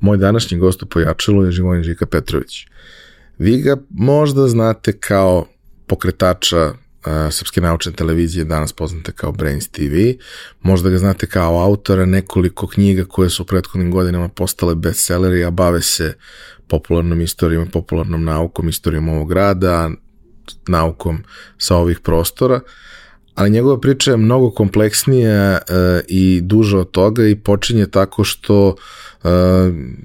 Moj današnji gost u Pojačalu je Živojin Žika Petrović. Vi ga možda znate kao pokretača uh, Srpske naučne televizije, danas poznate kao Brains TV. Možda ga znate kao autora nekoliko knjiga koje su u prethodnim godinama postale bestselleri, a bave se popularnom istorijom, popularnom naukom, istorijom ovog grada, naukom sa ovih prostora, ali njegova priča je mnogo kompleksnija uh, i duža od toga i počinje tako što uh,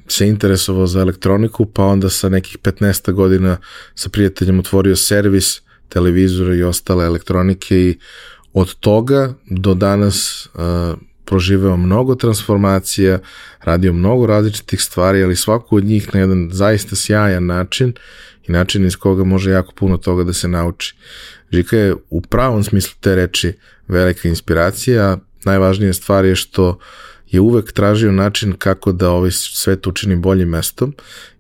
se interesovao za elektroniku, pa onda sa nekih 15 godina sa prijateljem otvorio servis televizora i ostale elektronike i od toga do danas uh, proživeo mnogo transformacija, radio mnogo različitih stvari, ali svaku od njih na jedan zaista sjajan način i način iz koga može jako puno toga da se nauči. Žika je u pravom smislu te reči velika inspiracija, najvažnija stvar je što je uvek tražio način kako da ovaj svet učini boljim mestom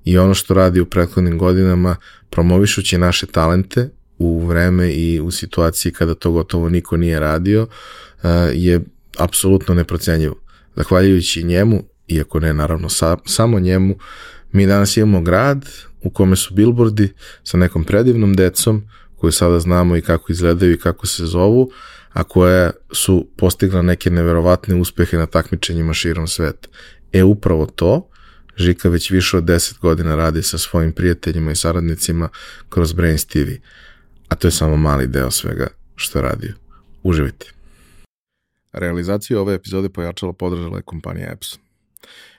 i ono što radi u prethodnim godinama promovišući naše talente u vreme i u situaciji kada to gotovo niko nije radio eh, je apsolutno neprocenjivo. Zahvaljujući njemu, iako ne naravno sa, samo njemu, mi danas imamo grad u kome su billboardi sa nekom predivnom decom koju sada znamo i kako izgledaju i kako se zovu, a koje su postigla neke neverovatne uspehe na takmičenjima širom sveta. E upravo to, Žika već više od 10 godina radi sa svojim prijateljima i saradnicima kroz Brains TV. A to je samo mali deo svega što je radio. Uživite. Realizaciju ove epizode pojačala podržala je kompanija Epson.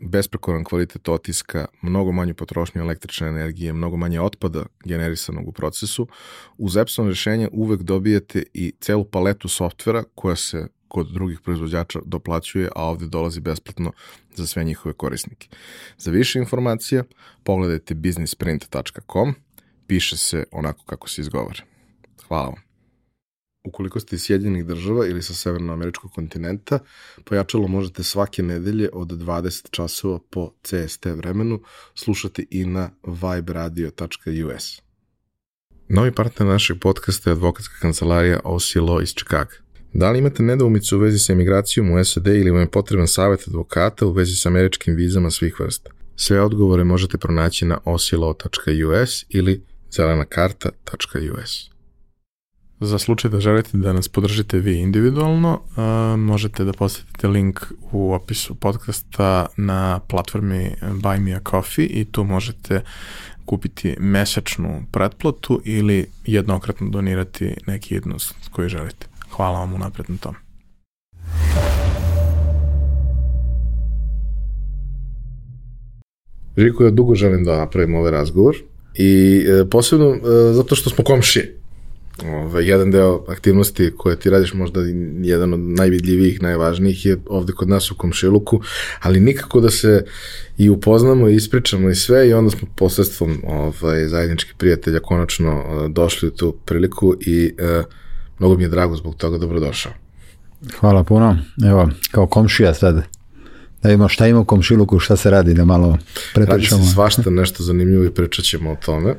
besprekoran kvalitet otiska, mnogo manju potrošnju električne energije, mnogo manje otpada generisanog u procesu. Uz Epson rešenje uvek dobijete i celu paletu softvera koja se kod drugih proizvođača doplaćuje, a ovde dolazi besplatno za sve njihove korisnike. Za više informacija pogledajte businessprint.com, piše se onako kako se izgovara. Hvala vam ukoliko ste iz Sjedinjenih država ili sa severnoameričkog kontinenta, pojačalo možete svake nedelje od 20 časova po CST vremenu slušati i na viberadio.us. Novi partner našeg podcasta je advokatska kancelarija Law iz Chicago. Da li imate nedoumicu u vezi sa emigracijom u SAD ili vam je potreban savjet advokata u vezi sa američkim vizama svih vrsta? Sve odgovore možete pronaći na oclaw.us ili zelenakarta.us. Za slučaj da želite da nas podržite vi individualno, možete da posetite link u opisu podcasta na platformi Buy Me A Coffee i tu možete kupiti mesečnu pretplatu ili jednokratno donirati neki jednost koji želite. Hvala vam unapred na tom. Žiko, ja dugo želim da napravim ovaj razgovor i e, posebno e, zato što smo komšije Ove, jedan deo aktivnosti koje ti radiš, možda jedan od najvidljivijih, najvažnijih je ovde kod nas u Komšiluku, ali nikako da se i upoznamo i ispričamo i sve i onda smo posredstvom ovaj, zajedničkih prijatelja konačno uh, došli u tu priliku i uh, mnogo mi je drago zbog toga, dobrodošao. Hvala puno. Evo, kao komšija sad, da vidimo šta ima u komšiluku, šta se radi, da malo prepričamo. Radi se svašta nešto zanimljivo i pričat ćemo o tome.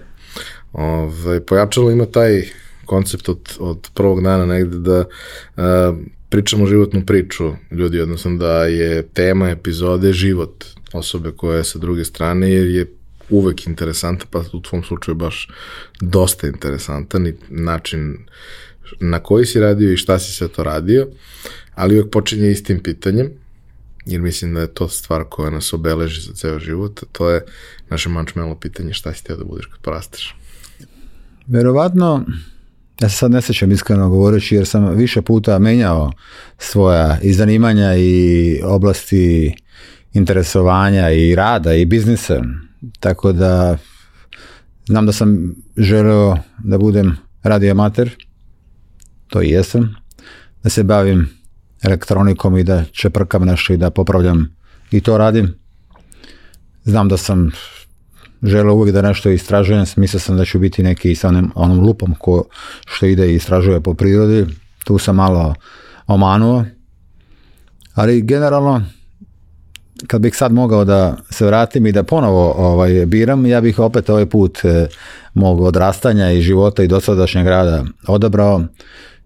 Ove, ovaj, pojačalo ima taj koncept od, od prvog dana negde da a, pričamo životnu priču ljudi, odnosno da je tema epizode život osobe koja je sa druge strane, jer je uvek interesantan, pa u tvom slučaju baš dosta interesantan i način na koji si radio i šta si sve to radio, ali uvek počinje istim pitanjem, jer mislim da je to stvar koja nas obeleži za ceo život, to je naše mančmelo pitanje šta si teo da budeš kad porasteš. Verovatno, Ja se sad ne sećam iskreno govoreći jer sam više puta menjao svoja i zanimanja i oblasti interesovanja i rada i biznisa. Tako da znam da sam želeo da budem radio amater, to i jesam, da se bavim elektronikom i da čeprkam nešto i da popravljam i to radim. Znam da sam žele uvijek da nešto istražujem, mislio sam da ću biti neki sa onim, onom lupom ko što ide i istražuje po prirodi, tu sam malo omanuo, ali generalno kad bih sad mogao da se vratim i da ponovo ovaj, biram, ja bih opet ovaj put e, mog odrastanja i života i dosadašnjeg rada odabrao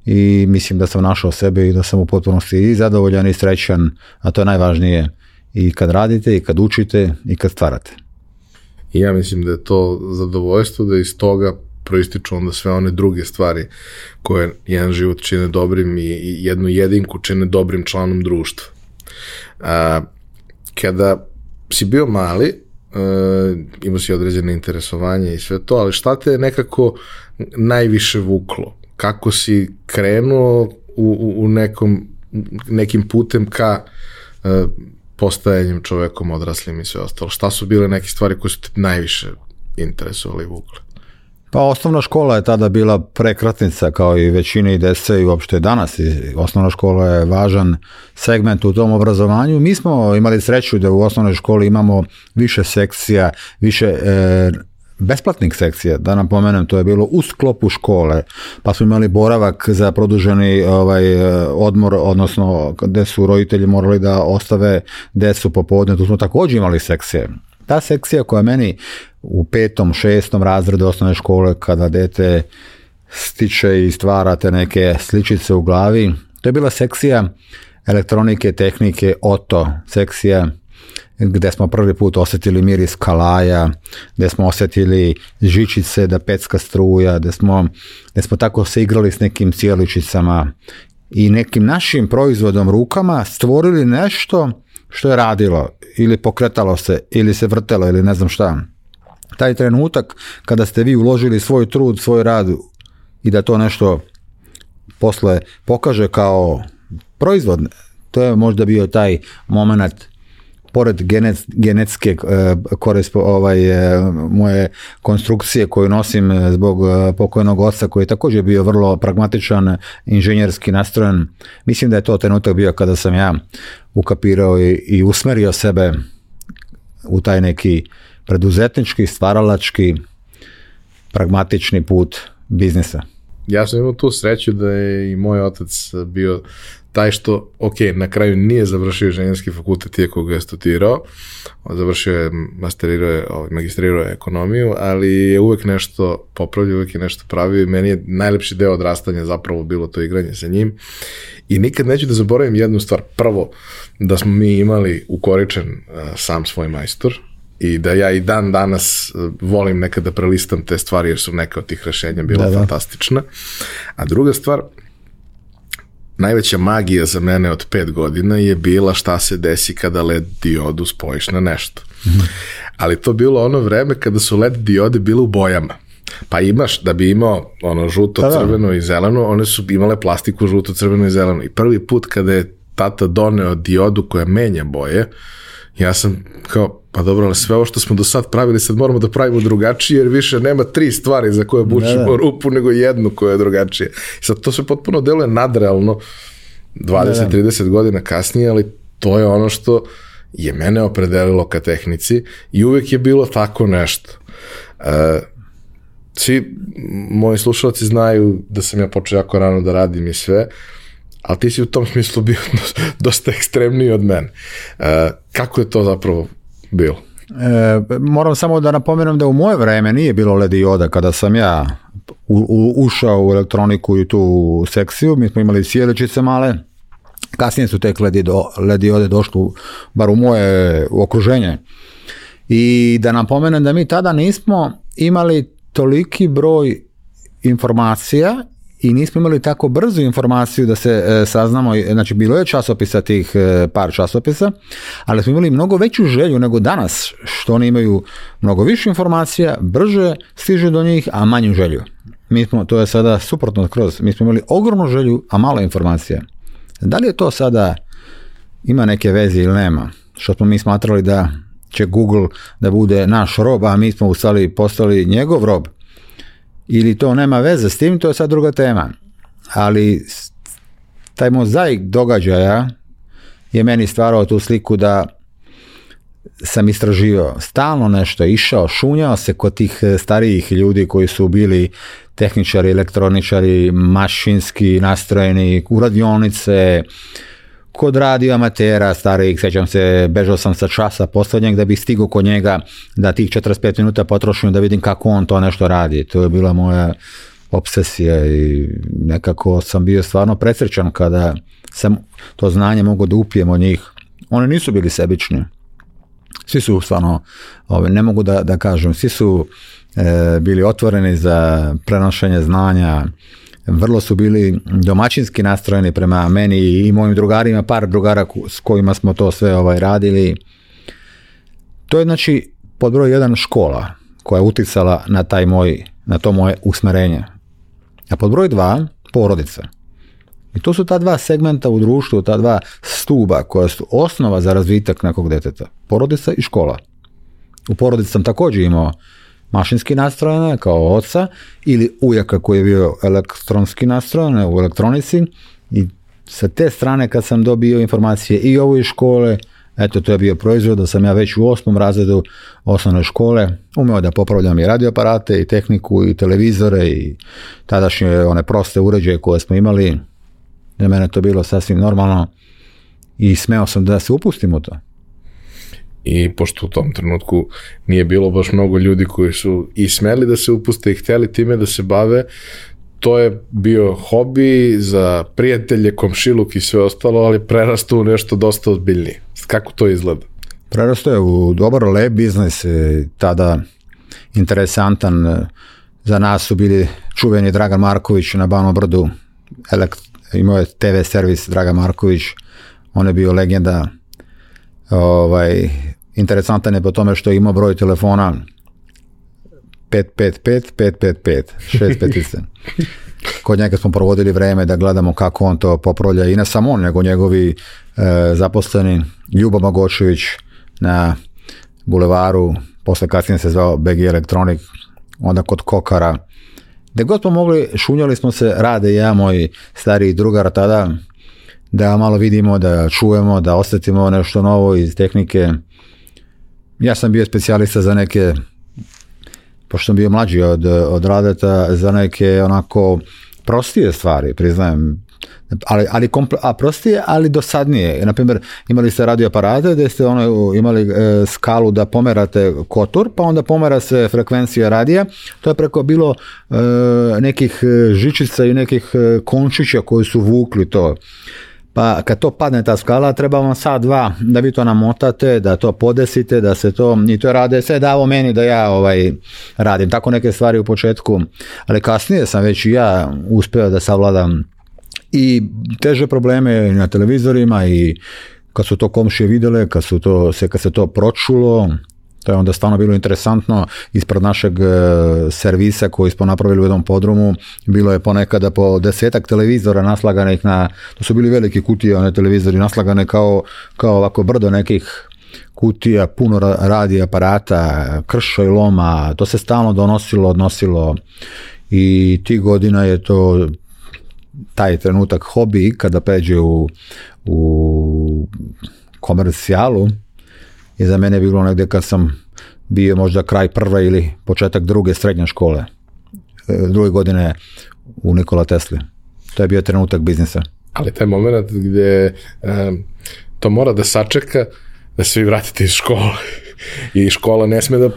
i mislim da sam našao sebe i da sam u potpunosti i zadovoljan i srećan, a to je najvažnije i kad radite i kad učite i kad stvarate. I ja mislim da je to zadovoljstvo da iz toga proističu onda sve one druge stvari koje jedan život čine dobrim i, jednu jedinku čine dobrim članom društva. A, kada si bio mali, uh, imao si određene interesovanje i sve to, ali šta te je nekako najviše vuklo? Kako si krenuo u, u, u nekom, nekim putem ka uh, postajanjem čovekom odraslim i sve ostalo? Šta su bile neke stvari koje su te najviše interesovali i vukle? Pa osnovna škola je tada bila prekratnica kao i većine i dese i uopšte danas. I osnovna škola je važan segment u tom obrazovanju. Mi smo imali sreću da u osnovnoj školi imamo više sekcija, više e, besplatnih sekcija, da napomenem, to je bilo u sklopu škole, pa smo imali boravak za produženi ovaj, odmor, odnosno gde su roditelji morali da ostave decu popodne, tu smo također imali sekcije. Ta sekcija koja meni u petom, šestom razredu osnovne škole kada dete stiče i stvarate neke sličice u glavi. To je bila sekcija elektronike, tehnike, oto, sekcija gdje smo prvi put osjetili miris kalaja, gdje smo osjetili žičice da pecka struja, gdje smo, gdje smo tako se igrali s nekim cijeličicama i nekim našim proizvodom rukama stvorili nešto što je radilo ili pokretalo se ili se vrtelo ili ne znam šta. Taj trenutak kada ste vi uložili svoj trud, svoj rad i da to nešto posle pokaže kao proizvod, to je možda bio taj moment pored genet, genetske e, korespo, ovaj, e, moje konstrukcije koju nosim zbog e, pokojnog oca koji je također bio vrlo pragmatičan, inženjerski nastrojen. Mislim da je to trenutak bio kada sam ja ukapirao i, i usmerio sebe u taj neki preduzetnički, stvaralački, pragmatični put biznisa. Ja sam imao tu sreću da je i moj otac bio taj što, ok, na kraju nije završio inženjerski fakultet iako ga je studirao, završio je, masterirao je, ovaj, magistrirao je ekonomiju, ali je uvek nešto popravio, uvek je nešto pravio i meni je najlepši deo odrastanja zapravo bilo to igranje sa njim i nikad neću da zaboravim jednu stvar. Prvo, da smo mi imali ukoričen uh, sam svoj majstor, i da ja i dan danas e, volim nekada da prelistam te stvari jer su neka od tih rešenja bila da, da. fantastična. A druga stvar, najveća magija za mene od pet godina je bila šta se desi kada LED diodu spojiš na nešto. Ali to bilo ono vreme kada su LED diode bile u bojama. Pa imaš, da bi imao ono žuto, da, da. crveno i zeleno, one su imale plastiku žuto, crveno i zeleno. I prvi put kada je tata doneo diodu koja menja boje, ja sam kao, pa dobro, ali sve ovo što smo do sad pravili, sad moramo da pravimo drugačije, jer više nema tri stvari za koje bučimo da, da. rupu, nego jednu koja je drugačija. I sad to se potpuno deluje nadrealno 20-30 da, godina kasnije, ali to je ono što je mene opredelilo ka tehnici i uvek je bilo tako nešto. Uh, svi moji slušalci znaju da sam ja počeo jako rano da radim i sve, ali ti si u tom smislu bio dosta ekstremniji od mene. Uh, kako je to zapravo bilo? E, moram samo da napomenem da u moje vreme nije bilo LED dioda kada sam ja u, u, ušao u elektroniku i tu sekciju, mi smo imali sjeličice male, kasnije su tek LED diode došli bar u moje okruženje. I da napomenem da mi tada nismo imali toliki broj informacija i nismo imali tako brzu informaciju da se e, saznamo, znači bilo je časopisa tih e, par časopisa, ali smo imali mnogo veću želju nego danas, što oni imaju mnogo više informacija, brže stižu do njih, a manju želju. Mi smo, to je sada suprotno kroz, mi smo imali ogromnu želju, a malo informacija. Da li je to sada, ima neke veze ili nema? Što smo mi smatrali da će Google da bude naš rob, a mi smo u stvari postali njegov rob ili to nema veze s tim, to je sad druga tema. Ali taj mozaik događaja je meni stvarao tu sliku da sam istraživao, stalno nešto išao, šunjao se kod tih e, starijih ljudi koji su bili tehničari, elektroničari, mašinski nastrojeni, u radionice, kod radio amatera starijih, sjećam se, bežao sam sa časa posljednjeg da bih stigao kod njega, da tih 45 minuta potrošim da vidim kako on to nešto radi. To je bila moja obsesija i nekako sam bio stvarno presrećan kada sam to znanje mogao da upijem od njih. Oni nisu bili sebični. Svi su stvarno, ove, ne mogu da, da kažem, svi su e, bili otvoreni za prenošenje znanja, vrlo su bili domaćinski nastrojeni prema meni i mojim drugarima, par drugara s kojima smo to sve ovaj radili. To je znači pod broj jedan škola koja je uticala na taj moj, na to moje usmerenje. A pod broj dva, porodica. I to su ta dva segmenta u društvu, ta dva stuba koja su osnova za razvitak nekog deteta. Porodica i škola. U porodici sam također imao mašinski nastrojene kao oca ili ujaka koji je bio elektronski nastrojen u elektronici i sa te strane kad sam dobio informacije i ovo iz škole, eto to je bio proizvod da sam ja već u osmom razredu osnovne škole umeo da popravljam i radioaparate i tehniku i televizore i tadašnje one proste uređaje koje smo imali. Za mene to bilo sasvim normalno i smeo sam da se upustim u to i pošto u tom trenutku nije bilo baš mnogo ljudi koji su i smeli da se upuste i hteli time da se bave, to je bio hobi za prijatelje, komšiluk i sve ostalo, ali prerasto u nešto dosta ozbiljnije. Kako to izgleda? Prerasto je u dobar lep biznis, tada interesantan za nas su bili čuveni Dragan Marković na Banom Brdu, imao je TV servis Dragan Marković, on je bio legenda ovaj, interesantan je po tome što ima broj telefona 555 555 655 Kod njega smo provodili vreme da gledamo kako on to popravlja i ne samo on, nego njegovi e, zaposleni Ljubo Magočević na bulevaru, posle kasnije se zvao BG Electronic, onda kod Kokara. Gde god smo mogli, šunjali smo se, rade ja, moj stariji drugar tada, da malo vidimo, da čujemo, da osjetimo nešto novo iz tehnike. Ja sam bio specijalista za neke, pošto sam bio mlađi od, od radeta, za neke onako prostije stvari, priznajem, ali, ali a prostije, ali dosadnije. Na primjer, imali ste radio aparate gdje ste ono, imali e, skalu da pomerate kotor, pa onda pomera se frekvencija radija. To je preko bilo e, nekih žičica i nekih e, končića koji su vukli to. Pa kad to padne ta skala, treba vam sad dva da vi to namotate, da to podesite, da se to, i to rade sve davo meni da ja ovaj radim. Tako neke stvari u početku, ali kasnije sam već ja uspio da savladam i teže probleme na televizorima i kad su to komšije vidjele, kad, su to, se, kad se to pročulo, to je onda stvarno bilo interesantno. Ispred našeg e, servisa koji smo napravili u jednom podrumu bilo je ponekada po desetak televizora naslaganih na, to su bili veliki kutije, one televizori naslagane kao, kao ovako brdo nekih kutija, puno radi aparata, krša i loma, to se stalno donosilo, odnosilo i ti godina je to taj trenutak hobi kada pređe u, u komercijalu i za mene bilo negdje kad sam bio možda kraj prve ili početak druge srednje škole, e, druge godine u Nikola Tesli. To je bio trenutak biznisa. Ali taj moment gdje to mora da sačeka da se vi vratite iz škole i škola ne sme da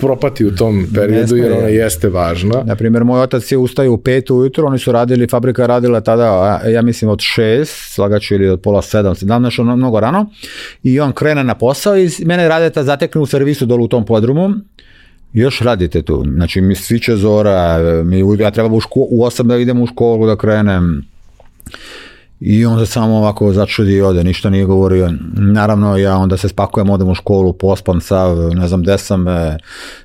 propati u tom periodu jer ona jeste važna. Na primjer, moj otac je ustao u pet ujutro, oni su radili, fabrika je radila tada, ja mislim od šest, slagaću ili od pola sedam, sedam nešto mnogo rano, i on krene na posao i mene radeta zatekne u servisu dolu u tom podrumu, još radite tu, znači mi sviće zora, mi, ja treba u, ško, u osam da idem u školu da krenem, i on se samo ovako začudi i ode, ništa nije govorio. Naravno, ja onda se spakujem, odem u školu, pospam sav, ne znam gde sam. E,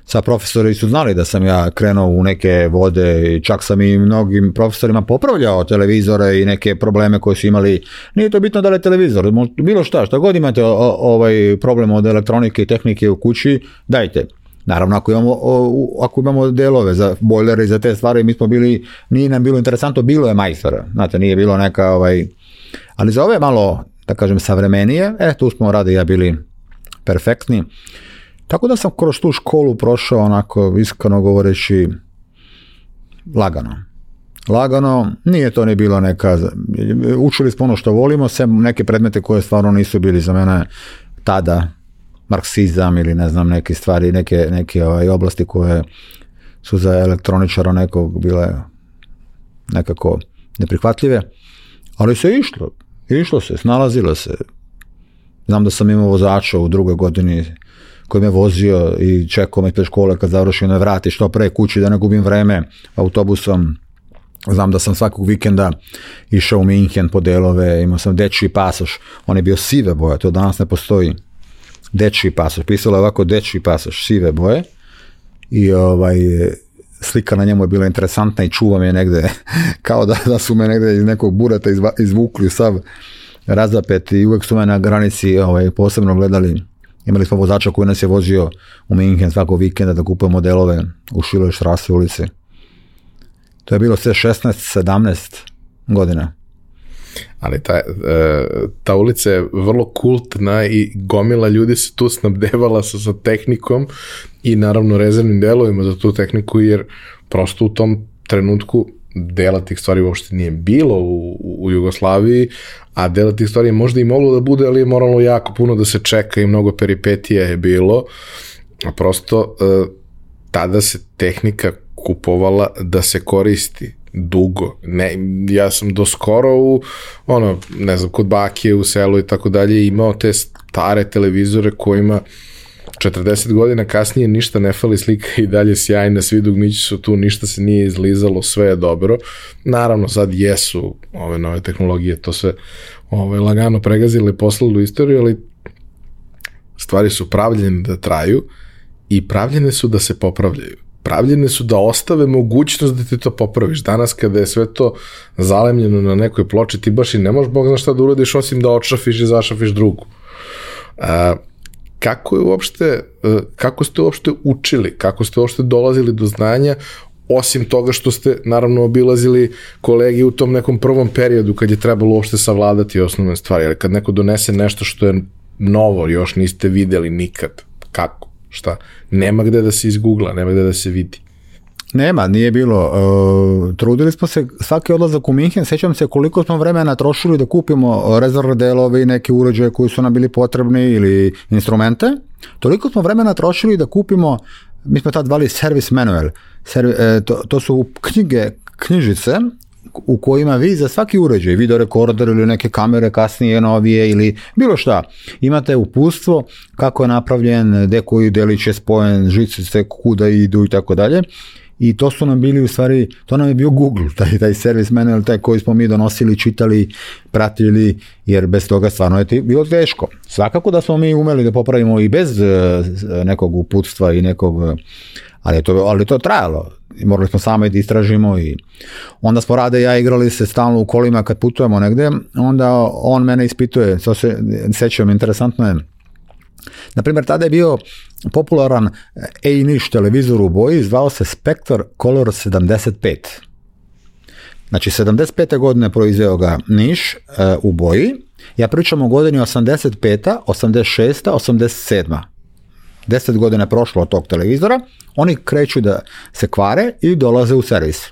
sa profesori su znali da sam ja krenuo u neke vode i čak sam i mnogim profesorima popravljao televizore i neke probleme koje su imali. Nije to bitno da li je televizor, bilo šta, šta god imate ovaj problem od elektronike i tehnike u kući, dajte. Naravno, ako imamo, ako imamo delove za bojlere i za te stvari, mi smo bili, nije nam bilo interesantno, bilo je majstora, znate, nije bilo neka, ovaj, ali za ove malo, da kažem, savremenije, e, tu smo radi ja bili perfektni. Tako da sam kroz tu školu prošao onako, iskreno govoreći, lagano. Lagano, nije to ni bilo neka, učili smo ono što volimo, sem neke predmete koje stvarno nisu bili za mene tada, marksizam ili ne znam neke stvari, neke, neke ovaj, oblasti koje su za elektroničara nekog bile nekako neprihvatljive, ali se išlo, išlo se, snalazilo se. Znam da sam imao vozača u drugoj godini koji me vozio i čekao me ispred škole kad završim ne vrati što pre kući da ne gubim vreme autobusom. Znam da sam svakog vikenda išao u Minhen po delove, imao sam dečji pasoš, on je bio sive boje, to danas ne postoji. Dečji pasoš, pisalo je ovako dečji pasoš, sive boje i ovaj, slika na njemu je bila interesantna i čuvam je negde, kao da, da su me negde iz nekog burata izvukli sav razapet i uvek su me na granici ovaj, posebno gledali. Imali smo vozača koji nas je vozio u Minhen svakog vikenda da kupujemo delove u Šiloj Štrasi ulici. To je bilo sve 16-17 godina. Ali ta, e, ta ulica je vrlo kultna i gomila ljudi se tu snabdevala sa, sa tehnikom i naravno rezervnim delovima za tu tehniku jer prosto u tom trenutku dela tih stvari uopšte nije bilo u, u Jugoslaviji, a dela tih stvari je možda i moglo da bude, ali je moralo jako puno da se čeka i mnogo peripetija je bilo, a prosto e, tada se tehnika kupovala da se koristi dugo. Ne, ja sam do skoro u, ono, ne znam, kod bakije u selu i tako dalje imao te stare televizore kojima 40 godina kasnije ništa ne fali, slika i dalje sjajna, svi dugmići su tu, ništa se nije izlizalo, sve je dobro. Naravno, sad jesu ove nove tehnologije, to sve ove, lagano pregazile poslali u istoriju, ali stvari su pravljene da traju i pravljene su da se popravljaju pravljene su da ostave mogućnost da ti to popraviš. Danas kada je sve to zalemljeno na nekoj ploči, ti baš i ne možeš Bog zna šta da uradiš osim da očafiš i zašafiš drugu. A, kako je uopšte, e, kako ste uopšte učili, kako ste uopšte dolazili do znanja, osim toga što ste naravno obilazili kolegi u tom nekom prvom periodu kad je trebalo uopšte savladati osnovne stvari, ali kad neko donese nešto što je novo, još niste videli nikad, kako? Šta? Nema gde da se izgugla, nema gde da se vidi. Nema, nije bilo. E, trudili smo se svaki odlazak u Minhen, sećam se koliko smo vremena trošili da kupimo rezervne delove i neke uređaje koji su nam bili potrebni ili instrumente. Toliko smo vremena trošili da kupimo, mi smo tad zvali service manual, Servi, e, to, to su knjige, knjižice u kojima vi za svaki uređaj, video rekorder ili neke kamere kasnije novije ili bilo šta, imate upustvo kako je napravljen, gde koji delić je spojen, žice kuda idu i tako dalje i to su nam bili u stvari, to nam je bio Google, taj, taj servis manual, taj koji smo mi donosili, čitali, pratili, jer bez toga stvarno je bilo teško. Svakako da smo mi umeli da popravimo i bez uh, nekog uputstva i nekog, ali je to, ali to trajalo morali smo sami da istražimo i onda smo Rade i ja igrali se stalno u kolima kad putujemo negde, onda on mene ispituje, to se sećam, interesantno je, na primjer, tada je bio popularan A-Niš televizor u boji, zvao se Spectre Color 75. Znači, 75. godine proizveo ga Niš uh, u boji, ja pričam o godini 85. 86. 87. 10 godina je prošlo od tog televizora, oni kreću da se kvare i dolaze u servis.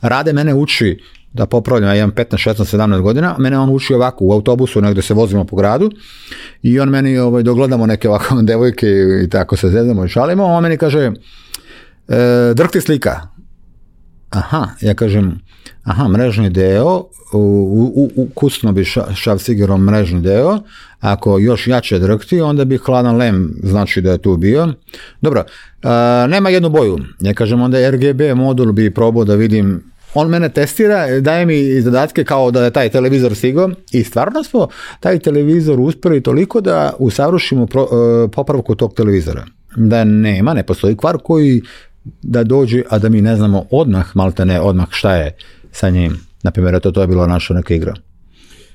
Rade mene uči da popravljam, ja imam 15, 16, 17 godina, mene on uči ovako u autobusu, negde se vozimo po gradu i on meni, ovaj, dogledamo neke ovako devojke i tako se zezamo i šalimo, on meni kaže, e, drhti slika. Aha, ja kažem, aha, mrežni deo, u, u, u kusno bi ša, šav sigerom mrežni deo, ako još jače drhti, onda bi hladan lem, znači da je tu bio. Dobro, a, nema jednu boju. Ja kažem, onda RGB modul bi probao da vidim on mene testira, daje mi zadatke kao da je taj televizor stigao i stvarno smo taj televizor uspeli toliko da usavršimo pro, uh, popravku tog televizora. Da nema, ne postoji kvar koji da dođe, a da mi ne znamo odmah, malte ne odmah šta je sa njim. Naprimjer, to, to je bila naša neka igra.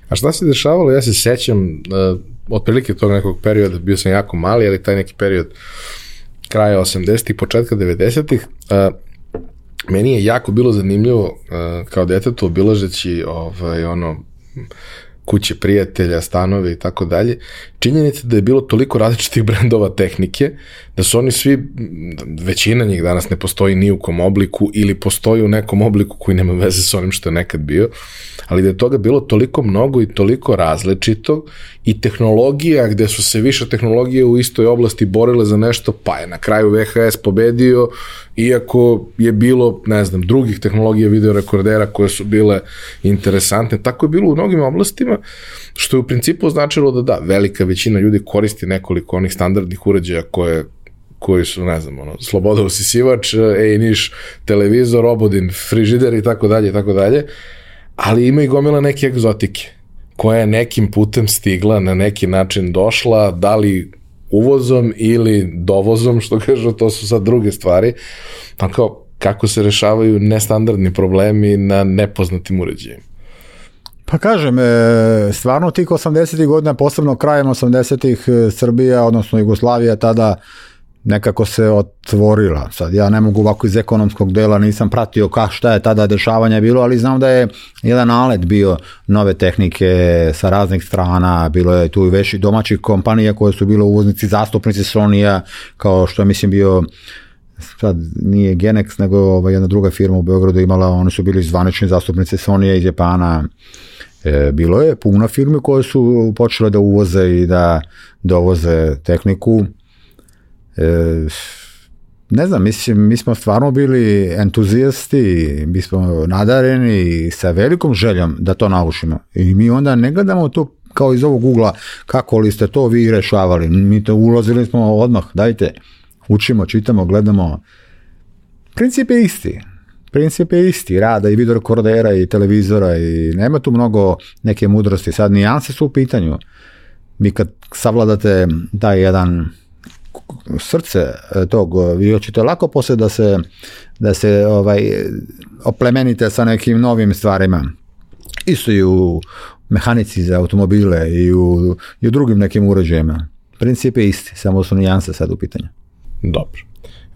A šta se dešavalo? Ja se sećam uh, otprilike tog nekog perioda, bio sam jako mali, ali taj neki period kraja 80-ih, početka 90-ih, uh, meni je jako bilo zanimljivo uh, kao detetu obilažeći ovaj, ono, kuće prijatelja, stanove i tako dalje, činjenica da je bilo toliko različitih brendova tehnike, da su oni svi, većina njih danas ne postoji ni u kom obliku ili postoji u nekom obliku koji nema veze s onim što je nekad bio, ali da je toga bilo toliko mnogo i toliko različito i tehnologija gde su se više tehnologije u istoj oblasti borile za nešto, pa je na kraju VHS pobedio, iako je bilo, ne znam, drugih tehnologija videorekordera koje su bile interesantne. Tako je bilo u mnogim oblastima, što je u principu značilo da da, velika većina ljudi koristi nekoliko onih standardnih uređaja koje koji su, ne znam, ono, sloboda usisivač, ej niš, televizor, obodin, frižider i tako dalje i tako dalje, ali ima i gomila neke egzotike koja je nekim putem stigla, na neki način došla, da li uvozom ili dovozom, što kažu, to su sad druge stvari. Pa kao, kako se rešavaju nestandardni problemi na nepoznatim uređajima. Pa kažem, e, stvarno tih 80. godina, posebno krajem 80. E, Srbija, odnosno Jugoslavija, tada nekako se otvorila. Sad ja ne mogu ovako iz ekonomskog dela, nisam pratio ka šta je tada dešavanja bilo, ali znam da je jedan nalet bio nove tehnike sa raznih strana, bilo je tu i veći domaćih kompanija koje su bilo uvoznici, zastupnici Sony-a, kao što je mislim bio sad nije Genex, nego ovaj, jedna druga firma u Beogradu imala, oni su bili zvanični zastupnici Sony-a iz Japana, e, bilo je puno firme koje su počele da uvoze i da dovoze tehniku, E, ne znam, mislim, mi smo stvarno bili entuzijasti, mi smo nadareni sa velikom željom da to naučimo. I mi onda ne gledamo to kao iz ovog ugla kako li ste to vi rešavali. Mi to ulazili smo odmah, dajte, učimo, čitamo, gledamo. Princip je isti. Princip je isti, rada i videorekordera i televizora i nema tu mnogo neke mudrosti. Sad nijanse su u pitanju. Mi kad savladate taj jedan srce e, tog, vi hoćete lako poslije da se, da se ovaj, oplemenite sa nekim novim stvarima. Isto i u mehanici za automobile i u, i u drugim nekim uređajima. Princip je isti, samo su nijanse sad u pitanju. Dobro.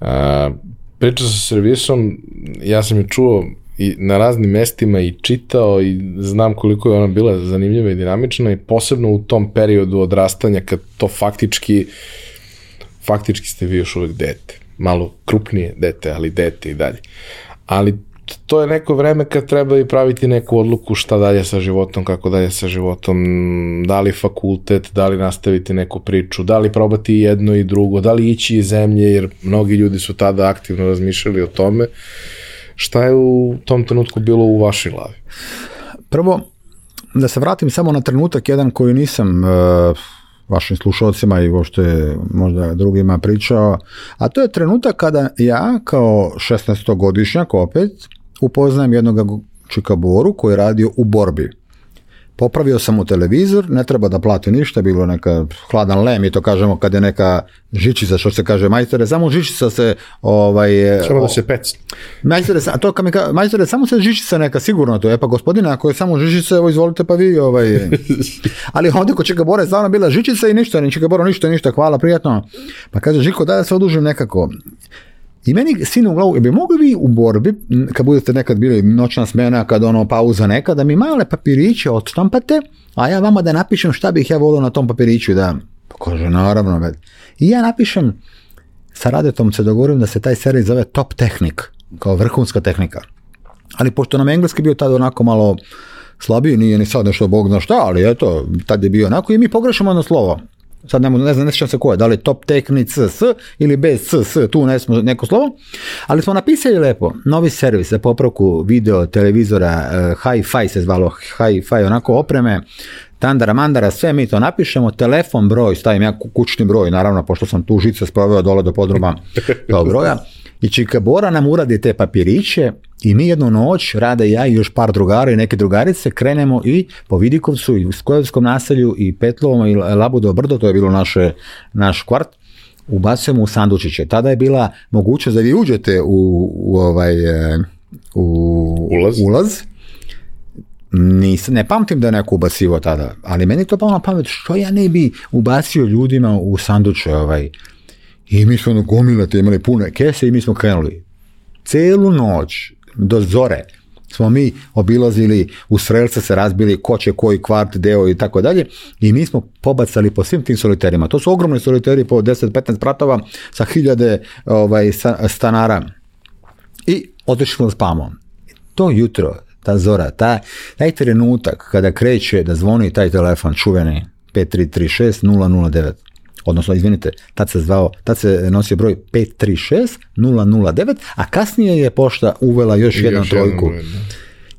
A, priča sa servisom, ja sam je čuo i na raznim mestima i čitao i znam koliko je ona bila zanimljiva i dinamična i posebno u tom periodu odrastanja kad to faktički faktički ste vi još uvek dete. Malo krupnije dete, ali dete i dalje. Ali to je neko vreme kad treba i praviti neku odluku šta dalje sa životom, kako dalje sa životom, da li fakultet, da li nastaviti neku priču, da li probati jedno i drugo, da li ići iz zemlje, jer mnogi ljudi su tada aktivno razmišljali o tome. Šta je u tom trenutku bilo u vašoj glavi? Prvo, da se vratim samo na trenutak jedan koji nisam uh, vašim slušalcima i uopšte možda drugima pričao, a to je trenutak kada ja kao 16-godišnjak opet upoznajem jednog čikaboru koji je radio u borbi. Popravio sam mu televizor, ne treba da plati ništa, bilo neka hladan lem i to kažemo kad je neka žičica, što se kaže majstore, samo žičica se ovaj samo da se pec. Majstore, a to kad mi ka, majstore, samo se žičica neka sigurno to je pa gospodine, ako je samo žičica, evo izvolite pa vi ovaj. Ali ovdje kod Čika Bora stvarno bila žičica i ništa, ni Čika Bora ništa, ništa, hvala, prijatno. Pa kaže Žiko, da se odužim nekako. I meni sinu u glavu, bi mogli vi u borbi, kad budete nekad bili noćna smena, kad ono pauza neka, da mi male papiriće odštampate, a ja vama da napišem šta bih ja volio na tom papiriću da, pa kaže naravno, i ja napišem, sa Radetom se dogovorim da se taj serij zove Top Technic, kao vrhunska tehnika. Ali pošto nam engleski bio tada onako malo slabiji, nije ni sad nešto bog zna šta, ali eto, tad je bio onako i mi pogrešimo jedno slovo sad ne, ne znam, ne sjećam se ko je, da li top tehnic s ili bez s, s, tu ne smo neko slovo, ali smo napisali lepo, novi servis za popravku video, televizora, uh, hi-fi se zvalo, hi-fi onako opreme, tandara, mandara, sve mi to napišemo, telefon, broj, stavim ja kućni broj, naravno, pošto sam tu žice sproveo dole do podruma kao broja, i Čikabora nam uradi te papiriće i mi jednu noć, Rada i ja i još par drugara i neke drugarice, krenemo i po Vidikovcu i u Skojevskom naselju i Petlovom i Labudo Brdo, to je bilo naše, naš kvart, ubacujemo u sandučiće. Tada je bila mogućnost da vi uđete u, u ovaj e, u ulaz, ulaz. Nis, ne pamtim da je neko ubacivo tada, ali meni to palo na pamet, što ja ne bi ubacio ljudima u sanduče ovaj, I mi smo ono gomilate imali pune kese i mi smo krenuli. Celu noć do zore smo mi obilazili, u Srelce se razbili ko će koji kvart, deo i tako dalje i mi smo pobacali po svim tim soliterima. To su ogromni soliteri po 10-15 pratova sa hiljade ovaj, stanara i otišli smo s pamom. To jutro, ta zora, ta, taj trenutak kada kreće da zvoni taj telefon čuveni 5336 009 odnosno izvinite, tad se zvao, tad se nosio broj 536 009, a kasnije je pošta uvela još, jednu trojku.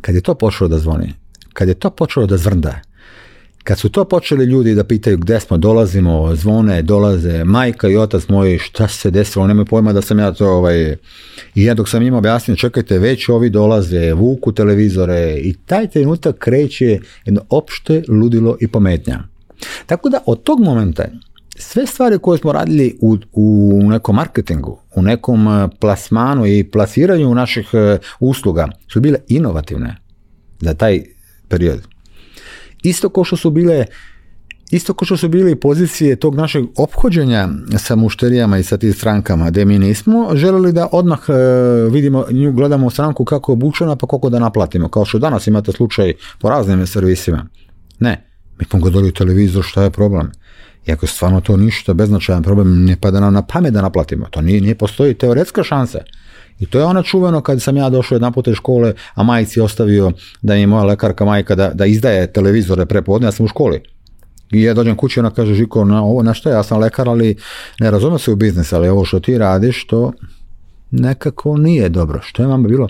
Kad je to počelo da zvoni, kad je to počelo da zvrnda, kad su to počeli ljudi da pitaju gdje smo, dolazimo, zvone, dolaze, majka i otac moji, šta se desilo, nemaju pojma da sam ja to, ovaj, i ja dok sam im objasnio, čekajte, već ovi dolaze, vuku televizore i taj trenutak kreće jedno opšte ludilo i pometnja. Tako da od tog momenta sve stvari koje smo radili u, u nekom marketingu, u nekom eh, plasmanu i plasiranju naših eh, usluga su bile inovativne za taj period. Isto kao što su bile Isto kao što su bili pozicije tog našeg ophođenja sa mušterijama i sa tim strankama, gdje mi nismo želeli da odmah eh, vidimo, nju gledamo stranku kako je obučena pa koliko da naplatimo, kao što danas imate slučaj po raznim servisima. Ne, mi smo gledali televizor, šta je problem? Iako stvarno to ništa beznačajan problem, ne pada nam na pamet da naplatimo. To nije, nije postoji teoretska šansa. I to je ono čuveno kad sam ja došao jedan put iz škole, a majici ostavio da mi je moja lekarka majka da, da izdaje televizore prepodne, ja sam u školi. I ja dođem kući i ona kaže, Žiko, na ovo, na što ja sam lekar, ali ne razumijem se u biznis, ali ovo što ti radiš, to nekako nije dobro. Što je vama bilo?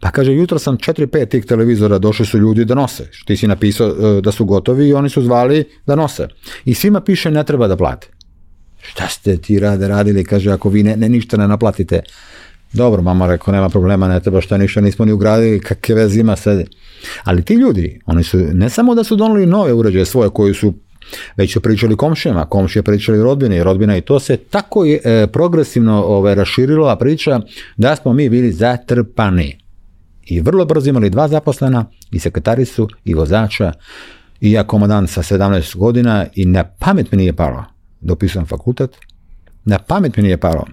Pa kaže, jutro sam 4-5 tih televizora, došli su ljudi da nose. Ti si napisao e, da su gotovi i oni su zvali da nose. I svima piše ne treba da plate. Šta ste ti rade radili? Kaže, ako vi ne, ne ništa ne naplatite. Dobro, mama rekao, nema problema, ne treba šta ništa nismo ni ugradili, kakve veze ima sad. Ali ti ljudi, oni su, ne samo da su donali nove uređaje svoje koji su već su pričali komšijama, komšije pričali rodbine i rodbina i to se tako je e, progresivno ove, raširilo priča da smo mi bili zatrpani. I vrlo brzo imali dva zaposlena, i sekretaricu, i vozača, i ja komandant sa 17 godina i na pamet mi nije palo, dopisujem fakultet, na pamet mi nije palo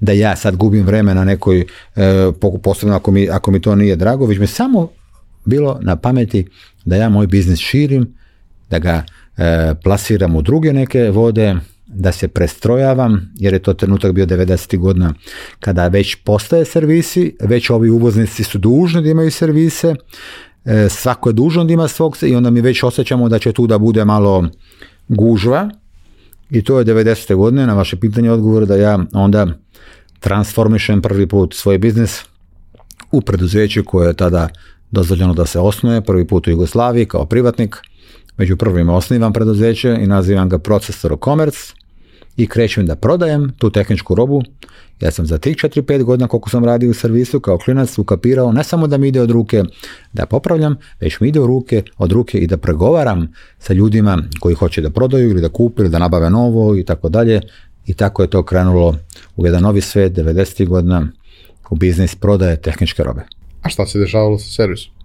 da ja sad gubim vreme na nekoj, e, posebno ako mi, ako mi to nije drago, već mi samo bilo na pameti da ja moj biznis širim, da ga e, plasiram u druge neke vode, da se prestrojavam, jer je to trenutak bio 90. godina kada već postaje servisi, već ovi uvoznici su dužni da imaju servise, e, svako je dužan da ima svog i onda mi već osjećamo da će tu da bude malo gužva i to je 90. godine na vaše pitanje odgovor da ja onda transformišem prvi put svoj biznis u preduzeću koje je tada dozvoljeno da se osnuje, prvi put u Jugoslaviji kao privatnik, među prvima osnivam preduzeće i nazivam ga Procesor Commerce i krećem da prodajem tu tehničku robu. Ja sam za tih 4-5 godina koliko sam radio u servisu kao klinac ukapirao ne samo da mi ide od ruke da popravljam, već mi ide od ruke, od ruke i da pregovaram sa ljudima koji hoće da prodaju ili da kupe ili da nabave novo i tako dalje. I tako je to krenulo u jedan novi svet 90. godina u biznis prodaje tehničke robe. A šta se dešavalo sa servisom?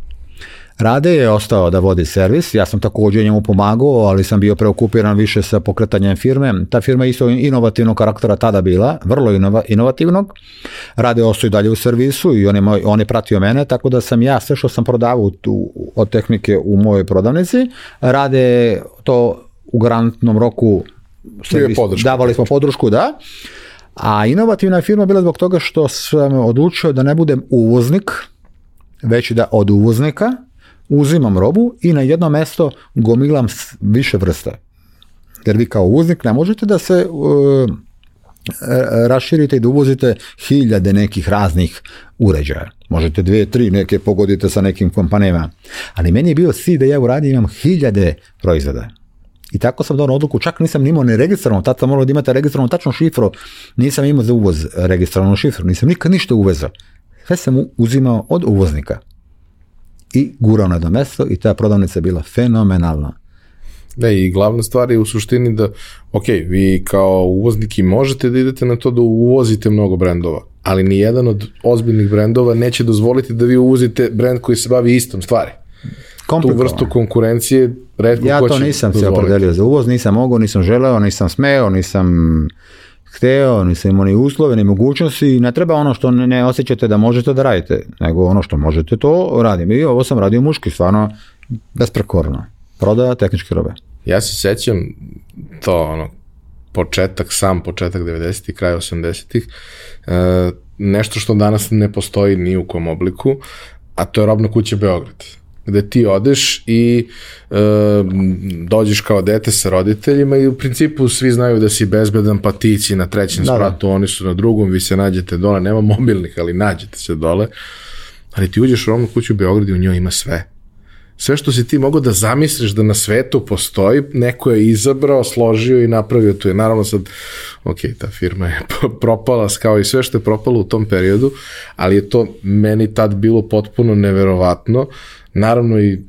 Rade je ostao da vodi servis, ja sam također njemu pomagao, ali sam bio preokupiran više sa pokretanjem firme. Ta firma je isto inovativnog karaktera tada bila, vrlo inovativnog. Rade ostao i dalje u servisu i on je, moj, on je pratio mene, tako da sam ja sve što sam prodavao tu, od tehnike u mojoj prodavnici, rade to u garantnom roku servis, davali smo podršku, da. A inovativna firma bila zbog toga što sam odlučio da ne budem uvoznik, već da od uvoznika uzimam robu i na jedno mesto gomilam više vrsta. Jer vi kao uvoznik ne možete da se uh, raširite i da uvozite hiljade nekih raznih uređaja. Možete dvije, tri neke pogodite sa nekim kompanijama. Ali meni je bio cilj da ja uradim imam hiljade proizvoda. I tako sam donao odluku, čak nisam imao ni registrovano, tad sam morao da imate registrovanu tačno šifru, nisam imao za uvoz registrovanu šifru, nisam nikad ništa uvezao. Sve sam uzimao od uvoznika i gurao na mesto i ta prodavnica je bila fenomenalna. Da, i glavna stvar je u suštini da, ok, vi kao uvozniki možete da idete na to da uvozite mnogo brendova, ali ni jedan od ozbiljnih brendova neće dozvoliti da vi uvozite brend koji se bavi istom stvari. Tu vrstu konkurencije redko Ja to nisam se opredelio za uvoz, nisam mogao, nisam želeo, nisam smeo, nisam hteo, nisam imao uslove, ni mogućnosti ne treba ono što ne osjećate da možete da radite, nego ono što možete to radim. I ovo sam radio muški, stvarno besprekorno. Prodaja tehničke robe. Ja se sećam to ono, početak, sam početak 90-ih, kraj 80-ih, e, nešto što danas ne postoji ni u kom obliku, a to je robna kuća Beograd gde ti odeš i e, dođeš kao dete sa roditeljima i u principu svi znaju da si bezbedan, pa ti si na trećem da, da. spratu, da. oni su na drugom, vi se nađete dole, nema mobilnih, ali nađete se dole. Ali ti uđeš u romnu kuću u Beogradu i u njoj ima sve sve što si ti mogao da zamisliš da na svetu postoji, neko je izabrao, složio i napravio tu je. Naravno sad, ok, ta firma je propala kao i sve što je propalo u tom periodu, ali je to meni tad bilo potpuno neverovatno. Naravno i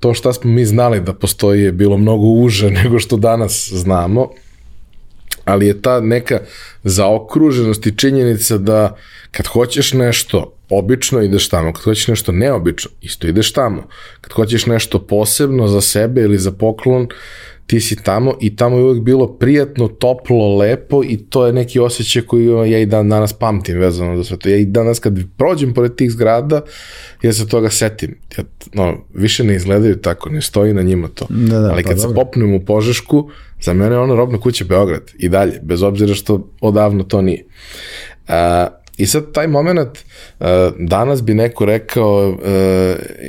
to šta smo mi znali da postoji je bilo mnogo uže nego što danas znamo, ali je ta neka zaokruženost i činjenica da kad hoćeš nešto obično ideš tamo, kad hoćeš nešto neobično, isto ideš tamo. Kad hoćeš nešto posebno za sebe ili za poklon, ti si tamo i tamo je uvek bilo prijatno, toplo, lepo i to je neki osjećaj koji ja i dan danas pamtim vezano za sve to. Ja i danas kad prođem pored tih zgrada, ja se toga setim. Ja, no, više ne izgledaju tako, ne stoji na njima to. Da, da, Ali pa kad pa, se popnem u Požešku, za mene je ono robna kuća Beograd i dalje, bez obzira što odavno to nije. A, I sad taj moment, uh, danas bi neko rekao uh,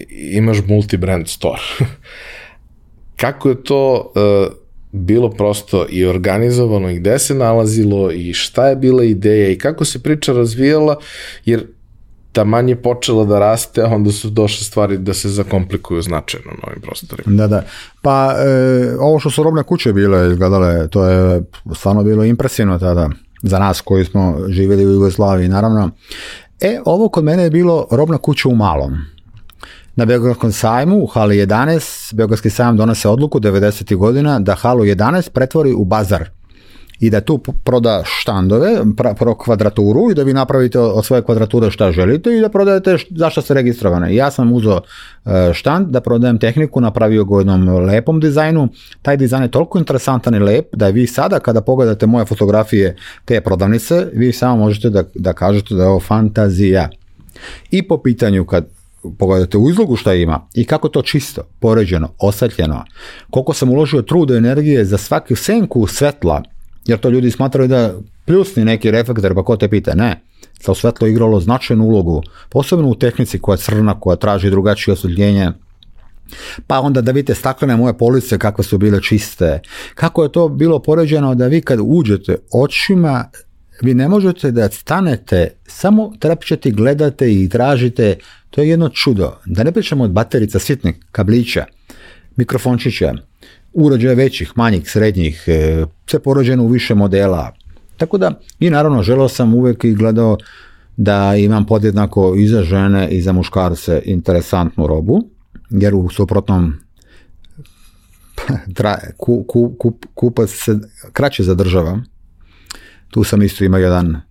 imaš multi-brand store. Kako je to uh, bilo prosto i organizovano i gde se nalazilo i šta je bila ideja i kako se priča razvijala, jer ta manje počela da raste, a onda su došle stvari da se zakomplikuju značajno na ovim prostorima. Da, da. Pa e, ovo što su robne kuće bile izgledale, to je stvarno bilo impresivno tada za nas koji smo živjeli u Jugoslaviji, naravno. E, ovo kod mene je bilo robna kuća u malom. Na Beogradskom sajmu u hali 11, Beogradski sajam donose odluku 90. godina da halu 11 pretvori u bazar i da tu proda štandove, pro kvadraturu i da vi napravite od svoje kvadrature šta želite i da prodajete zašto ste registrovane. Ja sam uzeo e, štand da prodajem tehniku, napravio ga u jednom lepom dizajnu. Taj dizajn je toliko interesantan i lep da vi sada kada pogledate moje fotografije te prodavnice, vi samo možete da, da kažete da je ovo fantazija. I po pitanju kad pogledate u izlogu šta ima i kako to čisto, poređeno, osvetljeno, koliko sam uložio truda i energije za svaku senku svetla jer to ljudi smatraju da pljusni neki reflektor, pa ko te pita, ne. To svetlo igralo značajnu ulogu, posebno u tehnici koja je crna, koja traži drugačije osvetljenje, pa onda da vidite staklene moje police kakve su bile čiste. Kako je to bilo poređeno da vi kad uđete očima, vi ne možete da stanete, samo trepćete, gledate i tražite, to je jedno čudo. Da ne pričamo od baterica sitnih kablića, mikrofončića, uređaja većih, manjih, srednjih, e, sve porođeno u više modela. Tako da, i naravno, želeo sam uvek i gledao da imam podjednako i za žene i za muškarce interesantnu robu, jer u suprotnom tra, ku, ku, ku, kupac se kraće zadržava. Tu sam isto imao jedan,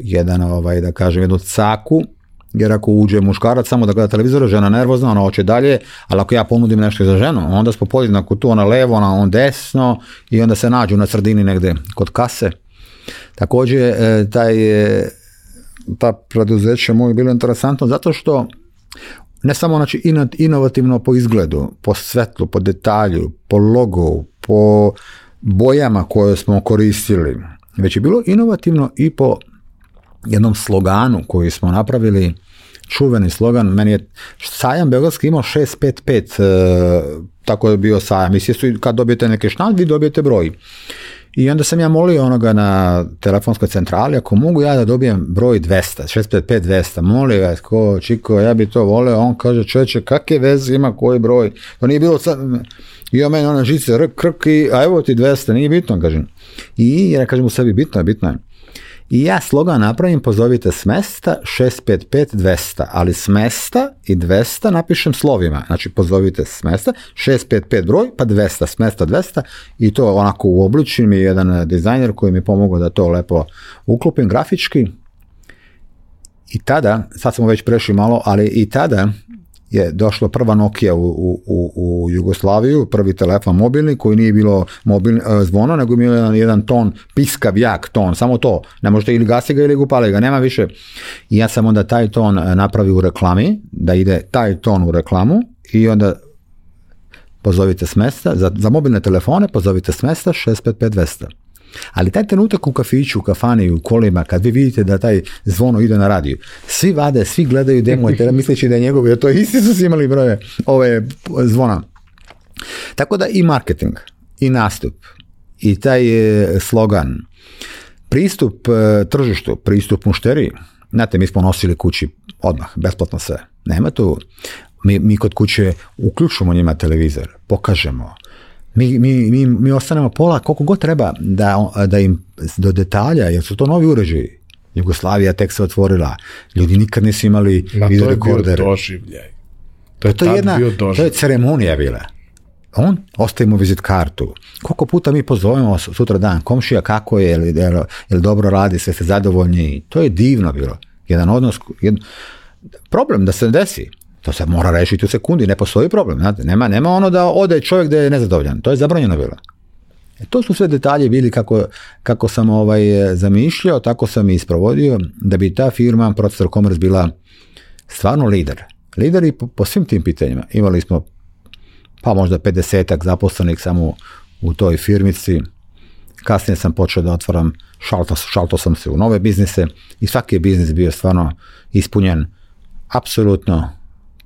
jedan ovaj, da kažem, jednu caku, jer ako uđe muškarac samo da gleda televizor, žena nervozna, ona hoće dalje, ali ako ja ponudim nešto za ženu, onda smo podjednako tu, ona levo, ona on desno i onda se nađu na sredini negde kod kase. Takođe, e, taj, ta preduzeća moje bilo interesantno zato što ne samo znači inovativno po izgledu, po svetlu, po detalju, po logu, po bojama koje smo koristili, već je bilo inovativno i po jednom sloganu koji smo napravili, čuveni slogan, meni je sajam Beogradski imao 655, e, tako je bio sajam. Mislim, su, kad dobijete neke štand, vi dobijete broj. I onda sam ja molio onoga na telefonskoj centrali, ako mogu ja da dobijem broj 200, 655 200, molim vas, ko, čiko, ja bi to voleo, on kaže, čovječe, kakve veze ima koji broj, to nije bilo sad, i on meni ona žice, rk, krk, i, a evo ti 200, nije bitno, kažem. I ja kažem u sebi, bitno je, bitno je. I ja slogan napravim, pozovite s mesta 655 200, ali s mesta i 200 napišem slovima. Znači pozovite s mesta 655 broj, pa 200, s mesta 200 i to onako u obličju mi jedan dizajner koji mi pomogao da to lepo uklopim grafički. I tada, sad smo već prešli malo, ali i tada je došla prva Nokia u, u, u, u Jugoslaviju, prvi telefon mobilni koji nije bilo mobilni, e, zvono, nego je jedan, jedan ton, piskav jak ton, samo to. Ne možete ili gasi ga ili upali ga, nema više. I ja sam onda taj ton e, napravio u reklami, da ide taj ton u reklamu i onda pozovite s mesta, za, za mobilne telefone pozovite s mesta 655 ali taj trenutak u kafiću, u kafani, u kolima, kad vi vidite da taj zvono ide na radiju, svi vade, svi gledaju demo i misleći da je njegov, jer to isti su imali broje ove zvona. Tako da i marketing, i nastup, i taj e, slogan, pristup e, tržištu, pristup mušteriji, znate, mi smo nosili kući odmah, besplatno sve. Nema tu, mi, mi kod kuće uključimo njima televizor, pokažemo, mi, mi, mi, mi ostanemo pola koliko god treba da, da im do detalja, jer su to novi uređaji. Jugoslavija tek se otvorila, ljudi nikad nisu imali video rekorder. To je bio doživljaj. To je, to je jedna, to je ceremonija bila. On ostavimo vizit kartu. Koliko puta mi pozovemo sutra dan, komšija kako je, ili, ili dobro radi, sve ste zadovoljni. To je divno bilo. Jedan odnos, jedan, problem da se desi. To se mora rešiti u sekundi, ne postoji problem. Znate? Nema, nema ono da ode čovjek da je nezadovoljan. To je zabranjeno bilo. E, to su sve detalje bili kako, kako sam ovaj zamišljao, tako sam i isprovodio, da bi ta firma Processor Commerce bila stvarno lider. Lider i po, po svim tim pitanjima. Imali smo pa možda 50 zaposlenih samo u toj firmici. Kasnije sam počeo da otvaram, šalto, šalto sam se u nove biznise i svaki je biznis bio stvarno ispunjen apsolutno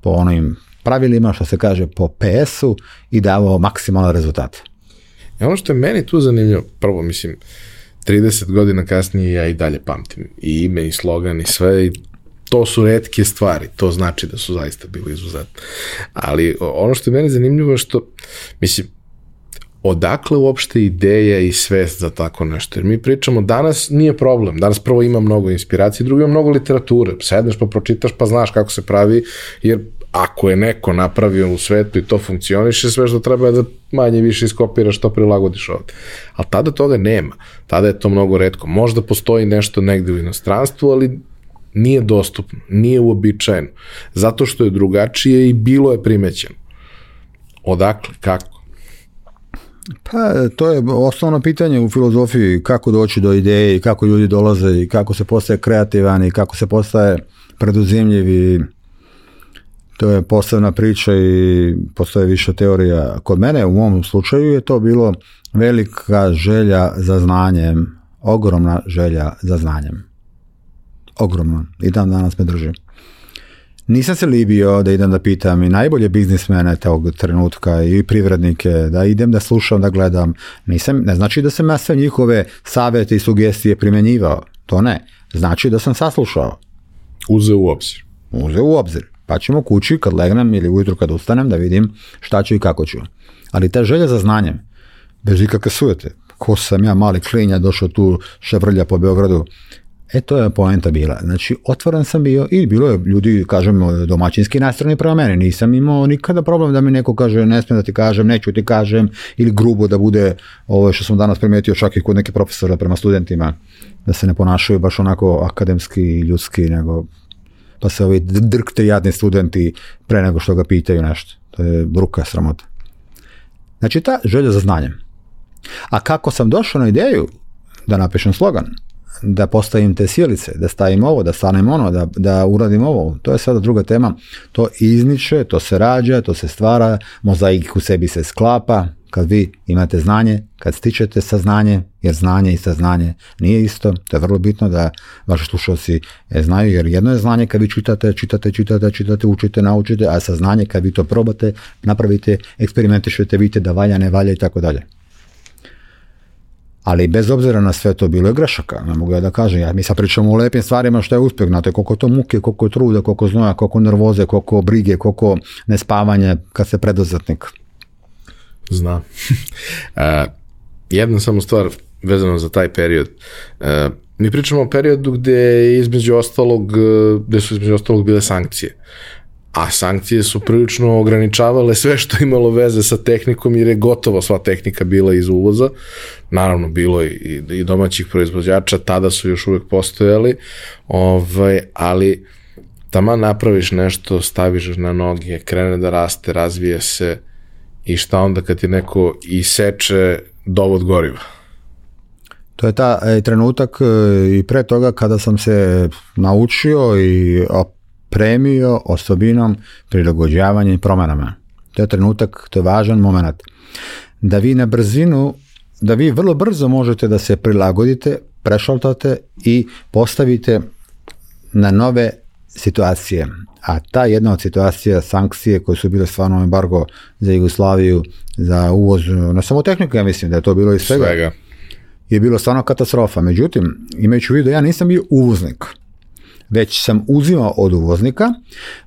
po onim pravilima, što se kaže po PS-u i davao maksimalne rezultate. I ono što je meni tu zanimljivo, prvo mislim, 30 godina kasnije ja i dalje pamtim i ime i slogan i sve i to su redke stvari, to znači da su zaista bili izuzetni. Ali ono što je meni zanimljivo je što, mislim, odakle uopšte ideja i svest za tako nešto? Jer mi pričamo, danas nije problem, danas prvo ima mnogo inspiracije, drugo ima mnogo literature, sedneš pa pročitaš pa znaš kako se pravi, jer ako je neko napravio u svetu i to funkcioniše, sve što treba je da manje više iskopiraš, to prilagodiš ovde. Ali tada toga nema. Tada je to mnogo redko. Možda postoji nešto negde u inostranstvu, ali nije dostupno, nije uobičajeno. Zato što je drugačije i bilo je primećeno. Odakle, kako? Pa to je osnovno pitanje u filozofiji kako doći do ideje i kako ljudi dolaze i kako se postaje kreativan i kako se postaje preduzimljiv i to je posebna priča i postoje više teorija. Kod mene u mom slučaju je to bilo velika želja za znanjem, ogromna želja za znanjem. Ogromna. I dan danas me drži. Nisam se libio da idem da pitam i najbolje biznismene tog trenutka i privrednike, da idem da slušam, da gledam. Nisam, ne znači da sam ja sve njihove savjete i sugestije primjenjivao. To ne. Znači da sam saslušao. Uzeo u obzir. Uzeo u obzir. Pa ćemo kući kad legnem ili ujutru kad ustanem da vidim šta ću i kako ću. Ali ta želja za znanjem, bez ikakve sujete. Ko sam ja mali klinja došao tu ševrlja po Beogradu, E to je poenta bila. Znači, otvoren sam bio i bilo je ljudi, kažem, domaćinski nastrani prema meni. Nisam imao nikada problem da mi neko kaže ne smijem da ti kažem, neću ti kažem ili grubo da bude ovo što sam danas primetio čak i kod neke profesora prema studentima da se ne ponašaju baš onako akademski i ljudski, nego pa se ovi drkte jadni studenti pre nego što ga pitaju nešto. To je bruka sramota. Znači ta želja za znanjem. A kako sam došao na ideju da napišem slogan, da postavim te sjelice, da stavim ovo, da stanem ono, da, da uradim ovo. To je sada druga tema. To izniče, to se rađa, to se stvara, mozaik u sebi se sklapa, kad vi imate znanje, kad stičete saznanje, jer znanje i saznanje nije isto, to je vrlo bitno da vaši slušalci znaju, jer jedno je znanje kad vi čitate, čitate, čitate, čitate, učite, naučite, a saznanje kad vi to probate, napravite, eksperimentišete, vidite da valja, ne valja i tako dalje. Ali bez obzira na sve to bilo je grešaka, ne mogu ja da kažem. Ja, mi sad pričamo o lepim stvarima što je uspjeh, znate koliko to muke, koliko truda, koliko znoja, koliko nervoze, koliko brige, koliko nespavanja kad se preduzetnik. Znam. uh, jedna samo stvar vezano za taj period. Uh, mi pričamo o periodu gde između ostalog, gde su između ostalog bile sankcije a sankcije su prilično ograničavale sve što imalo veze sa tehnikom jer je gotovo sva tehnika bila iz uvoza. Naravno, bilo i, i domaćih proizvođača, tada su još uvek postojali, ovaj, ali tamo napraviš nešto, staviš na noge, krene da raste, razvije se i šta onda kad ti neko iseče dovod goriva? To je ta e, trenutak e, i pre toga kada sam se naučio i opremio osobinom prilagođavanja i promjenama. To je trenutak, to je važan moment. Da vi na brzinu, da vi vrlo brzo možete da se prilagodite, prešaltate i postavite na nove situacije. A ta jedna od situacija, sankcije koje su bile stvarno embargo za Jugoslaviju, za uvoz, na samo tehniku, ja mislim da je to bilo i svega, svega. je bilo stvarno katastrofa. Međutim, imajući u vidu, ja nisam bio uvoznik, već sam uzimao od uvoznika.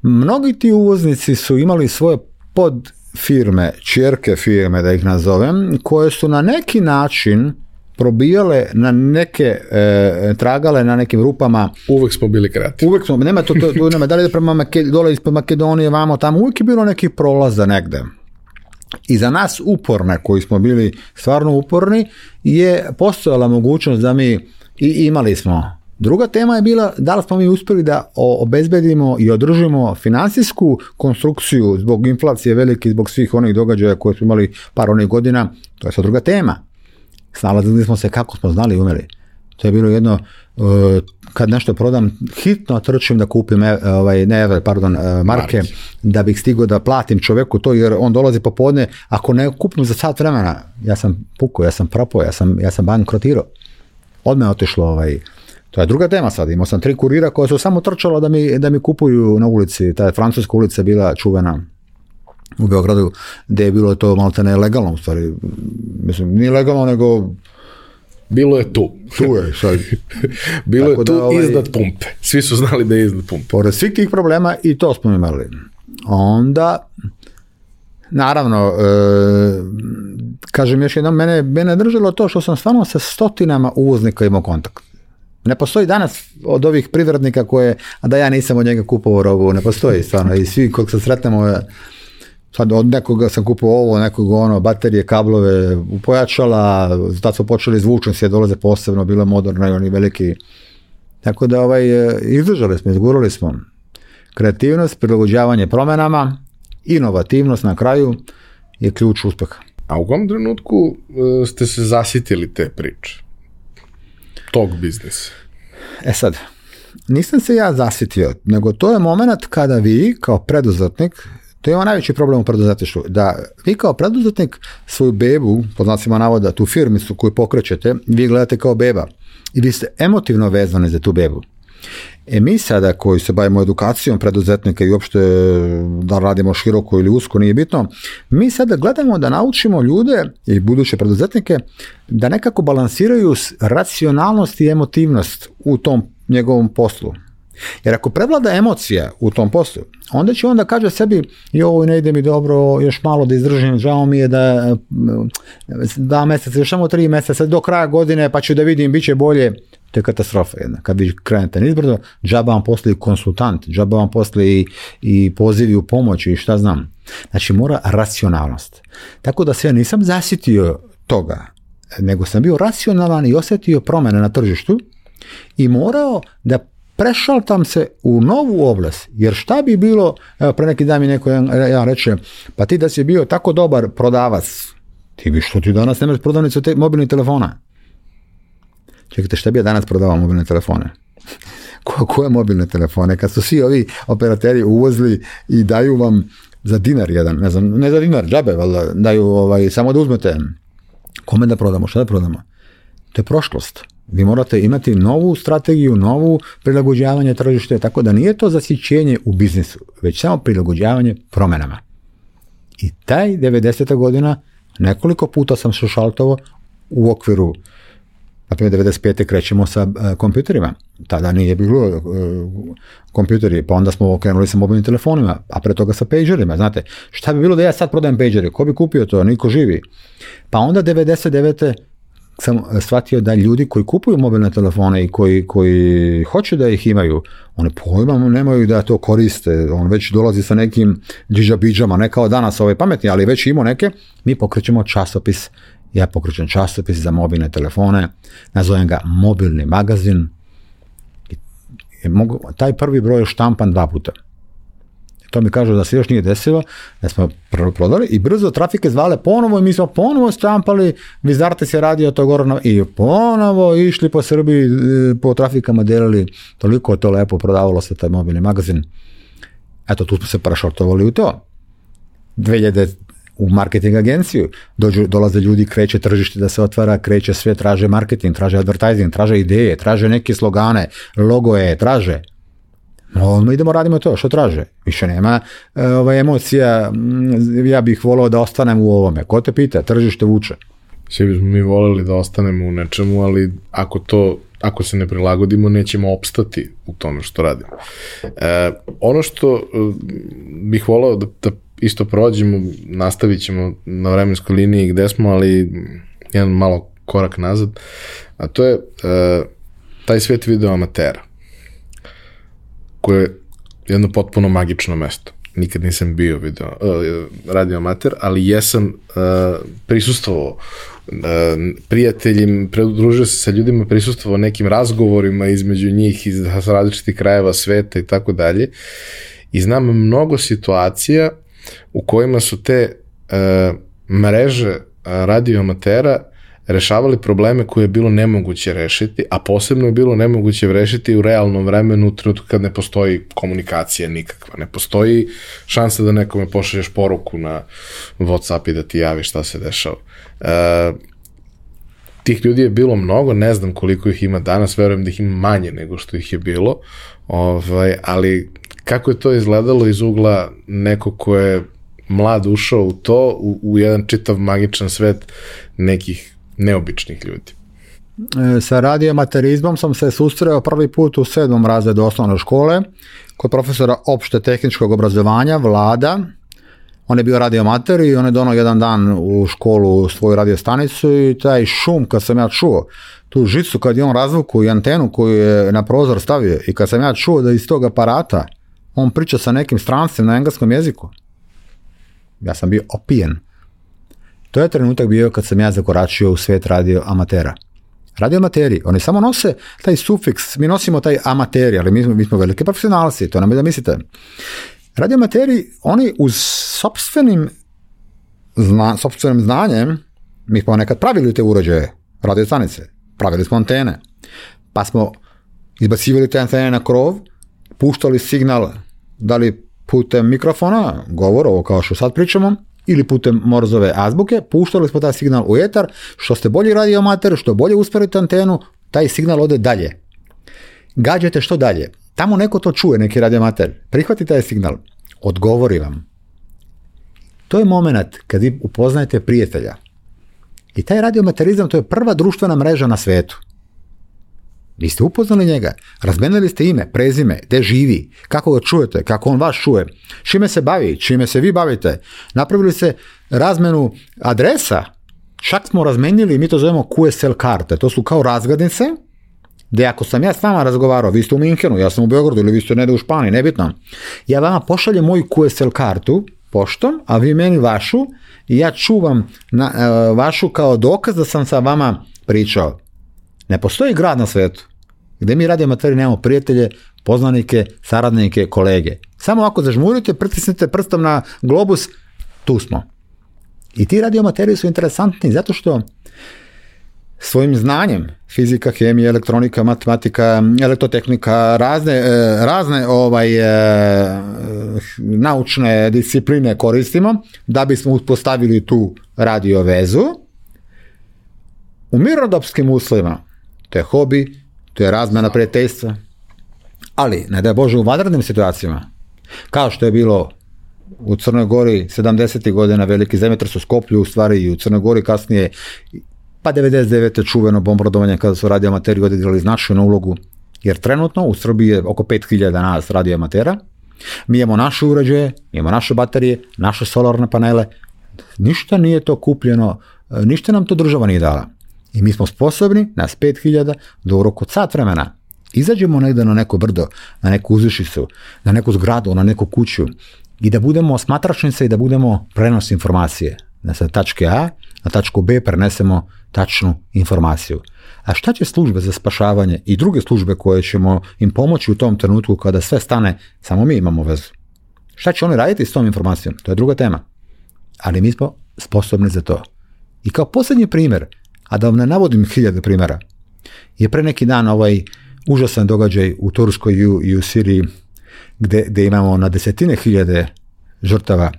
Mnogi ti uvoznici su imali svoje pod firme, čerke firme da ih nazovem, koje su na neki način probijale na neke, e, tragale na nekim rupama. Uvek smo bili kreativni. Uvek smo, nema to, to, to nema, da li prema Makedonije, dole ispod Makedonije, vamo tamo, uvek je bilo neki prolaza negde. I za nas uporne, koji smo bili stvarno uporni, je postojala mogućnost da mi, i imali smo Druga tema je bila da li smo mi uspjeli da obezbedimo i održimo financijsku konstrukciju zbog inflacije velike, zbog svih onih događaja koje smo imali par onih godina, to je sad druga tema. Snalazili smo se kako smo znali i umeli. To je bilo jedno, uh, kad nešto prodam, hitno trčim da kupim, e, ovaj, ne, pardon, e, marke, da bih stigao da platim čoveku to, jer on dolazi popodne, ako ne kupnu za sat vremena, ja sam puko, ja sam propao, ja sam, ja sam bankrotirao. Odmah je otišlo ovaj, to je druga tema sad. Imao sam tri kurira koja su samo trčala da mi, da mi kupuju na ulici. Ta je francuska ulica bila čuvena u Beogradu, gdje je bilo to malo ne legalno u stvari. Mislim, nije legalno, nego bilo je tu. Tu je, sad. bilo je tu da, ovaj, iznad pumpe. Svi su znali da je iznad pumpe. Pored svih tih problema i to smo imali. Onda, naravno, e, kažem još jednom, mene, mene držalo to što sam stvarno sa stotinama uvoznika imao kontakt. Ne postoji danas od ovih privrednika koje, a da ja nisam od njega kupovao robu, ne postoji stvarno. I svi kog se sretnemo, sad od nekoga sam kupovao ovo, nekog ono, baterije, kablove, pojačala, tad su počeli zvučnosti, dolaze posebno, bilo moderno i oni veliki. Tako da ovaj, izdržali smo, izgurali smo. Kreativnost, prilagođavanje promjenama, inovativnost na kraju je ključ uspeha. A u kom trenutku e, ste se zasitili te priče? Tog biznisa? E sad, nisam se ja zasitio, nego to je moment kada vi kao preduzetnik, to je najveći problem u preduzetništvu, da vi kao preduzetnik svoju bebu, pod znacima navoda, tu firmicu koju pokrećete, vi gledate kao beba i vi ste emotivno vezani za tu bebu. E mi sada koji se bavimo edukacijom preduzetnika i uopšte da radimo široko ili usko, nije bitno, mi sada gledamo da naučimo ljude i buduće preduzetnike da nekako balansiraju racionalnost i emotivnost u tom njegovom poslu. Jer ako prevlada emocija u tom poslu, onda će onda kaže sebi ovo ne ide mi dobro, još malo da izdržim, žao mi je da da mjeseca, još samo tri mjeseca, do kraja godine pa ću da vidim, bit će bolje. To je katastrofa jedna. Kad vi krenete nizbrdo, džaba vam posli konsultant, džaba vam posli i, i pozivi u pomoć i šta znam. Znači mora racionalnost. Tako da se ja nisam zasitio toga, nego sam bio racionalan i osjetio promjene na tržištu i morao da prešaltam se u novu oblast, jer šta bi bilo, evo pre neki dan mi neko ja reče, pa ti da si bio tako dobar prodavac, ti bi što ti danas nemaš prodavnicu te, mobilnih telefona. Čekajte, šta bi ja danas prodavao mobilne telefone? Ko, koje mobilne telefone? Kad su svi ovi operateri uvozili i daju vam za dinar jedan, ne znam, ne za dinar, džabe, valjda, daju ovaj, samo da uzmete. Kome da prodamo, šta da prodamo? To je prošlost. Vi morate imati novu strategiju, novu prilagođavanje tržište, tako da nije to zasićenje u biznisu, već samo prilagođavanje promjenama. I taj 90. godina nekoliko puta sam se šaltovo u okviru na primjer 95. krećemo sa uh, kompjuterima. Tada nije bilo uh, kompjuteri, pa onda smo krenuli sa mobilnim telefonima, a pre toga sa pagerima. Znate, šta bi bilo da ja sad prodajem pagere? Ko bi kupio to? Niko živi. Pa onda 99 sam shvatio da ljudi koji kupuju mobilne telefone i koji, koji hoće da ih imaju, one pojma nemaju da to koriste, on već dolazi sa nekim džiđabidžama, ne kao danas ove pametni, ali već imamo neke, mi pokrećemo časopis, ja pokrećem časopis za mobilne telefone, nazovem ga mobilni magazin, I mogu, taj prvi broj je štampan dva puta. To mi kažu da se još nije desilo, da smo prodali i brzo trafike zvale ponovo i mi smo ponovo štampali, Vizarte se radio to gorno i ponovo išli po Srbiji, e, po trafikama delili, toliko je to lepo prodavalo se taj mobilni magazin. Eto, tu smo se prešortovali u to. 2000 u marketing agenciju, dođu, dolaze ljudi, kreće tržište da se otvara, kreće sve, traže marketing, traže advertising, traže ideje, traže neke slogane, logoje, traže. Odmah idemo radimo to, što traže? Više nema e, ova emocija, ja bih volao da ostanem u ovome. Ko te pita? Tržište vuče. Svi bismo mi voleli da ostanemo u nečemu, ali ako to ako se ne prilagodimo, nećemo opstati u tome što radimo. E, ono što e, bih volao da, da isto prođemo, nastavit ćemo na vremenskoj liniji gde smo, ali jedan malo korak nazad, a to je e, taj svet video amatera koje je jedno potpuno magično mesto. Nikad nisam bio video, uh, radio amater, ali jesam uh, prisustvovao uh, prijateljim, predružio se sa ljudima, prisustvovao nekim razgovorima između njih iz različitih krajeva sveta i tako dalje. I znam mnogo situacija u kojima su te uh, mreže radio amatera rešavali probleme koje je bilo nemoguće rešiti, a posebno je bilo nemoguće rešiti u realnom vremenu u trenutku kad ne postoji komunikacija nikakva. Ne postoji šansa da nekome pošalješ poruku na Whatsapp i da ti javi šta se dešava. E, tih ljudi je bilo mnogo, ne znam koliko ih ima danas, verujem da ih ima manje nego što ih je bilo, ovaj, ali kako je to izgledalo iz ugla neko ko je mlad ušao u to, u, u jedan čitav magičan svet nekih neobičnih ljudi. E, sa radiomaterizmom sam se susreo prvi put u sedmom razredu osnovne škole kod profesora opšte tehničkog obrazovanja, Vlada. On je bio radiomater i on je donao jedan dan u školu svoju radiostanicu i taj šum kad sam ja čuo, tu žicu kad je on razvuku i antenu koju je na prozor stavio i kad sam ja čuo da iz tog aparata on priča sa nekim strancem na engleskom jeziku, ja sam bio opijen. To je trenutak bio kad sam ja zakoračio u svet radio amatera. Radio amateri, oni samo nose taj sufiks, mi nosimo taj amateri, ali mi smo, mi smo veliki profesionalci, to nam je da mislite. Radio amateri, oni uz sobstvenim zna, sobstvenim znanjem, mi smo nekad pravili te uređaje, radio stanice, pravili smo antene, pa smo izbacivali te antene na krov, puštali signal, da li putem mikrofona, govor, ovo kao što sad pričamo, ili putem morzove azbuke, puštali smo taj signal u etar, što ste bolji radio amater, što bolje usmerite antenu, taj signal ode dalje. Gađajte što dalje. Tamo neko to čuje, neki radio amater. Prihvati taj signal. Odgovori vam. To je moment kad vi upoznajete prijatelja. I taj radiomaterizam to je prva društvena mreža na svetu. Vi ste upoznali njega, razmenili ste ime, prezime, gde živi, kako ga čujete, kako on vas čuje, čime se bavi, čime se vi bavite. Napravili ste razmenu adresa, čak smo razmenili, mi to zovemo QSL karte, to su kao razglednice, gde ako sam ja s vama razgovarao, vi ste u Minhenu, ja sam u Beogradu ili vi ste negde u Španiji, nebitno, ja vama pošaljem moju QSL kartu poštom, a vi meni vašu i ja čuvam na, uh, vašu kao dokaz da sam sa vama pričao. Ne postoji grad na svetu gde mi radimo amateri nemamo prijatelje, poznanike, saradnike, kolege. Samo ako zažmurite, pritisnite prstom na globus, tu smo. I ti radiomateriji su interesantni zato što svojim znanjem, fizika, hemija, elektronika, matematika, elektrotehnika, razne, e, razne ovaj, e, naučne discipline koristimo da bismo uspostavili tu radio vezu. U mirodopskim uslovima to je hobi, to je razmena prijateljstva. Ali, ne da je Bože, u vanrednim situacijama, kao što je bilo u Crnoj Gori 70. godina veliki zemljotres u Skoplju, u stvari i u Crnoj Gori kasnije, pa 99. čuveno bombardovanje kada su radio amateri odigrali značajnu ulogu, jer trenutno u Srbiji je oko 5000 nas radio amatera, mi imamo naše uređaje, mi imamo naše baterije, naše solarne panele, ništa nije to kupljeno, ništa nam to država nije dala. I mi smo sposobni, nas 5000, da u roku sat vremena izađemo negde na neko brdo, na neku uzvišicu, na neku zgradu, na neku kuću i da budemo smatračnice i da budemo prenos informacije. Da sa tačke A na tačku B prenesemo tačnu informaciju. A šta će službe za spašavanje i druge službe koje ćemo im pomoći u tom trenutku kada sve stane, samo mi imamo vezu. Šta će oni raditi s tom informacijom? To je druga tema. Ali mi smo sposobni za to. I kao posljednji primjer, a da vam ne navodim hiljade primjera, je pre neki dan ovaj užasan događaj u Turskoj i u, Siriji gdje, gdje imamo na desetine hiljade žrtava.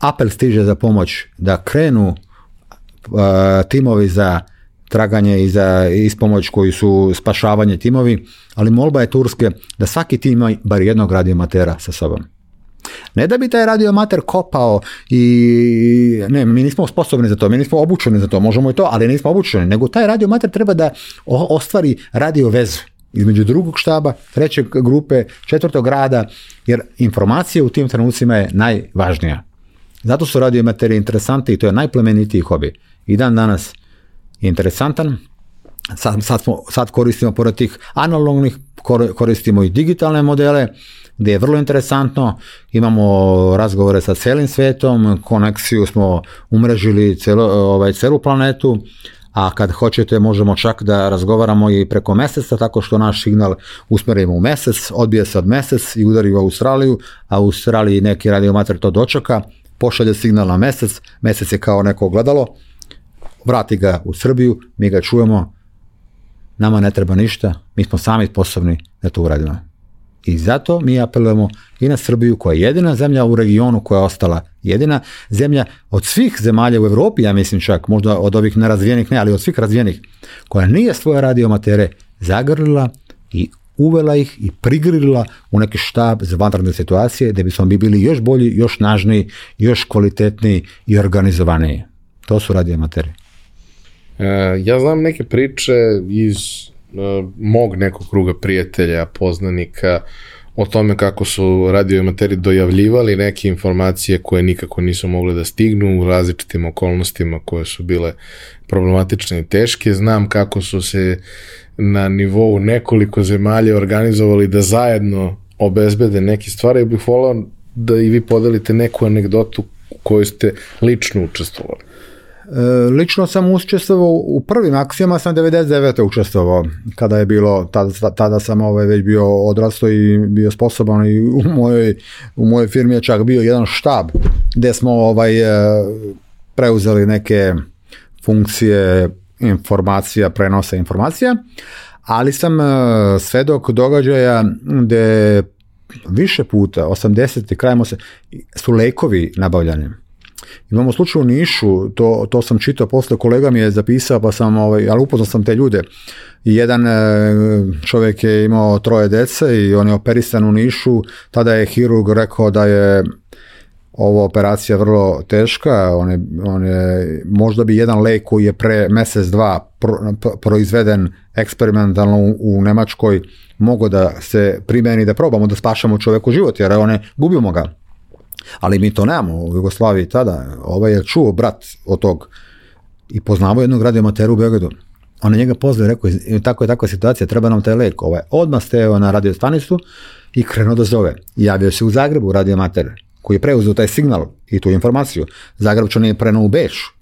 Apel stiže za pomoć da krenu uh, timovi za traganje i za ispomoć koji su spašavanje timovi, ali molba je Turske da svaki tim ima bar jednog radiomatera sa sobom. Ne da bi taj radiomater kopao i ne, mi nismo sposobni za to, mi nismo obučeni za to, možemo i to, ali nismo obučeni, nego taj radiomater treba da ostvari radio vezu između drugog štaba, trećeg grupe, četvrtog rada, jer informacija u tim trenucima je najvažnija. Zato su radiomateri interesanti i to je najplemenitiji hobi. I dan danas je interesantan, sad, sad, smo, sad koristimo pored tih analognih, koristimo i digitalne modele, gdje je vrlo interesantno, imamo razgovore sa cijelim svijetom, konekciju smo umrežili celo, ovaj, celu planetu, a kad hoćete možemo čak da razgovaramo i preko mjeseca tako što naš signal usmjerimo u mjesec, odbije se od mjesec i udari u Australiju, a u Australiji neki radiomater to dočeka, pošalje signal na mjesec, mjesec je kao neko gledalo, vrati ga u Srbiju, mi ga čujemo, nama ne treba ništa, mi smo sami sposobni da to uradimo. I zato mi apelujemo i na Srbiju koja je jedina zemlja u regionu koja je ostala jedina zemlja od svih zemalja u Europi, ja mislim čak, možda od ovih nerazvijenih ne, ali od svih razvijenih, koja nije svoje radiomatere zagrlila i uvela ih i prigrlila u neki štab za vanredne situacije da bismo mi bili još bolji, još nažniji, još kvalitetniji i organizovaniji. To su radiomateri. E, ja znam neke priče iz mog nekog kruga prijatelja, poznanika, o tome kako su radioamateri dojavljivali neke informacije koje nikako nisu mogle da stignu u različitim okolnostima koje su bile problematične i teške. Znam kako su se na nivou nekoliko zemalja organizovali da zajedno obezbede neke stvari. Bih volao da i vi podelite neku anegdotu u kojoj ste lično učestvovali. E, lično sam učestvovao u prvim akcijama, sam 99. učestvovao, kada je bilo, tada, tada sam ovaj već bio odrasto i bio sposoban i u mojoj, u mojoj firmi je čak bio jedan štab gdje smo ovaj, e, preuzeli neke funkcije informacija, prenosa informacija, ali sam e, svedok događaja gdje više puta, 80. krajem su lekovi nabavljani Imamo slučaj u Nišu, to, to sam čitao posle, kolega mi je zapisao, pa sam, ovaj, ali upoznao sam te ljude. Jedan e, čovjek je imao troje dece i on je operisan u Nišu, tada je hirurg rekao da je ova operacija vrlo teška, on je, on je, možda bi jedan lek koji je pre mjesec dva proizveden eksperimentalno u, u Nemačkoj mogao da se primeni da probamo da spašamo čovjeku život, jer one gubimo ga. Ali mi to nemamo u Jugoslaviji tada. Ovaj je čuo brat od tog i poznavao jednog radiomatera u Beogradu. On je njega pozvao i rekao, tako je takva situacija, treba nam taj lek. Ovaj, odmah steo na radio stanicu i krenuo da zove. Javio se u Zagrebu radiomater koji je preuzeo taj signal i tu informaciju. Zagrebčan je prenuo u Beš.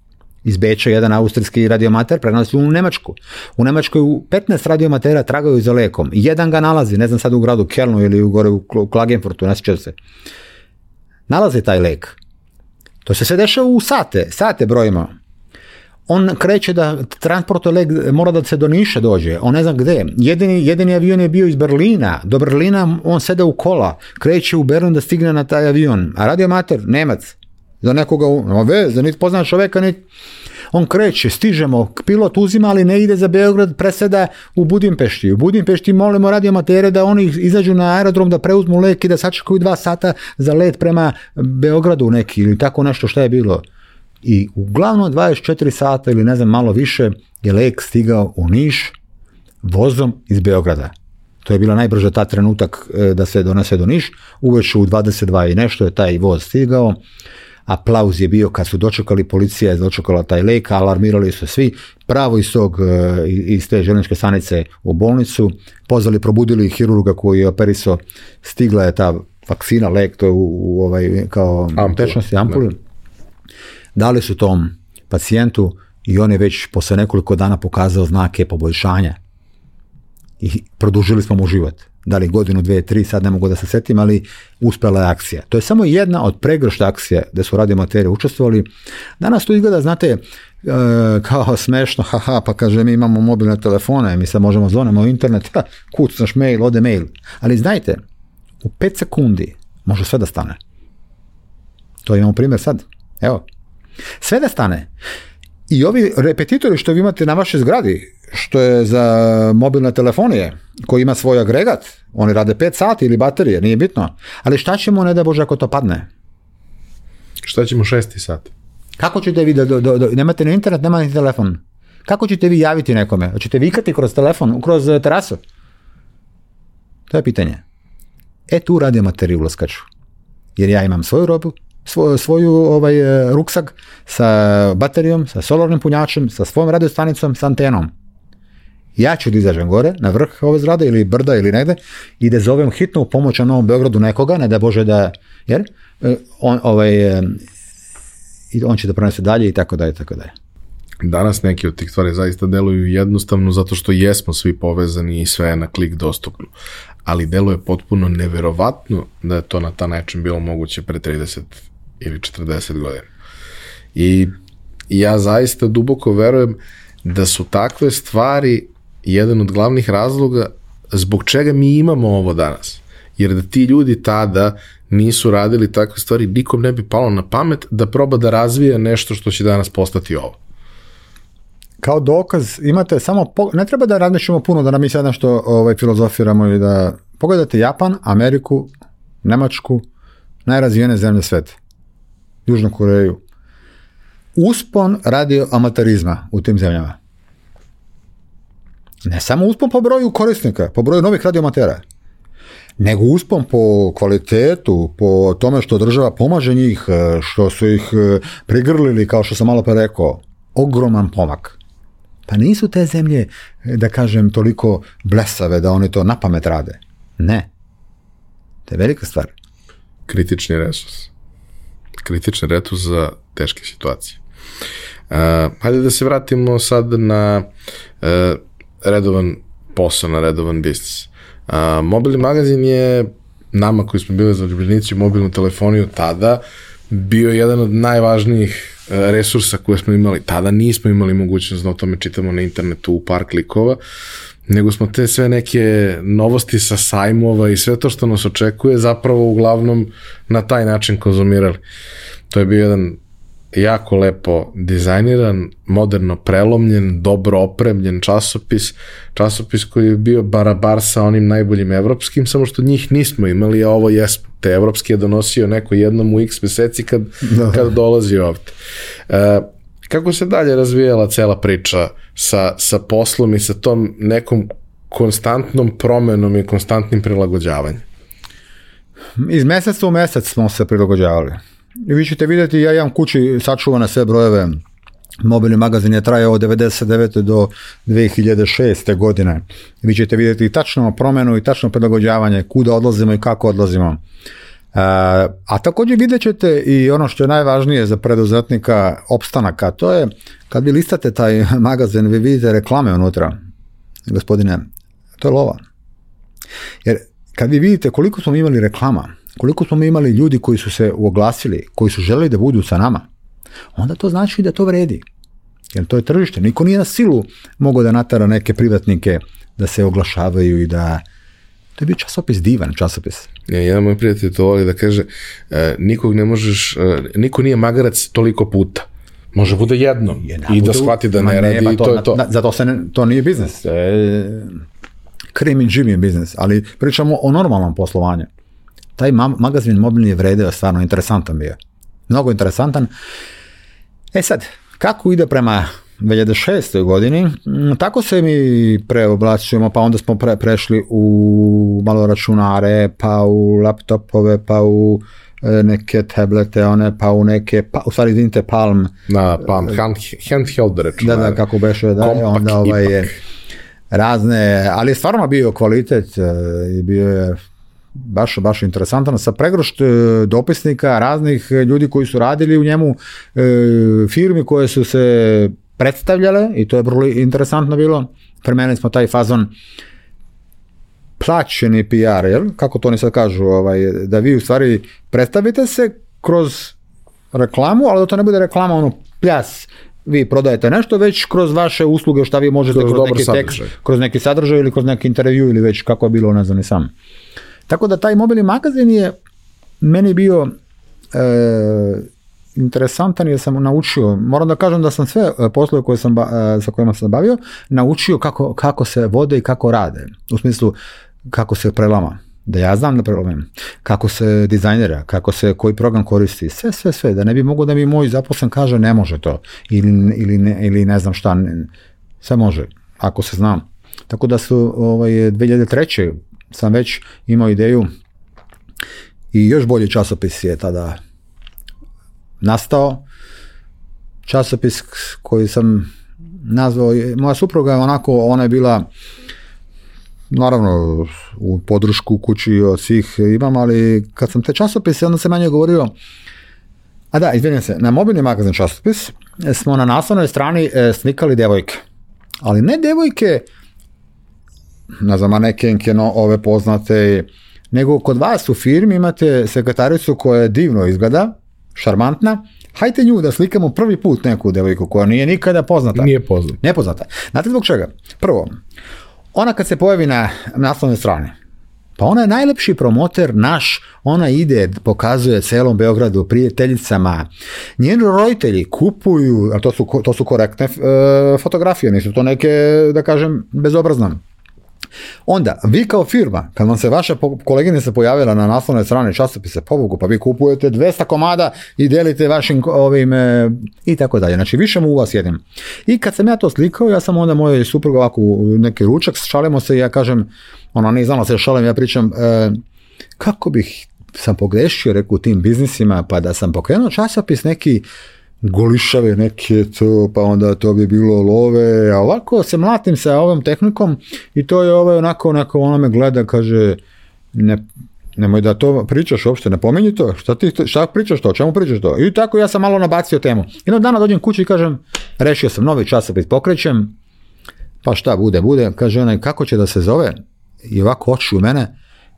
Iz Beča jedan austrijski radiomater prenosi u Nemačku. U Nemačkoj u 15 radiomatera tragaju za lekom. Jedan ga nalazi, ne znam sad u gradu Kelnu ili u gore u Klagenfurtu, ne se nalaze taj lek. To se sve dešava u sate, sate brojimo. On kreće da transportuje lek, mora da se do Niša dođe, on ne zna gde. Jedini, jedini avion je bio iz Berlina, do Berlina on sede u kola, kreće u Berlin da stigne na taj avion. A radiomater, Nemac, za nekoga, no veze, niti pozna čoveka, niti on kreće, stižemo, pilot uzima, ali ne ide za Beograd, preseda u Budimpešti. U Budimpešti molimo radiomatere da oni izađu na aerodrom da preuzmu let i da sačekaju dva sata za let prema Beogradu neki ili tako nešto što je bilo. I uglavnom 24 sata ili ne znam malo više je lek stigao u Niš vozom iz Beograda. To je bila najbrža ta trenutak e, da se donese do Niš. Uveče u 22 i nešto je taj voz stigao aplauz je bio kad su dočekali, policija je dočekala taj lek, alarmirali su svi, pravo iz tog, e, iz te željezničke stanice u bolnicu, pozvali, probudili hirurga koji je operisao, stigla je ta vakcina, lek, to je u, ovaj, kao tečnosti ampuli. Dali su tom pacijentu i on je već posle nekoliko dana pokazao znake poboljšanja. I produžili smo mu život. Da li godinu, dve, tri, sad ne mogu da se setim, ali uspela je akcija. To je samo jedna od pregršta akcije gde su radiomaterije učestvovali. Danas to izgleda, znate, e, kao smešno, haha, pa kaže mi imamo mobilne telefone, mi sad možemo zvonimo internet, ha, kucnaš mail, ode mail. Ali znajte, u 5 sekundi može sve da stane. To imamo primjer sad. Evo. Sve da stane. I ovi repetitori što vi imate na vašoj zgradi, što je za mobilne telefonije, koji ima svoj agregat, oni rade 5 sati ili baterije, nije bitno. Ali šta ćemo, ne da Bože, ako to padne? Šta ćemo šesti sat? Kako ćete vi da, do, do, do, nemate ni internet, nemate ni telefon? Kako ćete vi javiti nekome? Hoćete vikati kroz telefon, kroz eh, terasu? To je pitanje. E tu radio materiju ulaskaču. Jer ja imam svoju robu, svoju, svoju ovaj, eh, ruksak sa baterijom, sa solarnim punjačem, sa svojom radiostanicom, sa antenom. Ja ću da izađem gore, na vrh ove zgrade ili brda ili negde i da zovem hitnu pomoć na Novom Beogradu nekoga, ne da Bože da, jer eh, on, ovaj, i on će da pronese dalje i tako dalje tako dalje. Danas neki od tih stvari zaista deluju jednostavno zato što jesmo svi povezani i sve je na klik dostupno. Ali deluje potpuno neverovatno da je to na ta način bilo moguće pre 30 ili 40 godina. I ja zaista duboko verujem da su takve stvari jedan od glavnih razloga zbog čega mi imamo ovo danas. Jer da ti ljudi tada nisu radili takve stvari, nikom ne bi palo na pamet da proba da razvija nešto što će danas postati ovo. Kao dokaz imate samo, ne treba da razmišljamo puno da nam mi sad nešto ovaj, filozofiramo i da pogledate Japan, Ameriku, Nemačku, najrazvijene zemlje sveta, Južnu Koreju. Uspon radio amaterizma u tim zemljama. Ne samo uspon po broju korisnika, po broju novih radiomatera, nego uspon po kvalitetu, po tome što država pomaže njih, što su ih e, prigrlili, kao što sam malo pre rekao, ogroman pomak. Pa nisu te zemlje, da kažem, toliko blesave da oni to na pamet rade. Ne. To je velika stvar. Kritični resurs. Kritični resurs za teške situacije. Uh, hajde da se vratimo sad na uh, redovan posao, na redovan biznis. Uh, mobilni magazin je nama koji smo bili zaljubljenici u mobilnu telefoniju tada bio jedan od najvažnijih resursa koje smo imali. Tada nismo imali mogućnost da o tome čitamo na internetu u par klikova, nego smo te sve neke novosti sa sajmova i sve to što nas očekuje zapravo uglavnom na taj način konzumirali. To je bio jedan jako lepo dizajniran, moderno prelomljen, dobro opremljen časopis, časopis koji je bio barabar sa onim najboljim evropskim, samo što njih nismo imali, a ovo jesmo. Te evropski je donosio neko jednom u x meseci kad, da. kad dolazi ovde. E, kako se dalje razvijala cela priča sa, sa poslom i sa tom nekom konstantnom promenom i konstantnim prilagođavanjem? Iz meseca u mesec smo se prilagođavali. I vi ćete vidjeti, ja imam kući sačuvane sve brojeve Mobilni magazin je trajao od 99. do 2006. godine. Vi ćete vidjeti tačno promenu i tačno prilagođavanje, kuda odlazimo i kako odlazimo. E, a također vidjet ćete i ono što je najvažnije za preduzetnika opstanaka, to je kad vi listate taj magazin, vi vidite reklame unutra. Gospodine, to je lova. Jer kad vi vidite koliko smo imali reklama, koliko smo imali ljudi koji su se oglasili, koji su želeli da budu sa nama, onda to znači da to vredi. Jer to je tržište. Niko nije na silu mogao da natara neke privatnike da se oglašavaju i da... To je bio časopis, divan časopis. Ja, jedan moj prijatelj to voli da kaže, e, nikog ne možeš, e, niko nije magarac toliko puta. Može bude jednom Jedna, i da shvati da ne, ne radi to, i to je to. Na, zato se ne, to nije biznis. E, krim i je biznis, ali pričamo o normalnom poslovanju taj ma magazin mobilni je vredeo stvarno interesantan bio. Mnogo interesantan. E sad, kako ide prema 2006. godini, mm, tako se mi preoblačujemo, pa onda smo pre, prešli u malo računare, pa u laptopove, pa u e, neke tablete, one, pa u neke, pa, u stvari izvinite, Palm. Na Palm, hand, handheld računare. Da, da, kako beše, da, Kompak, onda ovaj je razne, ali je stvarno bio kvalitet e, i bio je baš, baš interesantan, sa pregrošt e, dopisnika raznih ljudi koji su radili u njemu, e, firmi koje su se predstavljale i to je vrlo interesantno bilo. Premenili smo taj fazon plaćeni PR, jel? Kako to oni sad kažu, ovaj, da vi u stvari predstavite se kroz reklamu, ali da to ne bude reklama ono pljas, vi prodajete nešto, već kroz vaše usluge šta vi možete Kroz kroz, neki sadržaj. tekst, kroz neki sadržaj ili kroz neki intervju ili već kako je bilo, ne znam ni sam. Tako da taj mobilni magazin je meni bio e, interesantan jer sam naučio, moram da kažem da sam sve e, poslove koje sam, e, sa kojima sam bavio, naučio kako, kako se vode i kako rade. U smislu kako se prelama. Da ja znam da prelamam. Kako se dizajnera, kako se koji program koristi. Sve, sve, sve. Da ne bi mogao da mi moj zaposlen kaže ne može to. Ili, ili, ne, ili ne znam šta. Ne, sve može. Ako se znam. Tako da su ovaj, 2003. sam već imao ideju i još bolji časopis je tada nastao. Časopis koji sam nazvao, moja supruga je onako, ona je bila naravno u podršku kući od svih imam, ali kad sam te časopise, onda sam manje govorio, a da, izvinjam se, na mobilni magazin časopis smo na naslovnoj strani e, slikali devojke. Ali ne devojke, ne znam, manekenke, no, ove poznate, nego kod vas u firmi imate sekretaricu koja divno izgleda, šarmantna, hajte nju da slikamo prvi put neku devojku koja nije nikada poznata. Nije poznat. Nepoznata. Znate zbog čega? Prvo, ona kad se pojavi na naslovnoj strani, pa ona je najlepši promoter naš, ona ide, pokazuje celom Beogradu, prijateljicama. Njeni roditelji kupuju, a to su, to su korektne e, fotografije, nisu to neke, da kažem, bezobrazne. Onda, vi kao firma, kad vam se vaša koleginica pojavila na naslovnoj strani časopise, pobogu, pa vi kupujete 200 komada i delite vašim ovim e, i tako dalje. Znači, više mu u vas jedim. I kad sam ja to slikao, ja sam onda mojoj supruga ovako neki ručak, šalimo se i ja kažem, ona nije znala se šalim, ja pričam, e, kako bih sam pogrešio, rekao, u tim biznisima, pa da sam pokrenuo časopis neki golišave neke to, pa onda to bi bilo love, a ovako se mlatim sa ovom tehnikom i to je ovaj onako, onako, ona me gleda, kaže, ne, nemoj da to pričaš uopšte, ne pominji to, šta ti, šta pričaš to, čemu pričaš to? I tako ja sam malo nabacio temu. Jednog dana dođem kući i kažem, rešio sam novi časopis, pokrećem, pa šta bude, bude, kaže onaj, kako će da se zove? I ovako oči u mene,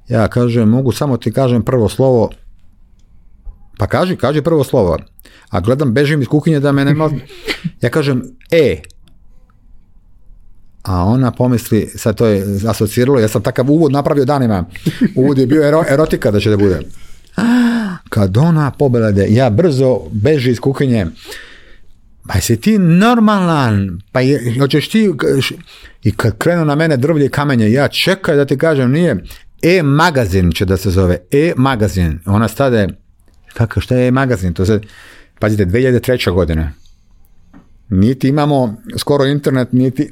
ja kažem, mogu samo ti kažem prvo slovo, pa kaži, kaži prvo slovo. A gledam, bežim iz kuhinje da me nema... Ja kažem, e. A ona pomisli, sad to je asociralo, ja sam takav uvod napravio danima. Uvod je bio ero, erotika da će da bude. Kad ona pobelade, ja brzo beži iz kuhinje. Pa jesi ti normalan? Pa je, hoćeš ti... I kad krenu na mene drvlje i kamenje, ja čekaj da ti kažem, nije... E-magazin će da se zove. E-magazin. Ona stade, kako, šta je e-magazin? To se, pazite, 2003. godine. Niti imamo skoro internet, niti...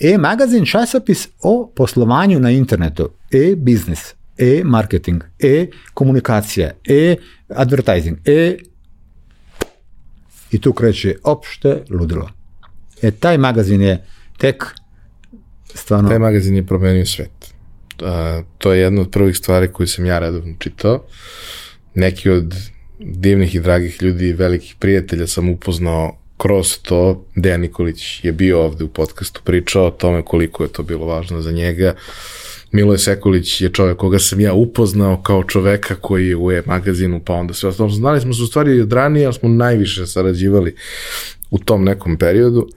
E-magazin časopis o poslovanju na internetu. E-biznis. E-marketing. E-komunikacija. E-advertising. E i tu kreće opšte ludilo. E, taj magazin je tek stvarno... Taj magazin je promenio svet. Uh, to je jedna od prvih stvari koju sam ja redovno čitao. Neki od divnih i dragih ljudi, velikih prijatelja sam upoznao kroz to. Dejan Nikolić je bio ovde u podcastu, pričao o tome koliko je to bilo važno za njega. Miloje Sekulić je čovjek koga sam ja upoznao kao čoveka koji je u e-magazinu, pa onda sve ostalo. Znali smo se u stvari i od ranije, ali smo najviše sarađivali u tom nekom periodu.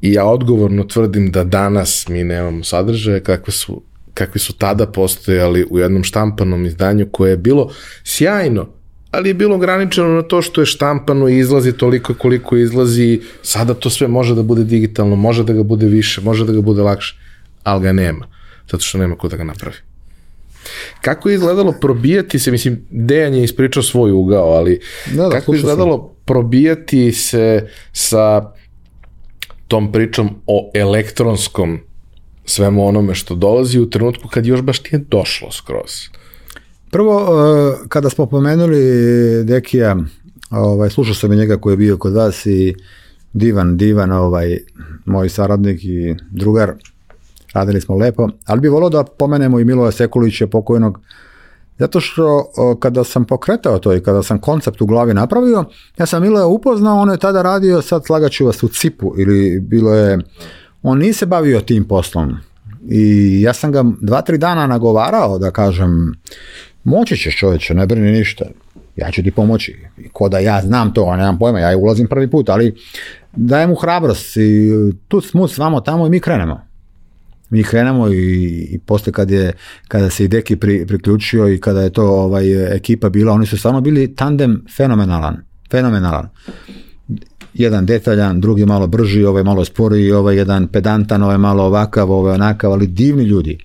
I ja odgovorno tvrdim da danas mi nemamo sadržaje kakve su, kakvi su tada postojali u jednom štampanom izdanju koje je bilo sjajno, ali je bilo ograničeno na to što je štampano i izlazi toliko koliko izlazi. Sada to sve može da bude digitalno, može da ga bude više, može da ga bude lakše, ali ga nema, zato što nema ko da ga napravi. Kako je izgledalo probijati se, mislim, Dejan je ispričao svoj ugao, ali Da, da, kako je slušao sam. izgledalo probijati se sa tom pričom o elektronskom svemu onome što dolazi u trenutku kad još baš nije došlo skroz. Prvo, e, kada smo pomenuli Dekija, ovaj, slušao sam i njega koji je bio kod vas i divan, divan ovaj, moj saradnik i drugar, radili smo lepo, ali bi volio da pomenemo i Miloja Sekulića pokojnog, Zato što kada sam pokretao to i kada sam koncept u glavi napravio, ja sam Miloja upoznao, on je tada radio, sad slagaću vas u cipu ili bilo je, on nije se bavio tim poslom. I ja sam ga dva, tri dana nagovarao da kažem, moći ćeš čovječe, ne brini ništa, ja ću ti pomoći. Ko da ja znam to, nemam pojma, ja ulazim prvi put, ali dajem mu hrabrost i tu smo s vamo tamo i mi krenemo mi krenemo i, i poslije kad je, kada se i Deki pri, priključio i kada je to ovaj, ekipa bila, oni su stvarno bili tandem fenomenalan, fenomenalan. Jedan detaljan, drugi malo brži, ovaj malo sporiji, ovaj jedan pedantan, ovaj malo ovakav, ovaj onakav, ali divni ljudi.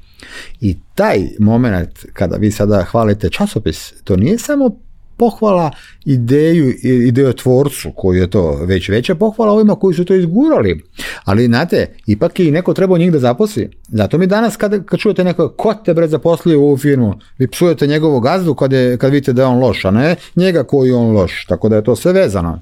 I taj moment kada vi sada hvalite časopis, to nije samo pohvala ideju, idejotvorcu koji je to već veća pohvala ovima koji su to izgurali. Ali znate, ipak je i neko trebao njih da zaposli. Zato mi danas kad, kad čujete neko ko te bre zaposlio u ovu firmu, vi psujete njegovu gazdu kad, je, kad vidite da je on loš, a ne njega koji je on loš. Tako da je to sve vezano.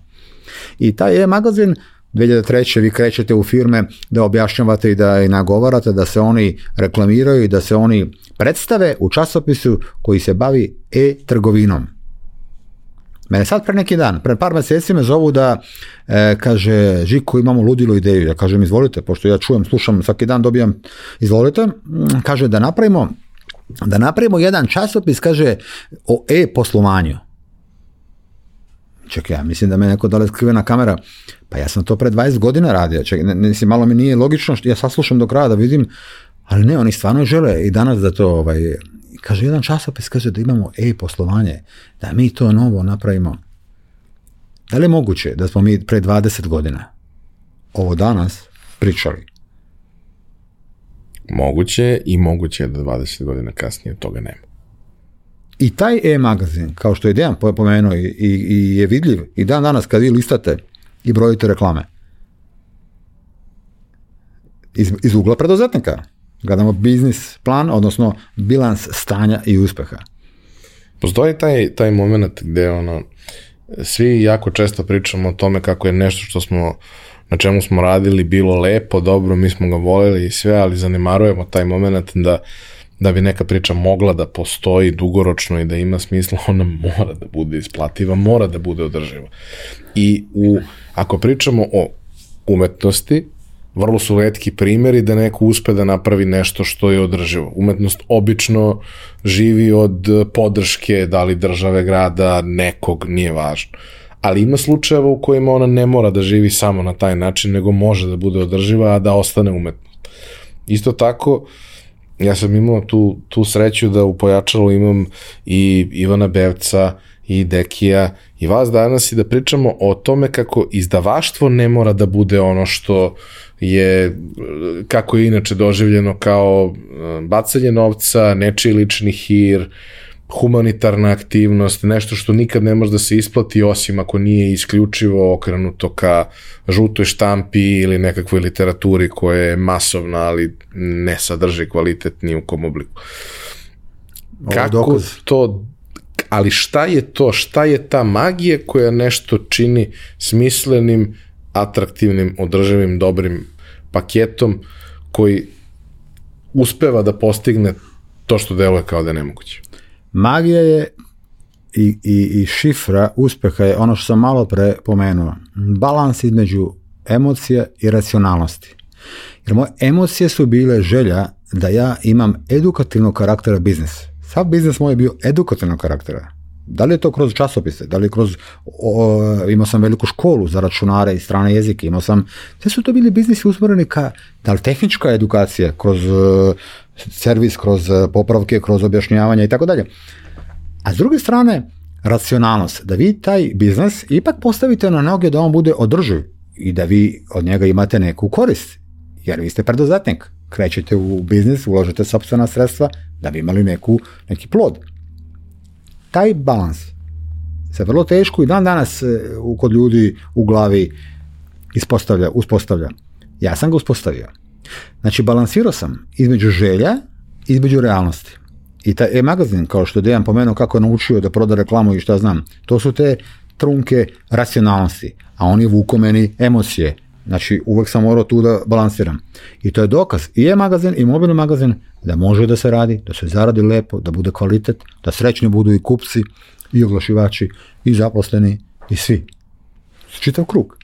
I taj e-magazin 2003. vi krećete u firme da objašnjavate i da i nagovarate da se oni reklamiraju i da se oni predstave u časopisu koji se bavi e-trgovinom. Mene sad pre neki dan, pre par mjeseci me zovu da e, kaže Žiko imamo ludilo ideju. Ja kažem izvolite, pošto ja čujem, slušam svaki dan dobijam izvolite. Mm, kaže da napravimo da napravimo jedan časopis, kaže o e-poslovanju. Čekaj, ja mislim da me neko dale skrivena kamera. Pa ja sam to pre 20 godina radio. Čekaj, ne, ne, malo mi nije logično, što ja saslušam do kraja da vidim, ali ne, oni stvarno žele i danas da to ovaj, kaže jedan časopis kaže da imamo e-poslovanje, da mi to novo napravimo. Da li je moguće da smo mi pre 20 godina ovo danas pričali? Moguće i moguće da 20 godina kasnije toga nema. I taj e-magazin, kao što je Dejan pomenuo i, i, je vidljiv, i dan danas kad vi listate i brojite reklame, iz, iz ugla preduzetnika. Gledamo biznis plan, odnosno bilans stanja i uspeha. Postoji taj, taj moment gde ono, svi jako često pričamo o tome kako je nešto što smo na čemu smo radili bilo lepo, dobro, mi smo ga voleli i sve, ali zanemarujemo taj moment da da bi neka priča mogla da postoji dugoročno i da ima smisla, ona mora da bude isplativa, mora da bude održiva. I u, ako pričamo o umetnosti, vrlo su redki primjeri da neko uspe da napravi nešto što je održivo. Umetnost obično živi od podrške, da li države, grada, nekog, nije važno. Ali ima slučajeva u kojima ona ne mora da živi samo na taj način, nego može da bude održiva, a da ostane umetnost. Isto tako, ja sam imao tu, tu sreću da u pojačalu imam i Ivana Bevca, i Dekija i vas danas i da pričamo o tome kako izdavaštvo ne mora da bude ono što je, kako je inače doživljeno kao e, bacanje novca, nečiji lični hir, humanitarna aktivnost, nešto što nikad ne može da se isplati osim ako nije isključivo okrenuto ka žutoj štampi ili nekakvoj literaturi koja je masovna, ali ne sadrži kvalitet ni u kom obliku. Kako to ali šta je to, šta je ta magija koja nešto čini smislenim, atraktivnim, održivim, dobrim paketom koji uspeva da postigne to što deluje kao da je nemoguće. Magija je i, i, i šifra uspeha je ono što sam malo pre pomenuo. Balans između emocija i racionalnosti. Jer moje emocije su bile želja da ja imam edukativnog karaktera biznis. Sav biznis moj je bio edukativnog karaktera. Da li je to kroz časopise, da li kroz, imao sam veliku školu za računare i strane jezike, imao sam, sve su to bili biznisi usmjereni ka, da li tehnička edukacija, kroz servis, kroz uh, popravke, kroz objašnjavanja i tako dalje. A s druge strane, racionalnost, da vi taj biznis ipak postavite na noge da on bude održiv i da vi od njega imate neku korist, jer vi ste preduzetnik, krećete u biznis, uložite sopstvena sredstva da bi imali neku, neki plod taj balans se vrlo teško i dan danas e, kod ljudi u glavi ispostavlja, uspostavlja. Ja sam ga uspostavio. Znači, balansirao sam između želja između realnosti. I taj e-magazin, kao što je Dejan pomenuo kako je naučio da proda reklamu i šta znam, to su te trunke racionalnosti, a oni vuku meni emocije. Znači, uvek sam morao tu da balansiram. I to je dokaz i je magazin i mobilni magazin da može da se radi, da se zaradi lepo, da bude kvalitet, da srećni budu i kupci, i oglašivači, i zaposleni, i svi. Čitav krug.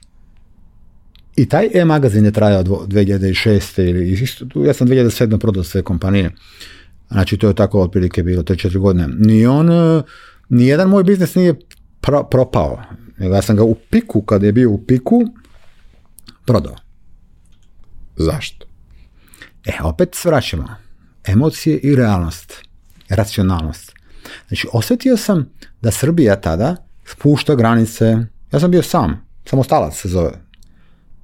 I taj e-magazin je trajao 2006. ili isto, ja sam 2007. prodao sve kompanije. Znači to je tako otprilike bilo, 3-4 godine. Ni on, e, ni jedan moj biznis nije propao. Ja sam ga u piku, kad je bio u piku, prodao. Zašto? E, opet svraćamo. Emocije i realnost. Racionalnost. Znači, osjetio sam da Srbija tada spušta granice. Ja sam bio sam. Samostalac se zove.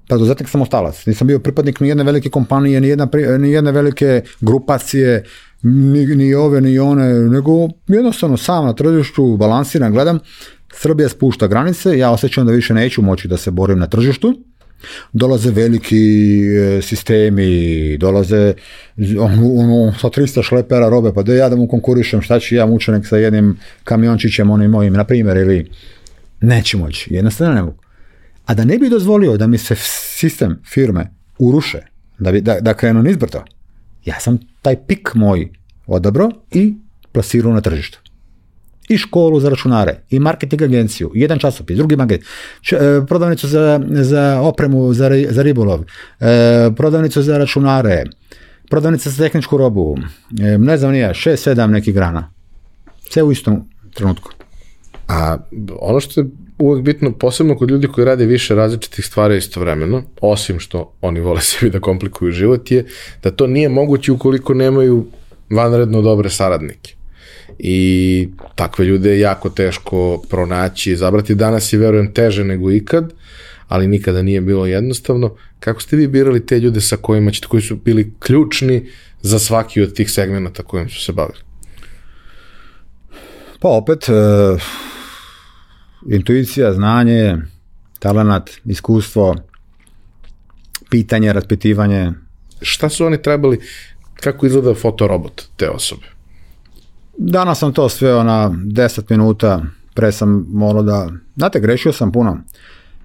Preduzetnik samostalac. Nisam bio pripadnik ni jedne velike kompanije, ni, jedna, ni jedne velike grupacije, ni, ni ove, ni one, nego jednostavno sam na tržištu balansiram, gledam. Srbija spušta granice, ja osjećam da više neću moći da se borim na tržištu dolaze veliki e, sistemi, dolaze ono, sa 300 šlepera robe, pa da ja da mu konkurišem, šta ću ja mučenik sa jednim kamiončićem onim mojim, na primjer, ili neću moći, jednostavno ne mogu. A da ne bi dozvolio da mi se sistem firme uruše, da, bi, da, da krenu nizbrto, ja sam taj pik moj odabro i plasirao na tržištu i školu za računare, i marketing agenciju, jedan časopis, drugi magazin, e, prodavnicu za, za opremu za, za ribolov, e, prodavnicu za računare, prodavnica za tehničku robu, e, ne znam nije, šest, sedam nekih grana. Sve u istom trenutku. A ono što je uvek bitno, posebno kod ljudi koji rade više različitih stvari istovremeno, osim što oni vole sebi da komplikuju život, je da to nije moguće ukoliko nemaju vanredno dobre saradnike i takve ljude je jako teško pronaći i zabrati. Danas je, verujem, teže nego ikad, ali nikada nije bilo jednostavno. Kako ste vi birali te ljude sa kojima ćete, koji su bili ključni za svaki od tih segmenta kojim su se bavili? Pa opet, uh, intuicija, znanje, talenat, iskustvo, pitanje, raspitivanje. Šta su oni trebali, kako izgleda fotorobot te osobe? Danas sam to sveo na 10 minuta, pre sam morao da, znate, grešio sam puno.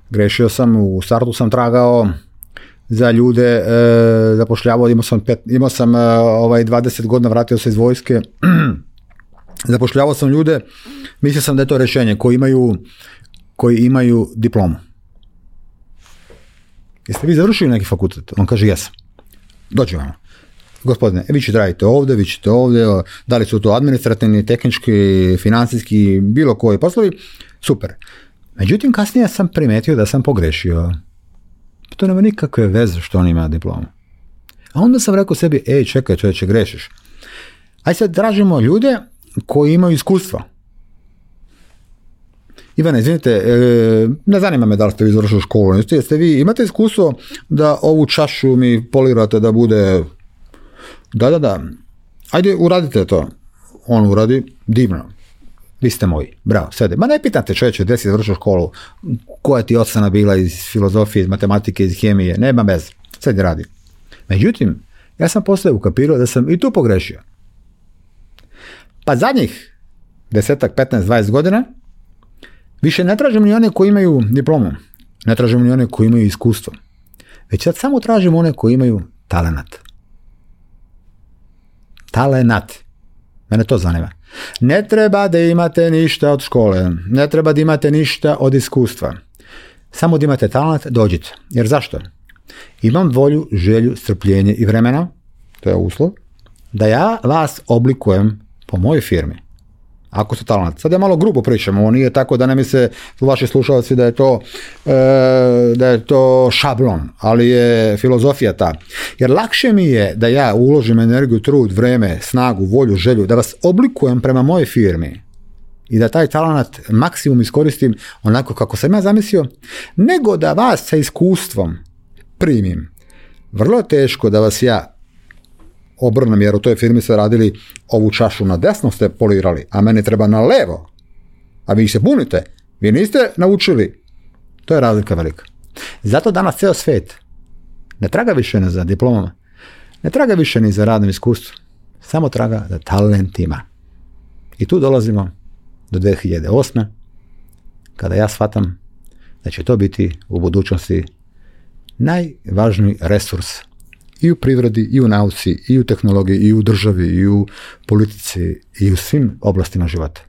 Grešio sam, u startu sam tragao za ljude, e, zapošljavao, imao sam, pet, imao sam e, ovaj 20 godina, vratio se iz vojske, zapošljavao sam ljude, mislio sam da je to rješenje, koji imaju, koji imaju diplomu. Jeste vi završili neki fakultet? On kaže jesam. Dođi vam gospodine, vi ćete raditi ovdje, vi ćete ovdje, da li su to administrativni, tehnički, financijski, bilo koji poslovi, super. Međutim, kasnije sam primetio da sam pogrešio. To nema nikakve veze što on ima diplomu. A onda sam rekao sebi, ej, čekaj, čovječe, grešiš. Aj sad tražimo ljude koji imaju iskustva. Ivane, izvinite, e, ne zanima me da li ste vi završili školu, jeste vi imate iskustvo da ovu čašu mi polirate da bude da, da, da. Ajde, uradite to. On uradi, divno. Vi ste moji. Bravo, sede. Ma ne pitate čovječe, gdje si završio školu, koja ti ocena bila iz filozofije, iz matematike, iz hemije, nema bez. Sedi radi. Međutim, ja sam poslije ukapirao da sam i tu pogrešio. Pa zadnjih desetak, 15, 20 godina više ne tražim ni one koji imaju diplomu. Ne tražim ni one koji imaju iskustvo. Već sad samo tražim one koji imaju talenat talenat. Mene to zanima. Ne treba da imate ništa od škole, ne treba da imate ništa od iskustva. Samo da imate talent, dođite. Jer zašto? Imam volju, želju, strpljenje i vremena, to je uslov, da ja vas oblikujem po mojoj firmi. Ako su talent. Sad ja malo grubo pričam, ovo nije tako da ne mi se vaši slušalci da je to e, da je to šablon, ali je filozofija ta. Jer lakše mi je da ja uložim energiju, trud, vreme, snagu, volju, želju, da vas oblikujem prema mojoj firmi i da taj talent maksimum iskoristim onako kako sam ja zamislio, nego da vas sa iskustvom primim. Vrlo teško da vas ja obrnem, jer u toj firmi ste radili ovu čašu na desno ste polirali, a meni treba na levo. A vi se bunite. Vi niste naučili. To je razlika velika. Zato danas ceo svet ne traga više ni za diplomama, ne traga više ni za radnom iskustvu, samo traga za talentima. I tu dolazimo do 2008. kada ja shvatam da će to biti u budućnosti najvažniji resurs i u privredi, i u nauci, i u tehnologiji, i u državi, i u politici, i u svim oblastima života.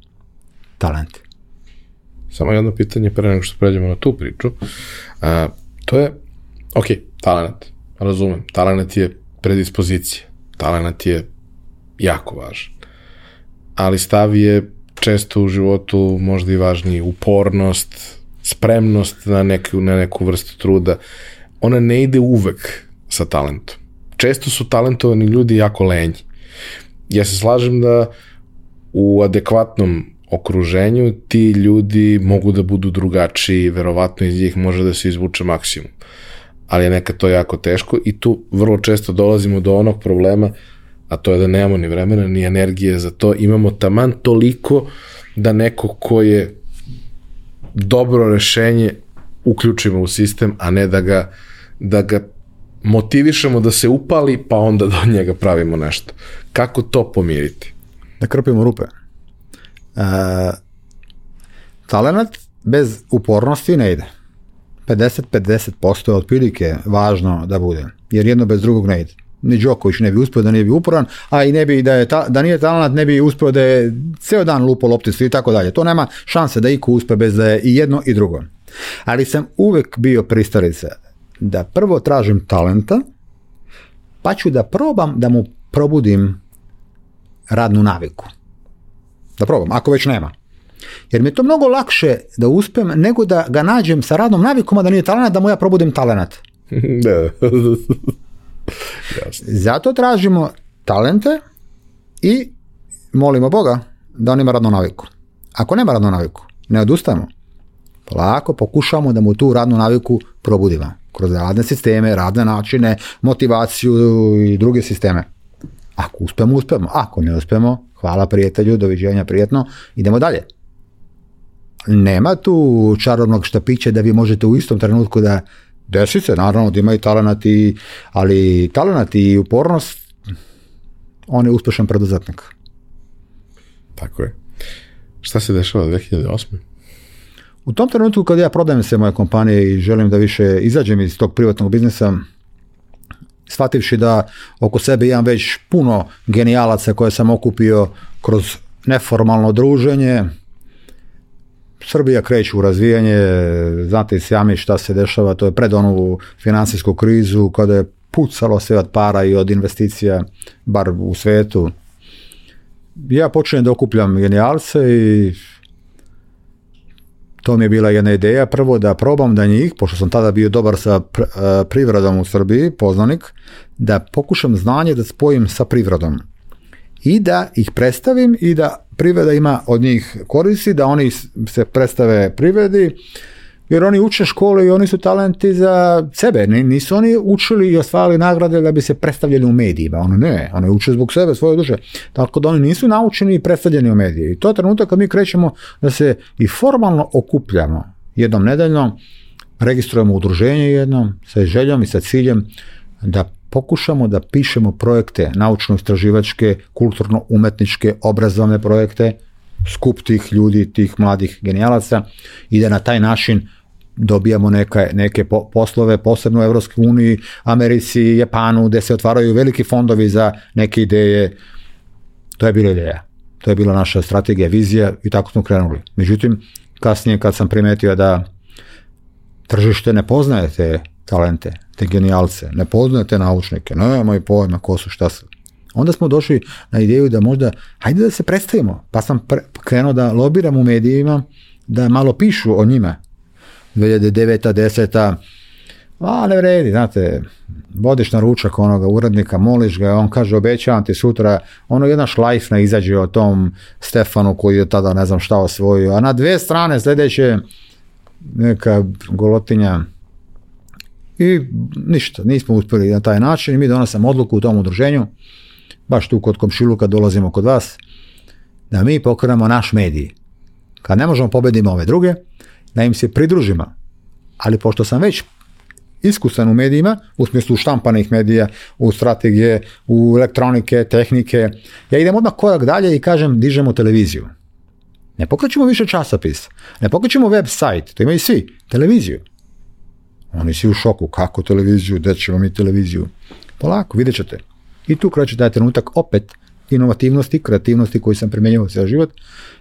Talenti. Samo jedno pitanje pre nego što pređemo na tu priču. A, to je, ok, talent, razumem, talent je predispozicija, talent je jako važan, ali stav je često u životu možda i važniji upornost, spremnost na neku, na neku vrstu truda. Ona ne ide uvek sa talentom. Često su talentovani ljudi jako lenji. Ja se slažem da u adekvatnom okruženju ti ljudi mogu da budu drugačiji, verovatno iz njih može da se izvuče maksimum. Ali je nekad to jako teško i tu vrlo često dolazimo do onog problema, a to je da nemamo ni vremena, ni energije za to. Imamo taman toliko da neko ko je dobro rešenje uključimo u sistem, a ne da ga, da ga motivišemo da se upali, pa onda da od njega pravimo nešto. Kako to pomiriti? Da krpimo rupe. E, talenat bez upornosti ne ide. 50-50% je otprilike važno da bude, jer jedno bez drugog ne ide. Ni Đoković ne bi uspio da nije bi uporan, a i ne bi da je ta, da nije talent ne bi uspio da je ceo dan lupo lopticu i tako dalje. To nema šanse da iko uspe bez da je i jedno i drugo. Ali sam uvek bio pristalica da prvo tražim talenta, pa ću da probam da mu probudim radnu naviku. Da probam, ako već nema. Jer mi je to mnogo lakše da uspem nego da ga nađem sa radnom navikom, a da nije talent, da mu ja probudim talent. da. Zato tražimo talente i molimo Boga da on ima radnu naviku. Ako nema radnu naviku, ne odustajemo. Polako pokušamo da mu tu radnu naviku probudimo. Kroz radne sisteme, radne načine, motivaciju i druge sisteme. Ako uspemo, uspemo. Ako ne uspemo, hvala prijatelju, doviđenja, prijetno, idemo dalje. Nema tu čarobnog štapića da vi možete u istom trenutku da Desi se, naravno, da imaju talenat i, ali talenat i upornost, on je uspešan preduzetnik. Tako je. Šta se dešava 2008. U tom trenutku kad ja prodajem se moje kompanije i želim da više izađem iz tog privatnog biznisa, shvativši da oko sebe imam već puno genijalaca koje sam okupio kroz neformalno druženje, Srbija kreće u razvijanje, znate i sami šta se dešava, to je pred onu financijsku krizu kada je pucalo sve od para i od investicija, bar u svetu. Ja počinjem da okupljam genijalce i to mi je bila jedna ideja, prvo da probam da njih, pošto sam tada bio dobar sa privredom u Srbiji, poznanik, da pokušam znanje da spojim sa privredom. I da ih predstavim i da privreda ima od njih koristi, da oni se predstave privredi, jer oni uče škole i oni su talenti za sebe. Nisu oni učili i osvajali nagrade da bi se predstavljali u medijima. Ono ne, oni uče zbog sebe, svoje duše. Tako da oni nisu naučeni i predstavljeni u mediji. I to je trenutak kad mi krećemo da se i formalno okupljamo jednom nedeljno, registrujemo udruženje jednom sa željom i sa ciljem da pokušamo da pišemo projekte naučno-istraživačke, kulturno-umetničke, obrazovne projekte, skup tih ljudi, tih mladih genijalaca i da na taj način dobijamo neka, neke poslove, posebno u Evropskoj uniji, Americi, Japanu, gde se otvaraju veliki fondovi za neke ideje. To je bila ideja. To je bila naša strategija, vizija i tako smo krenuli. Međutim, kasnije kad sam primetio da tržište ne poznaje te talente, te genijalce, ne poznaje te naučnike, nemaju pojma ko su, šta su. Onda smo došli na ideju da možda, hajde da se predstavimo, pa sam pre, krenuo da lobiram u medijima, da malo pišu o njima. 2009. 10. A ne vredi, znate, vodiš na ručak onoga urednika, moliš ga, on kaže obećavam ti sutra, ono jedna šlajfna izađe o tom Stefanu koji je tada ne znam šta osvojio, a na dve strane sljedeće neka golotinja i ništa, nismo uspjeli na taj način i mi donosimo odluku u tom udruženju, baš tu kod komšiluka dolazimo kod vas, da mi pokrenemo naš medij. Kad ne možemo pobedimo ove druge, da im se pridružimo. Ali pošto sam već iskusan u medijima, u smislu štampanih medija, u strategije, u elektronike, tehnike, ja idem odmah korak dalje i kažem dižemo televiziju. Ne pokrećemo više časopis, ne pokrećemo web sajt, to imaju svi, televiziju. Oni si u šoku, kako televiziju, gde ćemo mi televiziju. Polako, vidjet ćete. I tu kreće taj trenutak opet inovativnosti, kreativnosti koji sam primjenjivao cijel život.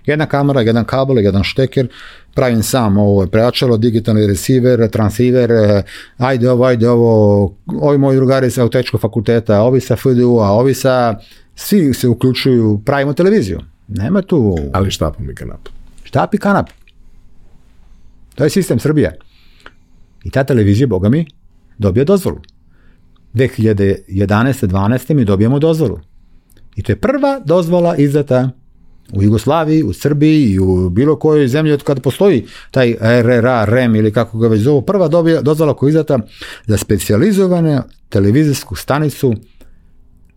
Jedna kamera, jedan kabel, jedan šteker, pravim sam ovo prejačalo, digitalni receiver, transceiver, eh, ajde ovo, ajde ovo, ovi moji drugari sa autečkog fakulteta, ovi sa FDU-a, ovi sa, svi se uključuju, pravimo televiziju. Nema tu... Ali štapom i kanap. Štap i kanap. To je sistem Srbije. I ta televizija, boga mi, dobija dozvolu. 2011. 12. mi dobijemo dozvolu. I to je prva dozvola izdata u Jugoslaviji, u Srbiji i u bilo kojoj zemlji od kada postoji taj RRA, REM ili kako ga već zovu, prva dobija, dozvola koja izdata za specijalizovane televizijsku stanicu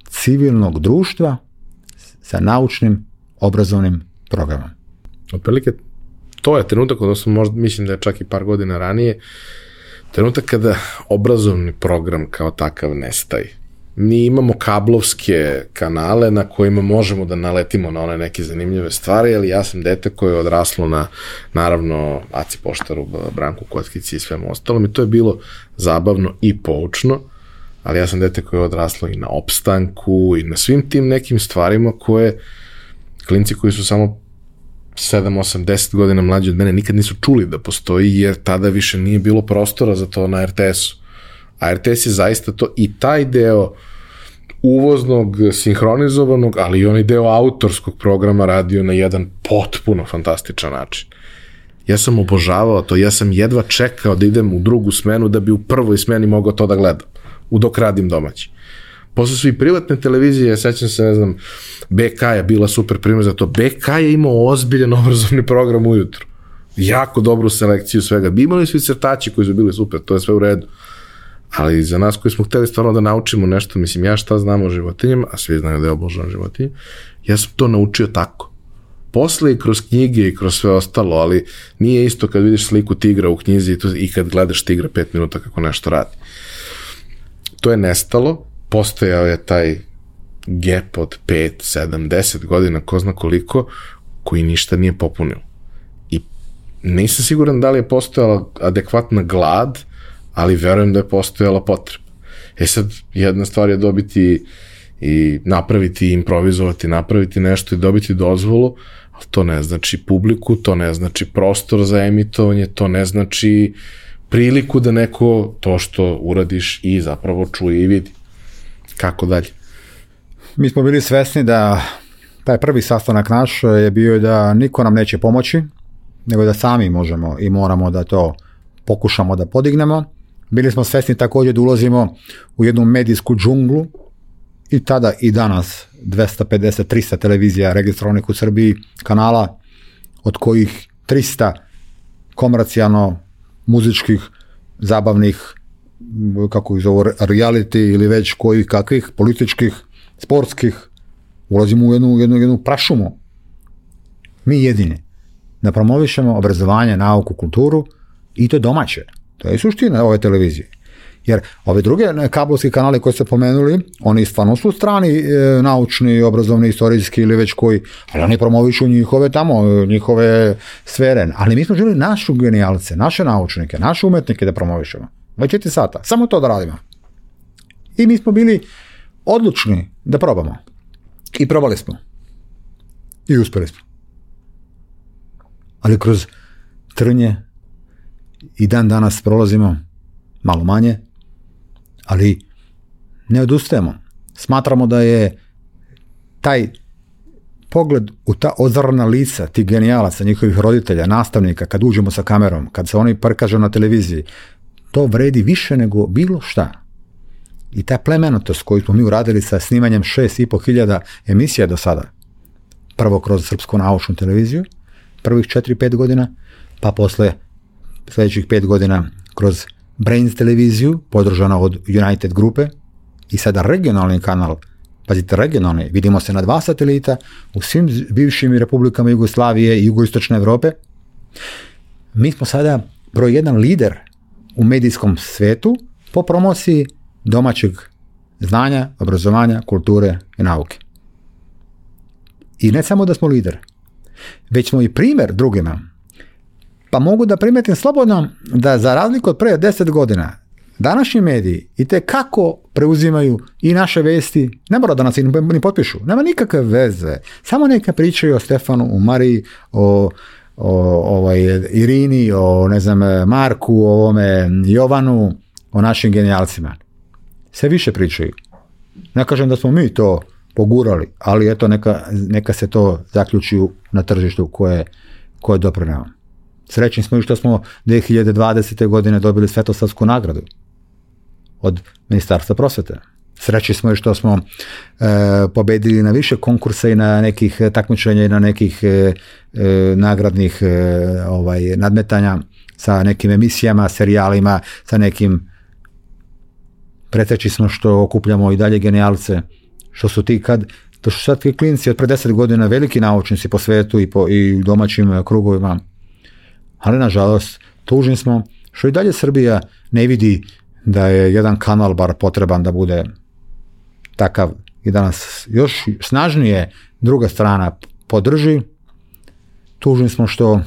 civilnog društva sa naučnim obrazovnim programom. Otprilike, to je trenutak, odnosno možda mislim da je čak i par godina ranije, trenutak kada obrazovni program kao takav nestaje mi imamo kablovske kanale na kojima možemo da naletimo na one neke zanimljive stvari, ali ja sam dete koje je odraslo na, naravno, Aci Poštaru, Branku Kockici i svemu ostalom i to je bilo zabavno i poučno, ali ja sam dete koje je odraslo i na opstanku i na svim tim nekim stvarima koje klinci koji su samo 7, 8, 10 godina mlađi od mene nikad nisu čuli da postoji, jer tada više nije bilo prostora za to na RTS-u. A RTS je zaista to i taj deo uvoznog, sinhronizovanog, ali i onaj deo autorskog programa radio na jedan potpuno fantastičan način. Ja sam obožavao to, ja sam jedva čekao da idem u drugu smenu da bi u prvoj smeni mogao to da gledam, u dok radim domaći. Posle su i privatne televizije, ja sećam se, ne znam, BK je bila super primjer za to. BK je imao ozbiljan obrazovni program ujutru. Jako dobru selekciju svega. Imali su i crtači koji su bili super, to je sve u redu ali za nas koji smo hteli stvarno da naučimo nešto, mislim, ja šta znam o životinjama, a svi znaju da je obožavam životinje, ja sam to naučio tako. Posle i kroz knjige i kroz sve ostalo, ali nije isto kad vidiš sliku tigra u knjizi i, to, i kad gledaš tigra pet minuta kako nešto radi. To je nestalo, postojao je taj gap od 5, 7, 10 godina, ko zna koliko, koji ništa nije popunio. I nisam siguran da li je postojala adekvatna glad, ali verujem da je postojala potreba. E sad, jedna stvar je dobiti i napraviti, improvizovati, napraviti nešto i dobiti dozvolu, ali to ne znači publiku, to ne znači prostor za emitovanje, to ne znači priliku da neko to što uradiš i zapravo čuje i vidi. Kako dalje? Mi smo bili svesni da taj prvi sastanak naš je bio da niko nam neće pomoći, nego da sami možemo i moramo da to pokušamo da podignemo Bili smo svesni također da ulazimo u jednu medijsku džunglu i tada i danas 250-300 televizija registrovanih u Srbiji kanala, od kojih 300 komercijalno muzičkih, zabavnih, kako ih zovu, reality ili već kojih kakvih, političkih, sportskih, ulazimo u jednu, jednu, jednu prašumu. Mi jedini. Da promovišemo obrazovanje, nauku, kulturu i to domaće. To je suština ove televizije. Jer ove druge kablovske kanale koje ste pomenuli, oni stvarno su strani e, naučni, obrazovni, istorijski ili već koji, ali oni promovišu njihove tamo, njihove sfere. Ali mi smo želi našu genijalce, naše naučnike, naše umetnike da promovišemo. 24 sata, samo to da radimo. I mi smo bili odlučni da probamo. I probali smo. I uspeli smo. Ali kroz trnje, i dan danas prolazimo malo manje, ali ne odustajemo. Smatramo da je taj pogled u ta ozrna lica tih genijalaca, njihovih roditelja, nastavnika, kad uđemo sa kamerom, kad se oni prkažu na televiziji, to vredi više nego bilo šta. I ta plemenitost koju smo mi uradili sa snimanjem hiljada emisija do sada, prvo kroz Srpsku naučnu televiziju, prvih 4-5 godina, pa posle sljedećih pet godina kroz Brains televiziju, podržana od United grupe i sada regionalni kanal, pazite regionalni, vidimo se na dva satelita u svim bivšim republikama Jugoslavije i jugoistočne Europe. Mi smo sada broj jedan lider u medijskom svetu po promociji domaćeg znanja, obrazovanja, kulture i nauke. I ne samo da smo lider, već smo i primjer drugima Pa mogu da primetim slobodno da za razliku od prije deset godina današnji mediji i te kako preuzimaju i naše vesti, ne mora da nas ni potpišu, nema nikakve veze, samo neka pričaju o Stefanu, o Mariji, o, o ovaj, Irini, o ne znam, Marku, o ovome Jovanu, o našim genijalcima. Sve više pričaju. Ne kažem da smo mi to pogurali, ali eto neka, neka se to zaključi na tržištu koje, koje doprinao. Srećni smo i što smo 2020. godine dobili Svetosavsku nagradu od Ministarstva prosvete. Srećni smo i što smo e, pobedili na više konkursa i na nekih takmičenja i na nekih e, e, nagradnih e, ovaj nadmetanja sa nekim emisijama, serijalima, sa nekim preteći smo što okupljamo i dalje genijalce, što su ti kad to su sad ti klinci od pre deset godina veliki naučnici po svetu i, po, i domaćim krugovima, ali nažalost tužni smo što i dalje Srbija ne vidi da je jedan kanal bar potreban da bude takav i da nas još snažnije druga strana podrži. Tužni smo što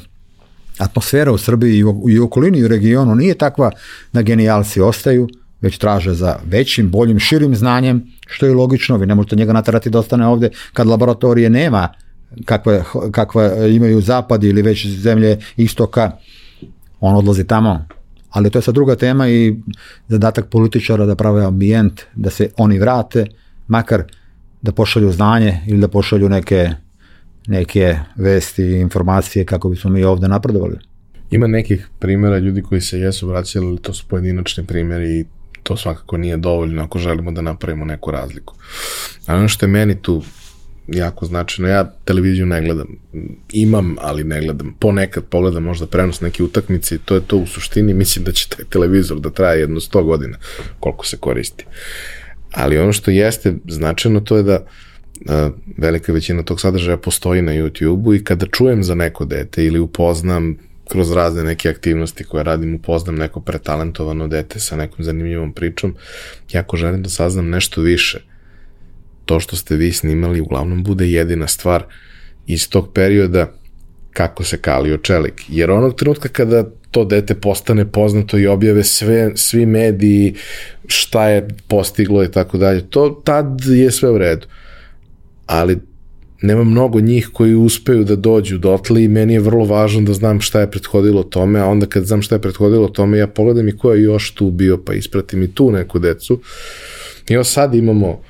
atmosfera u Srbiji i u okolini i u regionu nije takva da genijalci ostaju, već traže za većim, boljim, širim znanjem, što je logično, vi ne možete njega natarati da ostane ovde kad laboratorije nema kakve, kakve imaju zapadi ili već zemlje istoka, on odlazi tamo. Ali to je sad druga tema i zadatak političara da prave ambijent, da se oni vrate, makar da pošalju znanje ili da pošalju neke, neke vesti i informacije kako bismo mi ovde napredovali. Ima nekih primjera ljudi koji se jesu vraćali, ali to su pojedinačni primjeri i to svakako nije dovoljno ako želimo da napravimo neku razliku. A ono što je meni tu jako značajno, ja televiziju ne gledam, imam, ali ne gledam, ponekad pogledam možda prenos neke utakmice i to je to u suštini, mislim da će taj televizor da traje jedno 100 godina koliko se koristi. Ali ono što jeste značajno to je da velika većina tog sadržaja postoji na YouTube-u i kada čujem za neko dete ili upoznam kroz razne neke aktivnosti koje radim, upoznam neko pretalentovano dete sa nekom zanimljivom pričom, jako želim da saznam nešto više. To što ste vi snimali uglavnom bude jedina stvar iz tog perioda kako se kalio čelik. Jer onog trenutka kada to dete postane poznato i objave sve, svi mediji, šta je postiglo i tako dalje, to tad je sve u redu. Ali nema mnogo njih koji uspeju da dođu dotle i meni je vrlo važno da znam šta je prethodilo tome, a onda kad znam šta je prethodilo tome, ja pogledam i ko je još tu bio, pa ispratim i tu neku decu. I evo sad imamo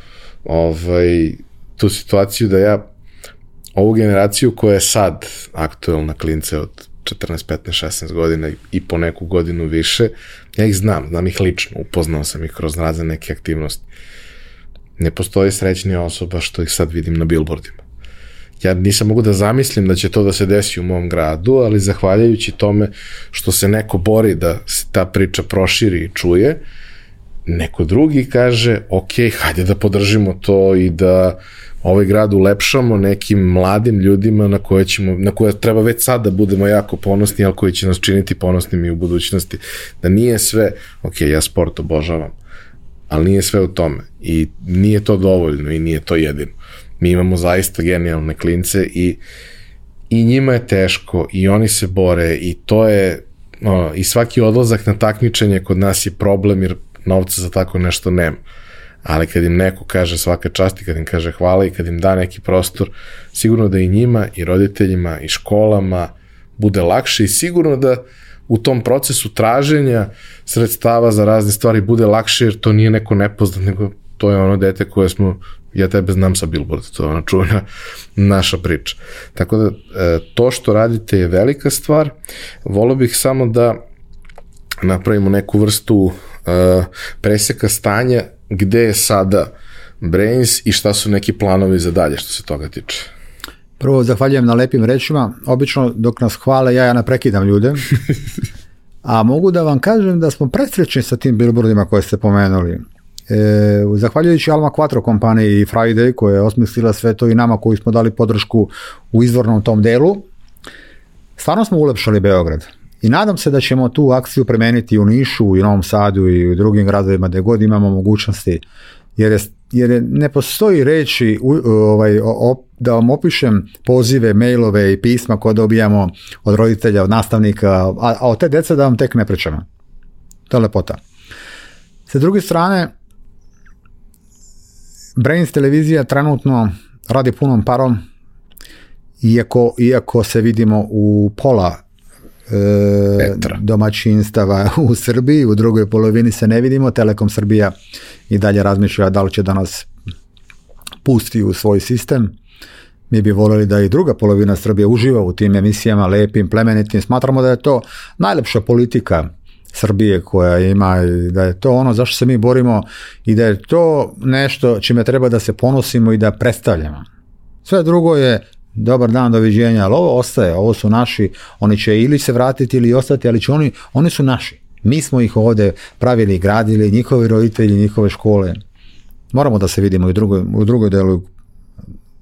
ovaj, tu situaciju da ja ovu generaciju koja je sad aktuelna klince od 14, 15, 16 godina i po neku godinu više, ja ih znam, znam ih lično, upoznao sam ih kroz razne neke aktivnosti. Ne postoji srećnija osoba što ih sad vidim na billboardima ja nisam mogu da zamislim da će to da se desi u mom gradu, ali zahvaljujući tome što se neko bori da se ta priča proširi i čuje, neko drugi kaže, ok, hajde da podržimo to i da ovaj grad ulepšamo nekim mladim ljudima na koje, ćemo, na koje treba već sad da budemo jako ponosni, ali koji će nas činiti ponosnim i u budućnosti. Da nije sve, ok, ja sport obožavam, ali nije sve u tome i nije to dovoljno i nije to jedino. Mi imamo zaista genijalne klince i, i njima je teško i oni se bore i to je no, i svaki odlazak na takmičenje kod nas je problem jer novca za tako nešto nema. Ali kad im neko kaže svaka čast i kad im kaže hvala i kad im da neki prostor, sigurno da i njima i roditeljima i školama bude lakše i sigurno da u tom procesu traženja sredstava za razne stvari bude lakše jer to nije neko nepoznat, nego to je ono dete koje smo ja tebe znam sa billboarda, to je ona čuvena naša priča. Tako da, e, to što radite je velika stvar. Volio bih samo da napravimo neku vrstu e, preseka stanja gde je sada Brains i šta su neki planovi za dalje što se toga tiče. Prvo, zahvaljujem na lepim rečima. Obično, dok nas hvale, ja ja naprekidam ljude. A mogu da vam kažem da smo presrećni sa tim billboardima koje ste pomenuli. E, zahvaljujući Alma Quattro kompaniji i Friday koja je osmislila sve to i nama koji smo dali podršku u izvornom tom delu, stvarno smo ulepšali Beograd. I nadam se da ćemo tu akciju premeniti u Nišu, i Novom Sadu i u drugim gradovima gde god imamo mogućnosti, jer je jer ne postoji reći ovaj, da vam opišem pozive, mailove i pisma koje dobijamo od roditelja, od nastavnika, a, a od te djece da vam tek ne pričamo. To je lepota. Sa druge strane, Brains televizija trenutno radi punom parom, iako, iako se vidimo u pola e, domaćinstava u Srbiji, u drugoj polovini se ne vidimo, Telekom Srbija i dalje razmišlja da li će da nas pusti u svoj sistem. Mi bi voljeli da i druga polovina Srbije uživa u tim emisijama, lepim, plemenitim. Smatramo da je to najlepša politika Srbije koja ima, da je to ono zašto se mi borimo i da je to nešto čime treba da se ponosimo i da predstavljamo. Sve drugo je dobar dan, doviđenja, ali ovo ostaje, ovo su naši, oni će ili se vratiti ili ostati, ali će oni, oni su naši. Mi smo ih ovdje pravili, gradili, njihovi roditelji, njihove škole. Moramo da se vidimo u drugoj, u drugoj delu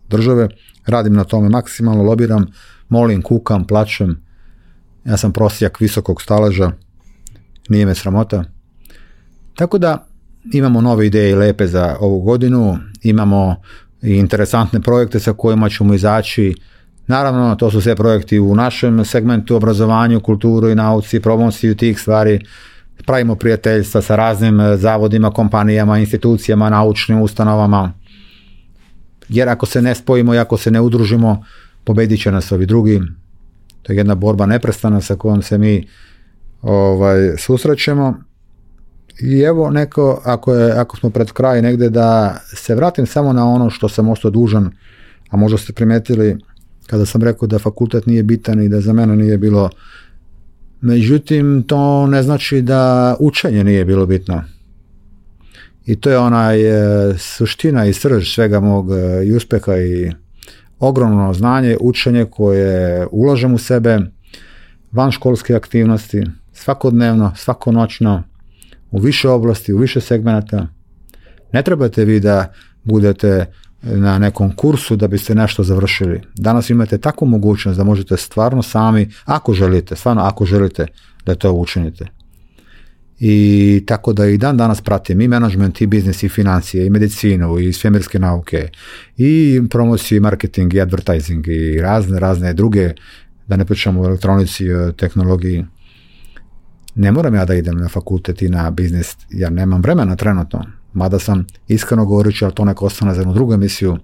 države. Radim na tome maksimalno, lobiram, molim, kukam, plačem. Ja sam prosjak visokog staleža, nije me sramota. Tako da imamo nove ideje i lepe za ovu godinu, imamo i interesantne projekte sa kojima ćemo izaći. Naravno, to su sve projekti u našem segmentu obrazovanju, kulturu i nauci, promociju tih stvari. Pravimo prijateljstva sa raznim e, zavodima, kompanijama, institucijama, naučnim ustanovama. Jer ako se ne spojimo i ako se ne udružimo, pobedit će nas ovi drugi. To je jedna borba neprestana sa kojom se mi ovaj, susrećemo i evo neko, ako, je, ako smo pred kraj negdje da se vratim samo na ono što sam ostao dužan, a možda ste primetili kada sam rekao da fakultet nije bitan i da za mene nije bilo Međutim, to ne znači da učenje nije bilo bitno. I to je onaj e, suština i srž svega mog e, i uspjeha i ogromno znanje, učenje koje ulažem u sebe, van školske aktivnosti, svakodnevno, svakonoćno, u više oblasti, u više segmenata. Ne trebate vi da budete na nekom kursu da biste nešto završili. Danas imate takvu mogućnost da možete stvarno sami, ako želite, stvarno ako želite da to učinite. I tako da i dan danas pratim i management, i biznis, i financije, i medicinu, i svemirske nauke, i promociju, i marketing, i advertising, i razne, razne druge, da ne pričamo o elektronici, o tehnologiji. Ne moram ja da idem na fakultet i na biznis, ja nemam vremena trenutno. Mada sam, iskreno govoreći, ali to neko ostane za jednu drugu emisiju,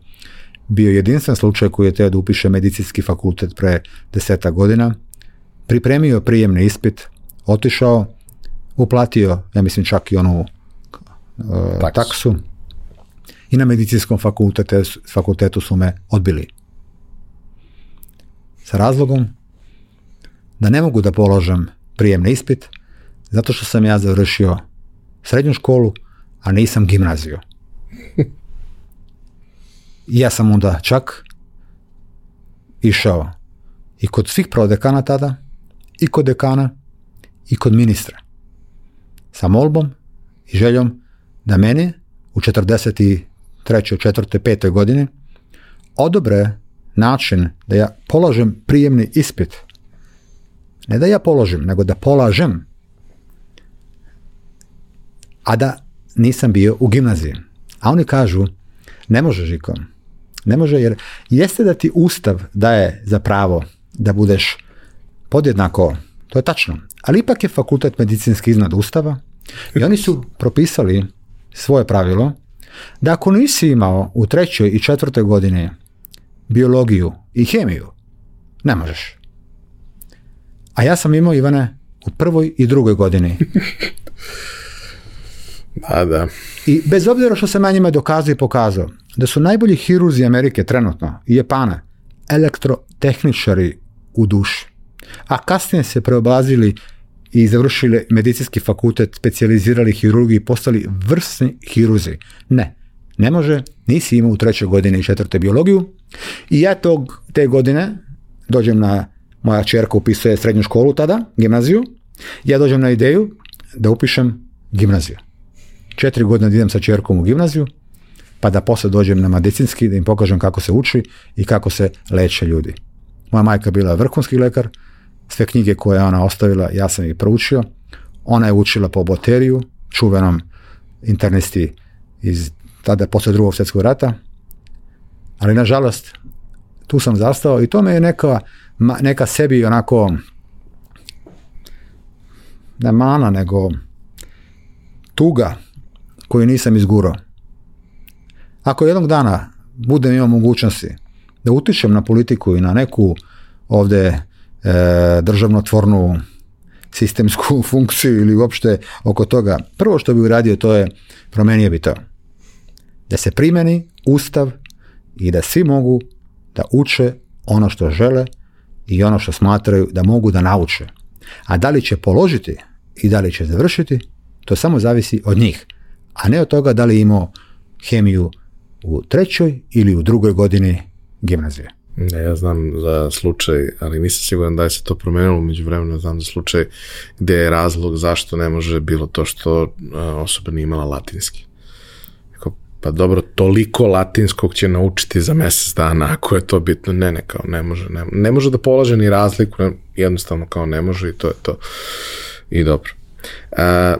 bio jedinstven slučaj koji je teo da upiše medicinski fakultet pre deseta godina, pripremio prijemni ispit, otišao, uplatio, ja mislim čak i onu uh, taksu i na medicinskom fakultetu, fakultetu su me odbili. Sa razlogom da ne mogu da položem prijemni ispit, zato što sam ja završio srednju školu, a nisam gimnaziju. ja sam onda čak išao i kod svih prodekana tada, i kod dekana, i kod ministra. Sa molbom i željom da meni u 43. 4. 5. godini odobre način da ja polažem prijemni ispit. Ne da ja položim, nego da polažem. A da nisam bio u gimnaziji. A oni kažu, ne može Žiko, ne može jer jeste da ti ustav daje za pravo da budeš podjednako, to je tačno, ali ipak je fakultet medicinski iznad ustava i oni su propisali svoje pravilo da ako nisi imao u trećoj i četvrtoj godini biologiju i hemiju, ne možeš. A ja sam imao, Ivane, u prvoj i drugoj godini Da, da. I bez obzira što sam ja njima dokazao i pokazao da su najbolji hirurzi Amerike trenutno i Japana elektrotehničari u duši. A kasnije se preobrazili i završili medicinski fakultet, specijalizirali hirurgi i postali vrsni hiruzi. Ne, ne može, nisi imao u trećoj godini i četvrte biologiju. I ja tog, te godine dođem na, moja čerka upisuje srednju školu tada, gimnaziju, ja dođem na ideju da upišem gimnaziju četiri godine da idem sa čerkom u gimnaziju, pa da poslije dođem na medicinski, da im pokažem kako se uči i kako se leče ljudi. Moja majka bila vrhunski lekar, sve knjige koje je ona ostavila, ja sam ih proučio. Ona je učila po boteriju, čuvenom internisti iz tada poslije drugog svjetskog rata, ali nažalost tu sam zastao i to me je neka, neka sebi onako ne mana, nego tuga koju nisam izgurao. Ako jednog dana budem imao mogućnosti da utičem na politiku i na neku ovdje e, državnotvornu sistemsku funkciju ili uopšte oko toga, prvo što bi uradio to je promenio bi to. Da se primeni ustav i da svi mogu da uče ono što žele i ono što smatraju da mogu da nauče. A da li će položiti i da li će završiti, to samo zavisi od njih, a ne od toga da li imao hemiju u trećoj ili u drugoj godini gimnazije. Ne, ja znam za slučaj, ali nisam siguran da je se to promenilo među vremenu, znam za slučaj gdje je razlog zašto ne može bilo to što osoba nije imala latinski. Pa dobro, toliko latinskog će naučiti za mjesec dana, ako je to bitno. Ne, ne, kao ne može. Ne, ne može da polaže ni razliku, jednostavno kao ne može i to je to. I dobro. A,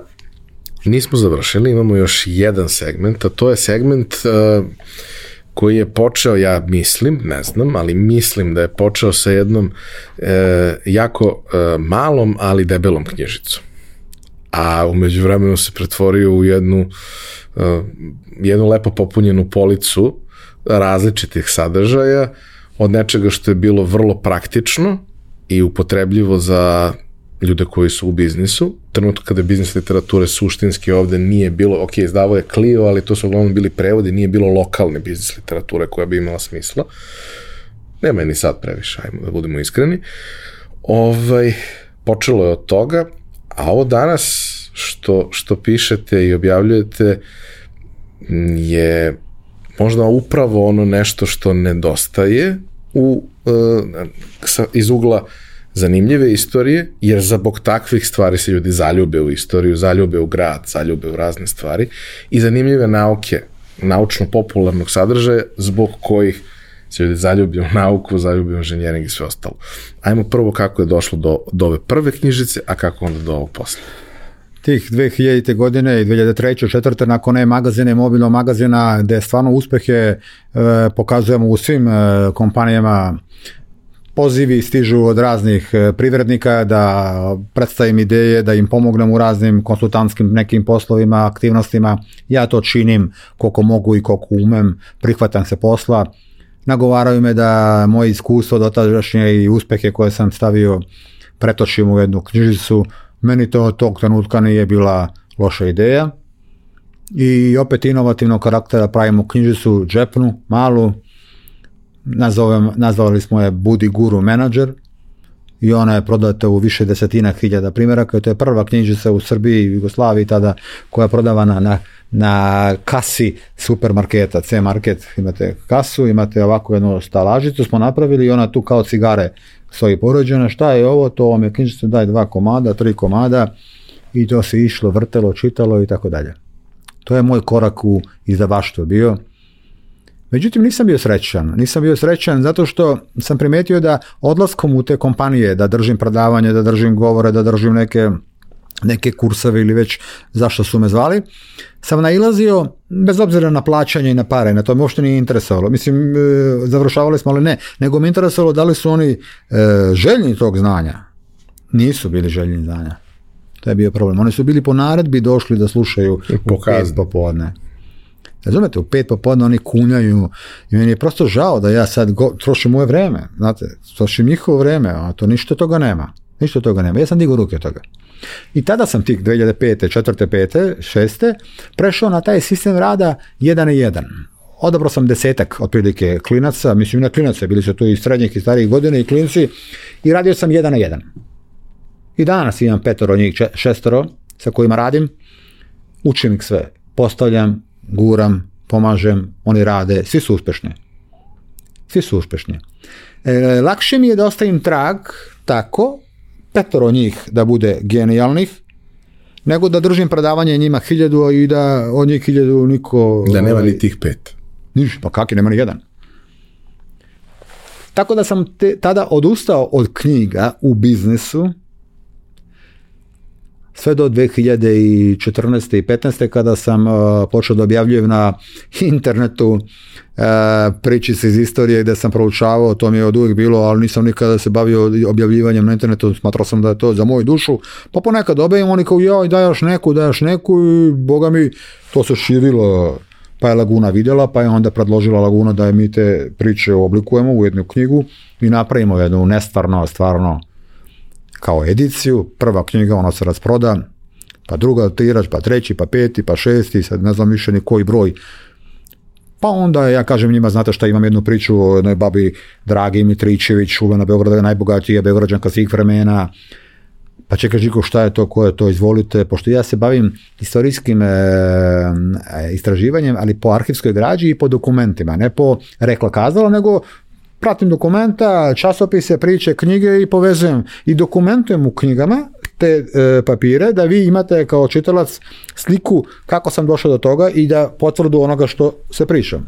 nismo završili, imamo još jedan segment, a to je segment koji je počeo, ja mislim, ne znam, ali mislim da je počeo sa jednom e, jako e, malom, ali debelom knjižicom. A umeđu vremenu se pretvorio u jednu, e, jednu lepo popunjenu policu različitih sadržaja od nečega što je bilo vrlo praktično i upotrebljivo za ljude koji su u biznisu. Trenutno kada biznis literature suštinski ovde nije bilo, ok, izdavo je Clio, ali to su uglavnom bili prevodi, nije bilo lokalne biznis literature koja bi imala smisla. Nema je ni sad previše, ajmo da budemo iskreni. Ovaj, počelo je od toga, a ovo danas što, što pišete i objavljujete je možda upravo ono nešto što nedostaje u, sa, iz ugla zanimljive istorije, jer za bog takvih stvari se ljudi zaljube u istoriju, zaljube u grad, zaljube u razne stvari i zanimljive nauke, naučno-popularnog sadržaja, zbog kojih se ljudi zaljubi u nauku, zaljubi u inženjering i sve ostalo. Ajmo prvo kako je došlo do, do ove prve knjižice, a kako onda do ovog posle tih 2000. godine i 2003. četvrte nakon e magazine mobilnog magazina gdje stvarno uspjehe e, pokazujemo u svim e, kompanijama pozivi stižu od raznih e, privrednika da predstavim ideje, da im pomognem u raznim konsultantskim nekim poslovima, aktivnostima. Ja to činim koliko mogu i koliko umem, prihvatam se posla. Nagovaraju me da moje iskustvo dotadašnje i uspjehe koje sam stavio pretočim u jednu knjižicu. Meni to tog trenutka nije bila loša ideja. I opet inovativnog karaktera pravimo knjižicu džepnu, malu, nazovem, nazvali smo je Budi Guru Manager i ona je prodata u više desetina hiljada primjeraka. To je prva knjižica u Srbiji i Jugoslaviji tada koja je prodavana na, na kasi supermarketa, C market, imate kasu, imate ovako jednu stalažicu smo napravili i ona tu kao cigare stoji poređena. Šta je ovo? To vam je knjižica, daj dva komada, tri komada i to se išlo, vrtelo, čitalo i tako dalje. To je moj korak u izdavaštvo bio Međutim, nisam bio srećan. Nisam bio srećan zato što sam primetio da odlaskom u te kompanije, da držim predavanje, da držim govore, da držim neke neke kurseve ili već zašto su me zvali, sam nailazio, bez obzira na plaćanje i na pare, na to me uopšte nije interesovalo. Mislim, e, završavali smo, ali ne, nego me interesovalo da li su oni e, željni tog znanja. Nisu bili željni znanja. To je bio problem. Oni su bili po naredbi došli da slušaju u popodne. Razumete, u pet popodne oni kunjaju i meni je prosto žao da ja sad go, trošim moje vreme, znate, trošim njihovo vreme, a to ništa toga nema. Ništa toga nema. Ja sam digao ruke od toga. I tada sam tih 2005. 4. 5. 6. prešao na taj sistem rada jedan na jedan. Odabrao sam desetak otprilike klinaca, mislim na klinaca, bili su tu i srednjih i starijih godina i klinci i radio sam jedan na jedan. I danas imam petoro njih, šestoro sa kojima radim, učim ih sve, postavljam, guram, pomažem, oni rade, svi su uspešni. Svi su uspešni. E, lakše mi je da ostavim trag tako, petoro njih da bude genijalnih, nego da držim predavanje njima hiljadu i da od njih hiljadu niko... Da nema ni tih pet. Niš, pa kak nema ni jedan. Tako da sam tada odustao od knjiga u biznisu sve do 2014. i 15. kada sam uh, počeo da objavljujem na internetu uh, pričice iz istorije gde sam proučavao, to mi je od uvijek bilo, ali nisam nikada se bavio objavljivanjem na internetu, smatrao sam da je to za moju dušu, pa ponekad objavim oni kao joj daj još neku, daj još neku i boga mi to se širilo pa je Laguna vidjela, pa je onda predložila Laguna da mi te priče oblikujemo u jednu knjigu i napravimo jednu nestvarno, stvarno kao ediciju, prva knjiga ona se rasproda, pa druga tirač, pa treći, pa peti, pa šesti, sad ne znam više ni koji broj. Pa onda ja kažem njima, znate šta, imam jednu priču o jednoj babi Dragi Mitričević, čuvena Beograda, najbogatija Beograđanka svih vremena, pa čekaj Žiko šta je to, ko je to, izvolite, pošto ja se bavim istorijskim e, e istraživanjem, ali po arhivskoj građi i po dokumentima, ne po rekla kazala, nego pratim dokumenta, časopise, priče, knjige i povezujem i dokumentujem u knjigama te e, papire da vi imate kao čitalac sliku kako sam došao do toga i da potvrdu onoga što se priča.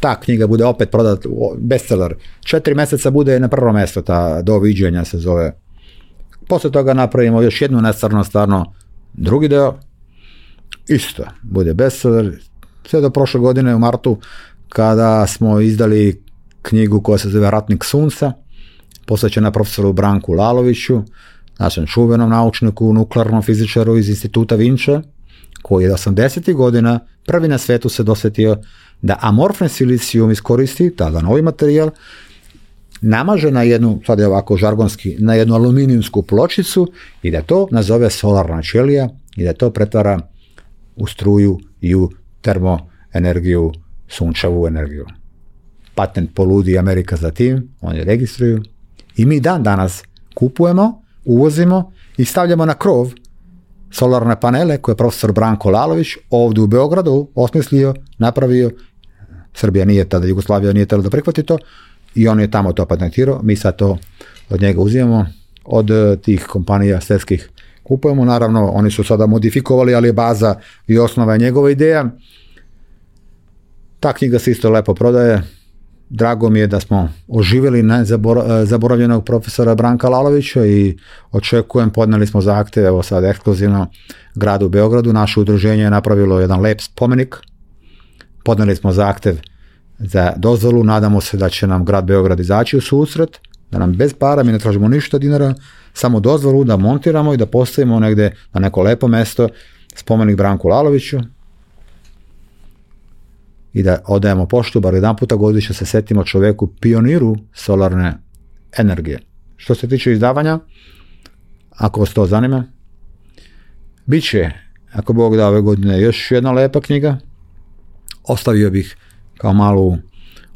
Ta knjiga bude opet prodat bestseller. Četiri meseca bude na prvo mesto, ta doviđenja se zove. Posle toga napravimo još jednu nestvarno stvarno drugi deo. Isto, bude bestseller. Sve do prošle godine u martu kada smo izdali knjigu koja se zove Ratnik sunca, posvećena profesoru Branku Laloviću, našem čuvenom naučniku, nuklearnom fizičaru iz instituta Vinče, koji je 80. godina prvi na svetu se dosvetio da amorfni silicijum iskoristi, tada novi materijal, namaže na jednu, sad je ovako žargonski, na jednu aluminijumsku pločicu i da to nazove solarna ćelija i da to pretvara u struju i u termoenergiju, sunčevu energiju patent poludi Amerika za tim, oni registruju i mi dan danas kupujemo, uvozimo i stavljamo na krov solarne panele koje je profesor Branko Lalović ovdje u Beogradu osmislio, napravio, Srbija nije tada, Jugoslavija nije tada da prihvati to i on je tamo to patentirao, mi sad to od njega uzimamo, od eh, tih kompanija svjetskih kupujemo, naravno oni su sada modifikovali, ali je baza i osnova je njegova ideja. Ta knjiga se isto lepo prodaje, Drago mi je da smo oživjeli zaboravljenog profesora Branka Lalovića i očekujem, podneli smo zahtjev, evo sad ekskluzivno gradu Beogradu, naše udruženje je napravilo jedan lep spomenik, podneli smo zahtjev za dozvolu, nadamo se da će nam grad Beograd izaći u susret, da nam bez para, mi ne tražimo ništa dinara, samo dozvolu da montiramo i da postavimo negdje na neko lepo mesto spomenik Branku Laloviću, i da odajemo poštu, bar jedan puta godišnje se setimo čoveku pioniru solarne energije. Što se tiče izdavanja, ako vas to zanima, bit će, ako Bog da ove godine, još jedna lepa knjiga. Ostavio bih kao malu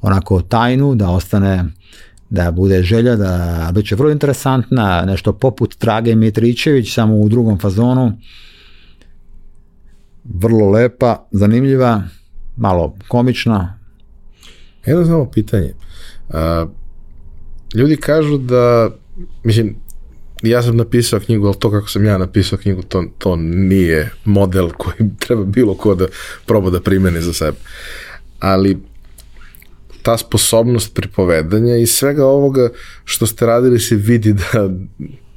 onako tajnu, da ostane da bude želja, da bit će vrlo interesantna, nešto poput Trage Mitričević, samo u drugom fazonu. Vrlo lepa, zanimljiva, malo komična. Jedno samo pitanje. A, ljudi kažu da, mislim, ja sam napisao knjigu, ali to kako sam ja napisao knjigu, to, to nije model koji treba bilo ko da proba da primeni za sebe. Ali ta sposobnost pripovedanja i svega ovoga što ste radili se vidi da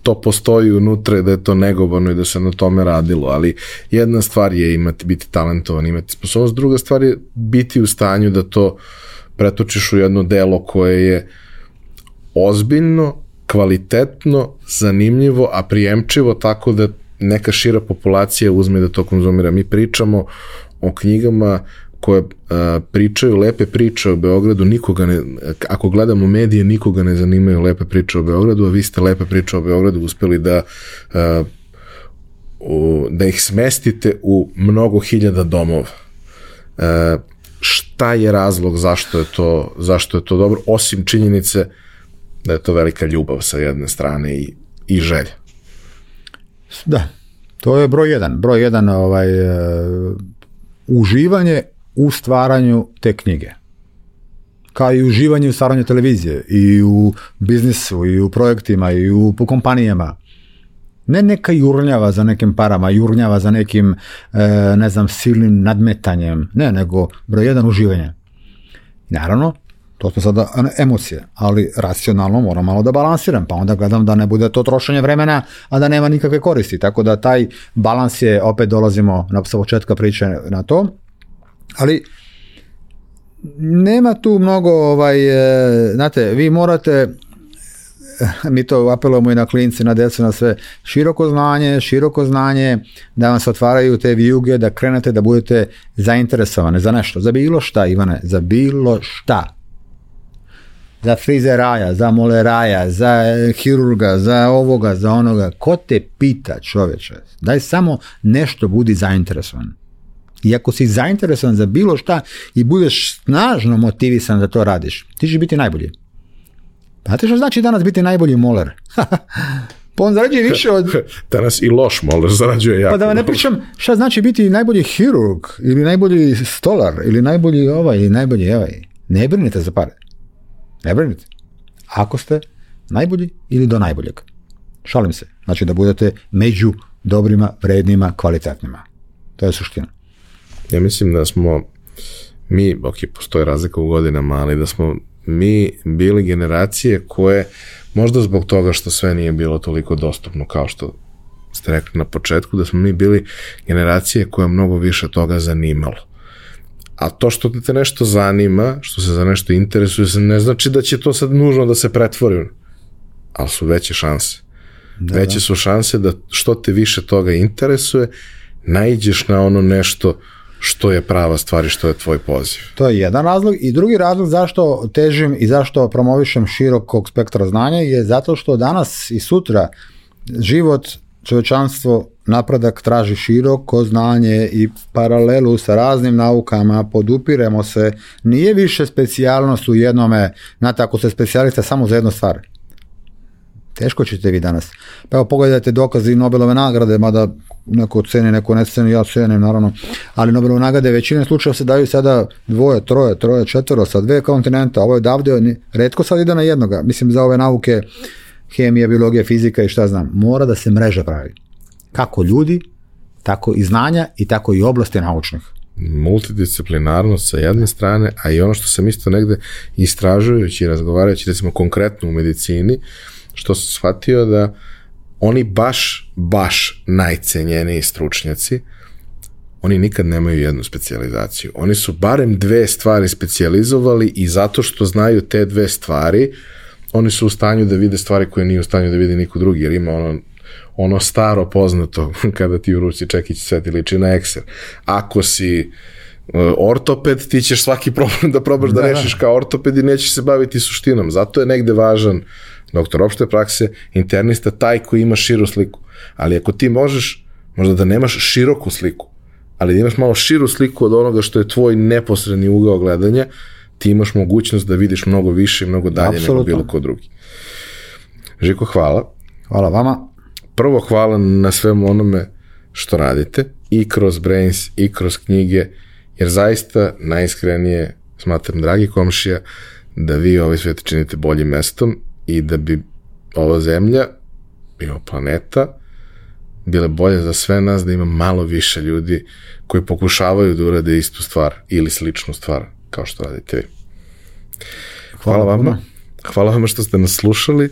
to postoji unutra da je to negovano i da se na tome radilo, ali jedna stvar je imati, biti talentovan, imati sposobnost, druga stvar je biti u stanju da to pretočiš u jedno delo koje je ozbiljno, kvalitetno, zanimljivo, a prijemčivo tako da neka šira populacija uzme da to konzumira. Mi pričamo o knjigama koje uh, pričaju lepe priče o Beogradu, nikoga ne, ako gledamo medije, nikoga ne zanimaju lepe priče o Beogradu, a vi ste lepe priče o Beogradu uspeli da u, da ih smestite u mnogo hiljada domova. Uh, šta je razlog zašto je to zašto je to dobro osim činjenice da je to velika ljubav sa jedne strane i, i želja. Da, to je broj jedan. Broj jedan ovaj, uh, uživanje u stvaranju te knjige. Kao i uživanje u stvaranju televizije i u biznisu i u projektima i u, u kompanijama. Ne neka jurnjava za nekim parama, jurnjava za nekim, e, ne znam, silnim nadmetanjem. Ne, nego broj jedan uživanje. Naravno, To su sada emocije, ali racionalno moram malo da balansiram, pa onda gledam da ne bude to trošenje vremena, a da nema nikakve koristi. Tako da taj balans je, opet dolazimo na početka priče na to, ali nema tu mnogo, ovaj, e, znate, vi morate mi to apelujemo i na klinci, na djecu, na sve, široko znanje, široko znanje, da vam se otvaraju te vijuge, da krenete, da budete zainteresovani za nešto, za bilo šta, Ivane, za bilo šta. Za frizeraja, za moleraja, za hirurga, za ovoga, za onoga. Ko te pita čoveče? Daj samo nešto budi zainteresovan. I ako si zainteresovan za bilo šta i budeš snažno motivisan da to radiš, ti ćeš biti najbolji. Znate što znači danas biti najbolji moler? pa on zarađuje više od... danas i loš moler zarađuje jako. Pa da vam ne pričam šta znači biti najbolji hirurg ili najbolji stolar ili najbolji ovaj ili najbolji ovaj. Ne brinite za pare. Ne brinite. Ako ste najbolji ili do najboljeg. Šalim se. Znači da budete među dobrima, vrednima, kvalitetnima. To je suština. Ja mislim da smo mi, ok, postoji razlika u godinama, ali da smo mi bili generacije koje, možda zbog toga što sve nije bilo toliko dostupno kao što ste rekli na početku, da smo mi bili generacije koja mnogo više toga zanimalo. A to što te nešto zanima, što se za nešto interesuje, ne znači da će to sad nužno da se pretvori. Ali su veće šanse. Da, veće da. su šanse da što te više toga interesuje, naiđeš na ono nešto što je prava stvar i što je tvoj poziv. To je jedan razlog i drugi razlog zašto težim i zašto promovišem širokog spektra znanja je zato što danas i sutra život, čovečanstvo, napredak traži široko znanje i paralelu sa raznim naukama, podupiremo se, nije više specijalnost u jednome, znate, ako ste specijalista samo za jednu stvar, Teško ćete vi danas. Pa evo pogledajte dokazi Nobelove nagrade, mada neko ceni, neko ne ceni, ja cenim naravno, ali Nobelove nagrade većine slučajeva se daju sada dvoje, troje, troje, četvero, sa dve kontinenta, ovo je davde, redko sad ide na jednoga, mislim za ove nauke, hemija, biologija, fizika i šta znam, mora da se mreža pravi. Kako ljudi, tako i znanja i tako i oblasti naučnih. Multidisciplinarnost sa jedne strane, a i ono što sam isto negde istražujući i razgovarajući recimo konkretno u medicini, što sam shvatio da oni baš, baš najcenjeniji stručnjaci, oni nikad nemaju jednu specijalizaciju. Oni su barem dve stvari specijalizovali i zato što znaju te dve stvari, oni su u stanju da vide stvari koje nije u stanju da vide niko drugi, jer ima ono, ono staro poznato kada ti u ruci čekić sveti liči na Excel. Ako si uh, ortoped, ti ćeš svaki problem da probaš da, da, da rešiš kao ortoped i nećeš se baviti suštinom. Zato je negde važan doktor opšte prakse, internista, taj koji ima širu sliku. Ali ako ti možeš, možda da nemaš široku sliku, ali da imaš malo širu sliku od onoga što je tvoj neposredni ugao gledanja, ti imaš mogućnost da vidiš mnogo više i mnogo dalje Absolutno. nego bilo ko drugi. Žiko, hvala. Hvala vama. Prvo hvala na svemu onome što radite i kroz Brains i kroz knjige, jer zaista najiskrenije smatram, dragi komšija, da vi ovaj svet činite boljim mestom i da bi ova zemlja i ova planeta bile bolje za sve nas, da ima malo više ljudi koji pokušavaju da urade istu stvar ili sličnu stvar kao što radite vi. Hvala, Hvala vama. Hvala vam što ste nas slušali.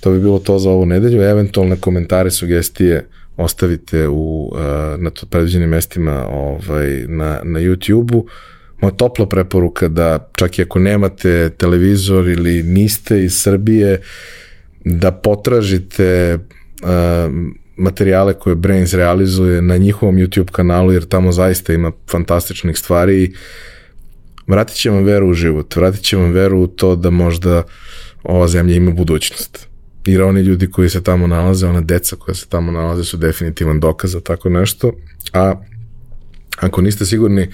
To bi bilo to za ovu nedelju. Eventualne komentare, sugestije ostavite u, eh, na to predviđenim mestima ovaj, na, na YouTube-u moja topla preporuka da čak i ako nemate televizor ili niste iz Srbije, da potražite uh, materijale koje Brains realizuje na njihovom YouTube kanalu, jer tamo zaista ima fantastičnih stvari i vratit će vam veru u život, vratit će vam veru u to da možda ova zemlja ima budućnost. Jer oni ljudi koji se tamo nalaze, ona deca koja se tamo nalaze su definitivan dokaz za tako nešto, a ako niste sigurni e,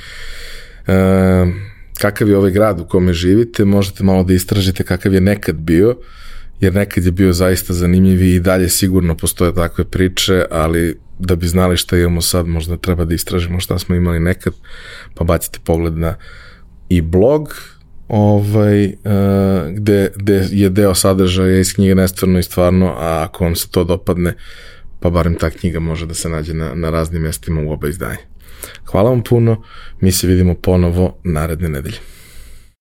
kakav je ovaj grad u kome živite, možete malo da istražite kakav je nekad bio, jer nekad je bio zaista zanimljiv i dalje sigurno postoje takve priče, ali da bi znali šta imamo sad, možda treba da istražimo šta smo imali nekad, pa bacite pogled na i blog, ovaj, uh, gde, gde je deo sadržaja iz knjige Nestvarno i stvarno, a ako vam se to dopadne, pa barem ta knjiga može da se nađe na, na raznim mestima u oba izdanja. Hvala vam puno, mi se vidimo ponovo naredne nedelje.